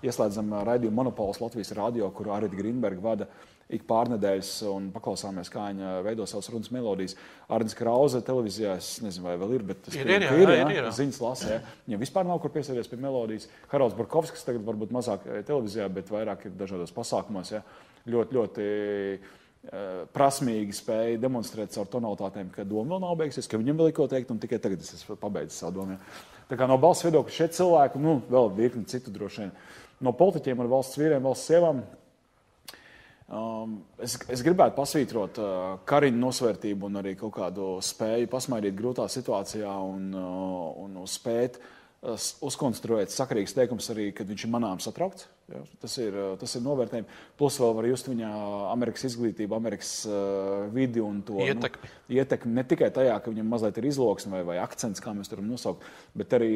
Ieslēdzam raidījumu Monopols Latvijas radio, kuru Arita Grīnberga vada ik pārnedēļas un paklausāmies, kā viņa veido savas runas melodijas. Arnēs Krause televīzijā, es nezinu, vai vēl ir, bet tas ir, ir, jā, ir, jā, ir, jā. ziņas lasē. Ja. Viņam vispār nav kur piesēties pie melodijas. Haralds Barkovskis tagad varbūt mazāk eh, televīzijā, bet vairāk ir dažādos pasākumos. Ja. Ļoti, ļoti uh, prasmīgi spēja demonstrēt caur tonalitātēm, ka doma vēl nav beigusies, ka viņam vēl ir ko teikt, un tikai tagad es esmu pabeidzis savu domu. Tā kā no balss viedokļa šie cilvēki, nu, vēl virkni citu droši vien, no politiķiem un valsts vīriem, valsts sievām, Um, es, es gribētu pasvītrot uh, kariņu nosvērtību un arī kaut kādu spēju pasmaidīt grūtā situācijā un, uh, un spēt uh, uzkonstruēt sakarīgs teikums arī, kad viņš ir manām satraukts. Ja? Tas, ir, uh, tas ir novērtējums. Plus vēl var just viņa Amerikas izglītību, Amerikas uh, vidi un to ietekmi. Nu, ietekmi. Ne tikai tajā, ka viņam mazliet ir izloksne vai, vai akcents, kā mēs to varam nosaukt, bet arī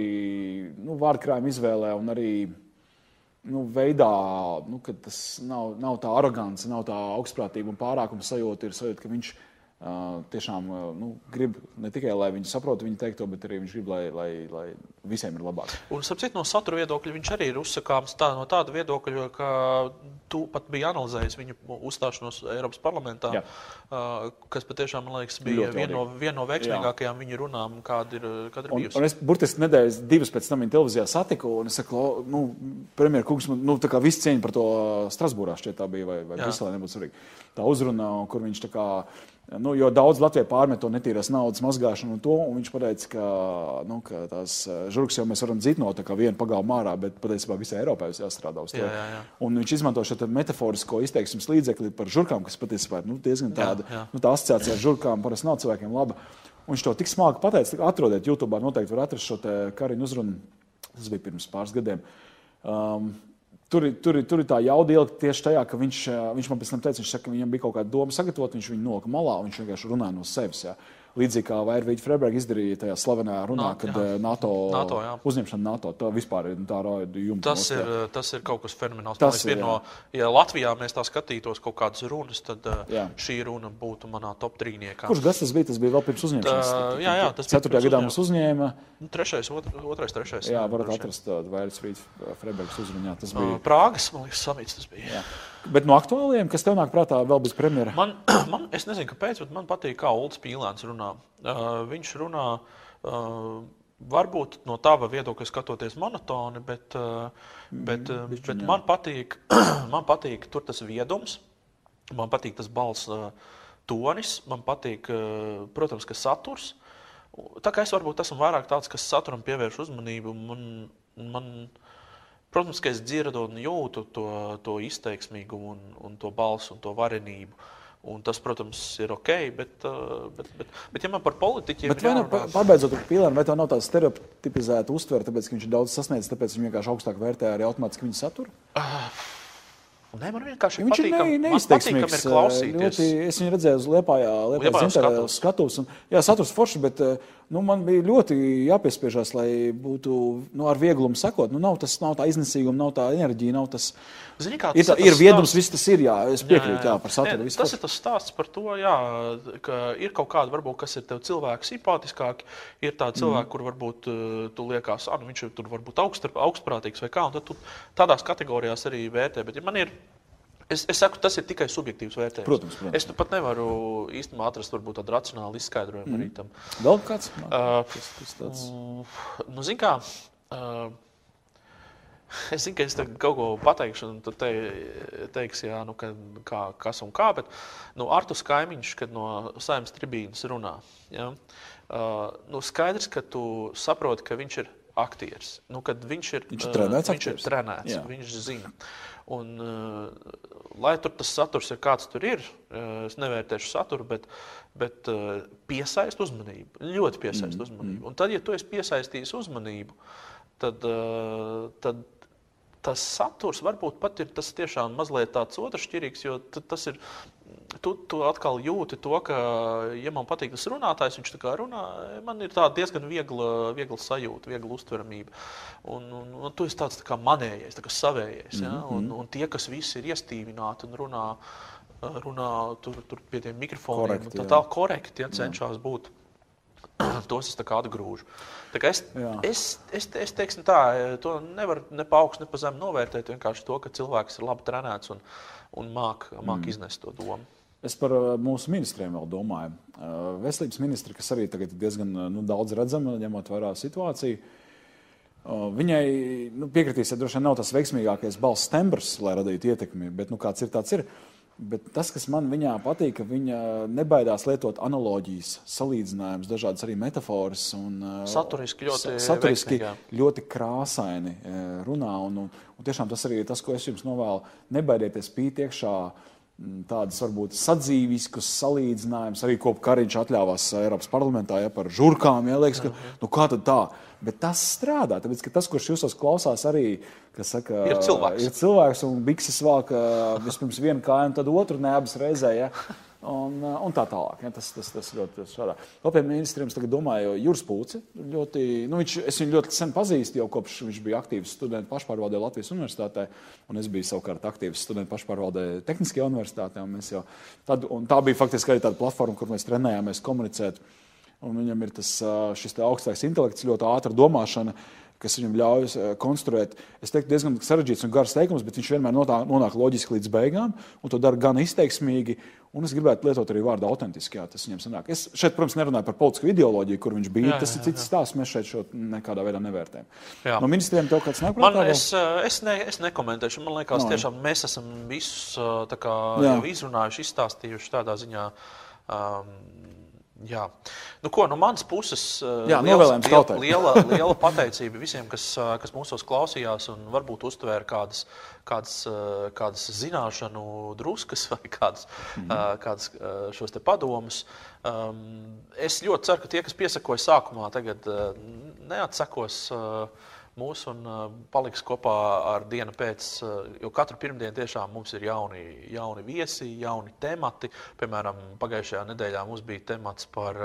nu, vārdkrājuma izvēlē un arī nu, veidā, nu, ka tas nav, nav tā arogance, nav tā augstprātība un pārākuma sajūta. Ir sajūta, ka viņš tiešām nu, grib ne tikai, lai viņi saprotu viņa teikto, bet arī viņš grib, lai, lai, lai visiem ir labāk. Un, sapcīt, no satura viedokļa viņš arī ir uzsakāms tā, no tāda viedokļa, ka tu pat biji analizējis viņa uzstāšanos Eiropas parlamentā, Jā. kas patiešām, man liekas, bija viena no, vien no veiksmīgākajām viņa runām, kāda ir, kāda ir bijusi. Un, un es burtiski nedēļas divas pēc tam viņa televīzijā satiku, un es saku, nu, premjerkungs, nu, tā kā viss cieņa par to Strasbūrā šķiet tā bija, vai, vai Briselē nebūtu svarīgi. Tā uzruna, kur viņš tā kā Nu, jo daudz Latvijai pārmet to netīrās naudas mazgāšanu un to. Un viņš teica, ka, nu, ka tās eh, žurkas jau mēs varam dzīt no viena pagāma ārā, bet patiesībā visai Eiropai ir jāstrādā uz to. Jā, jā, jā. Un viņš izmanto šo metaforisko izteiksmes līdzekli par žurkām, kas patiesībā ir nu, diezgan tāda jā, jā. Nu, tā asociācija ar žurkām parasti nav cilvēkiem laba. Un viņš to tik smagi pateica, ka atrodiet YouTube, noteikti var atrast šo Kariņu uzrunu. Tas bija pirms pāris gadiem. Um, Tur, tur, tur ir tā jauda ielikt tieši tajā, ka viņš, viņš man pēc tam teica, viņš saka, ka viņam bija kaut kāda doma sagatavot, viņš viņu nolika malā, viņš vienkārši runāja no sevis. Jā. Līdzīgi kā Vairvīķa Freiberga izdarīja tajā slavenajā runā, Nā, kad jā. eh, NATO, NATO, jā. uzņemšana NATO. Tā vispār ir tā jumta. Tas ir, tas ir kaut kas fenomenāls. Tas ir, no, ja Latvijā mēs tā skatītos kaut kādas runas, tad uh, Jā. šī runa būtu manā top trīniekā. Kurš gads tas bija? Tas bija vēl pirms uzņemšanas. Tā, jā, jā, tas bija Ceturtajā gadā mums uzņēma. Nu, Trešais, otr, otrais, trešais. Jā, varat atrast tādu Vairvīķa Freibergas uzrunā. Tas bija. Prāgas, man liekas, samits tas bija. Jā. Bet no aktuāliem, kas tev nāk prātā vēl bez premjera? Man, man, es nezinu, kāpēc, bet man patīk, kā Ulrichs Pīlēns runā. Uh, viņš runā uh, varbūt no tava viedokļa skatoties monotoni, bet, uh, bet, uh, bet jā. man, patīk, man patīk tur tas viedums, man patīk tas balss uh, tonis, man patīk, uh, protams, ka saturs. Tā kā es varbūt esmu vairāk tāds, kas saturam pievērš uzmanību, man, man, protams, ka es dzirdu un jūtu to, to izteiksmīgumu, un, un to balsu un to varenību. Un tas, protams, ir ok, bet, uh, bet, bet, bet ja man par politiķiem Bet vai nav, jārunā- pabeidzot ar pīlēnu, vai tev nav tāda stereotipizēta uztvere, tāpēc, ka viņš ir daudz sasniedzis, tāpēc viņš vienkārši augstāk vērtē arī automātiski viņa saturu? Nē, man vienkārši Viņš ir patīkam, patīkam neizteiksmīgs. ir klausīties. Ļoti, es viņu redzēju uz skatus. skatus un, jā, saturs forši, bet eh, nu, man bija ļoti jāpiespiežās, lai būtu nu, ar vieglumu sekot. Nu, nav, tas, nav tā iznesīguma, nav tā enerģija, nav tas. Zini, kā, Ir, tas tā, tas ir viedums, stāsts- viss tas ir, jā, es piekrītu, jā, par saturu. Viss tas ir tas stāsts par to, jā, ka ir kaut kāda, varbūt, kas ir tev cilvēki simpātiskāki. Ir tādi cilvēki, mm. kur varbūt uh, tu liekas, ah, nu, viņš ir tur varbūt augst, augstprātīgs vai kā. un Tad tu tādās kategorijās arī vērtē. Bet, ja man ir, es, es saku, tas ir tikai subjektīvs vērtējums. Protams, protams. Es pat nevaru īstenībā atrast varbūt, tādu racionālu izskaidrojumu mm. arī tam. Vēl kāds? Uh, Tas, tas tāds. Nu, zin kā, uh, es zinu, ka es kaut ko pateikšu, un tu te, teiksi, jā, nu, ka, kā, kas un kā, bet nu, Artus Kaimiņš, kad no saimnes tribīnas runā, jā, uh, nu, skaidrs, ka tu saproti, ka viņš ir aktieris. Nu, kad viņš ir, Viņš ir uh, trenēts viņš ir aktieris. trenēts, Jā. viņš zina. Un, uh, lai tur tas saturs ir kāds tur ir, uh, es nevērtēšu saturu, bet, bet uh, piesaist uzmanību. Ļoti piesaist mm, uzmanību. Un tad, ja tu esi piesaistījis uzmanību, tad, uh, tad tas saturs varbūt pat ir tas tiešām mazliet tāds otršķirīgs, jo tas ir. Tu, tu atkal jūti to, ka, ja man patīk tas runātājs, viņš tā kā runā, man ir tāda diezgan viegla, viegla sajūta, viegla uztveramība. Un, un, un tu esi tāds tā kā manējais, tā kā savējais. Ja? Un, un tie, kas visi ir iestīvināti un runā, runā tur, tur pie tiem mikrofoniem, Korekti, tā tā korekti ja, cenšas būt. Tos es tā kā atgrūžu. Tā kā es, es, es, es teiksim tā, to nevaru ne pa augstu, ne pa zemu novērtēt. Vienkārši to, ka cilvēks ir labi trenēts un, un māk, māk mm. iznest to domu. Es par uh, mūsu ministriem vēl domāju. Uh, Veselības ministri, kas arī tagad ir diezgan uh, nu, daudz redzama, ņemot vērā situāciju. Uh, Viņai nu, piekritīs, ka droši vien nav tas veiksmīgākais balss tembrs, lai radītu ietekmi, bet nu, kāds ir tāds ir. Bet tas, kas man viņā patīk, ka viņa nebaidās lietot analoģijas, salīdzinājumus, dažādas arī metafāras. Un, uh, Saturiski ļoti sa- saturiski veiksmīgi, jā. ļoti krāsaini uh, runā. Un, un, un tiešām tas arī ir tas, ko es jums novēlu. Nebaidieties pīt iekšā mm, tādas varbūt sadzīviskas salīdzinājumus, arī ko Kariņš atļāvās Eiropas parlamentā ja, par žurkām. Ja, liekas, ka, nu, kā tad tā? Bet tas strādā, tāpēc tas, kurš jūsos klausās, arī kas saka, Ir cilvēks. ir cilvēks un bikses ā, vispirms vienu kāju, un tad otru ne abas reizē. Ja. Un, ā, un tā tālāk. Ja, tas, tas, tas ļoti. Vēl pie ministriem es domāju, Juris Pūci. Ļoti, nu, viņš, es viņu ļoti sen pazīstu, jau kopš viņš bija aktīvs studentu pašpārvaldē Latvijas universitātē. Un es biju savukārt aktīvs studentu pašpārvaldē Tehniskajā universitātē. Jau, tad, tā bija faktiski arī tāda platforma, kur mēs trenējāmies komunicēt. Un viņam ir tas ā, šis augstais intelekts, ļoti ātra domāšana, kas viņam ļauj ā, konstruēt. Es teiktu, diezgan sarežģīts un garš teikums, bet viņš vienmēr notā, nonāk loģiski līdz beigām, un to dara gan izteiksmīgi. Un es gribētu lietot arī vārdu autentiski. Jā, tas viņam sanāk. Es šeit, protams, nerunāju par politisku ideoloģiju, kur viņš bija. Jā, Tas jā, ir cits stāsts. Mēs šeit šo nekādā veidā nevērtējam. Jā. No ministriem tev kāds nāk prātā? es, eh, es, ne, es nekomentēšu. Man liekas, No, jā. tiešām mēs esam visus eh, kā, Jā. izrunājuši, izstāstījuši tādā ziņā. Um, Jā. Nu, ko, no manas puses, eh, Jā, liels- novēlējums liela, liela, liela pateicība visiem, kas, eh, kas mūsos klausījās un varbūt uztvēra kādas, kādas, eh, kādas zināšanu druskas vai kādas, mm. kādas eh, šos padomus. Um, es ļoti ceru, ka tie, kas piesakoja sākumā, tagad neatsakos. Mūs un paliks kopā ar dienu pēc. Jo katru pirmdienu tiešām mums ir jauni, jauni viesi, jauni temati. Piemēram, pagājušajā nedēļā mums bija temats par,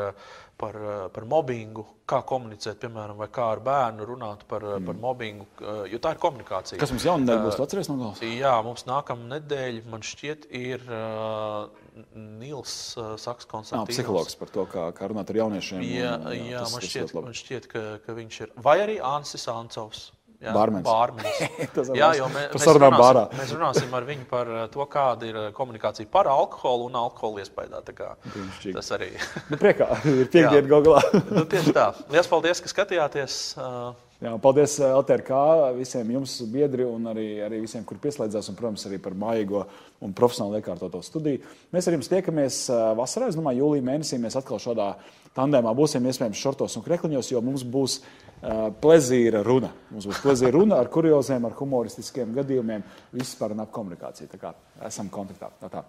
par, par mobbingu, kā komunicēt, piemēram, vai kā ar bērnu runāt par, mm. par mobbingu, jo tā ir komunikācija. Kas mums jaunā nedēļa būs? Atcerieties no galvas? Jā, mums nākamā nedēļa, man šķiet, ir uh, Nils Saks konsultants. Psihologs par to, kā, kā runāt ar jauniešiem. Jā, un, jā, jā tas, man, šķiet, man šķiet, ka, ka viņš ir. Vai arī Ansis Ancovs. Jā, bārmenis. bārmenis. jā, jo mē, mēs, runāsim, bārā. mēs runāsim ar viņu par to, kāda ir komunikācija par alkoholu un alkohola iespējā. Tas arī nu, priekā, ir piekdiena galā. nu, tieši tā. Lielas paldies, ka skatījāties. Uh, Jā, paldies eh, LTRK visiem jums, biedri, un arī, arī visiem, kur pieslēdzās, un, protams, arī par mājīgo un profesionāli iekārtoto studiju. Mēs ar jums tiekamies eh, vasarā. Es domāju, jūlijā mēnesī mēs atkal šādā tandēmā būsim iespējams šortos un krekliņos, jo mums būs uh, plezīra runa. Mums būs plezīra runa ar kurioziem, ar humoristiskiem gadījumiem, vispār un ap komunikāciju. Tā kā esam kontaktā. Tā tā.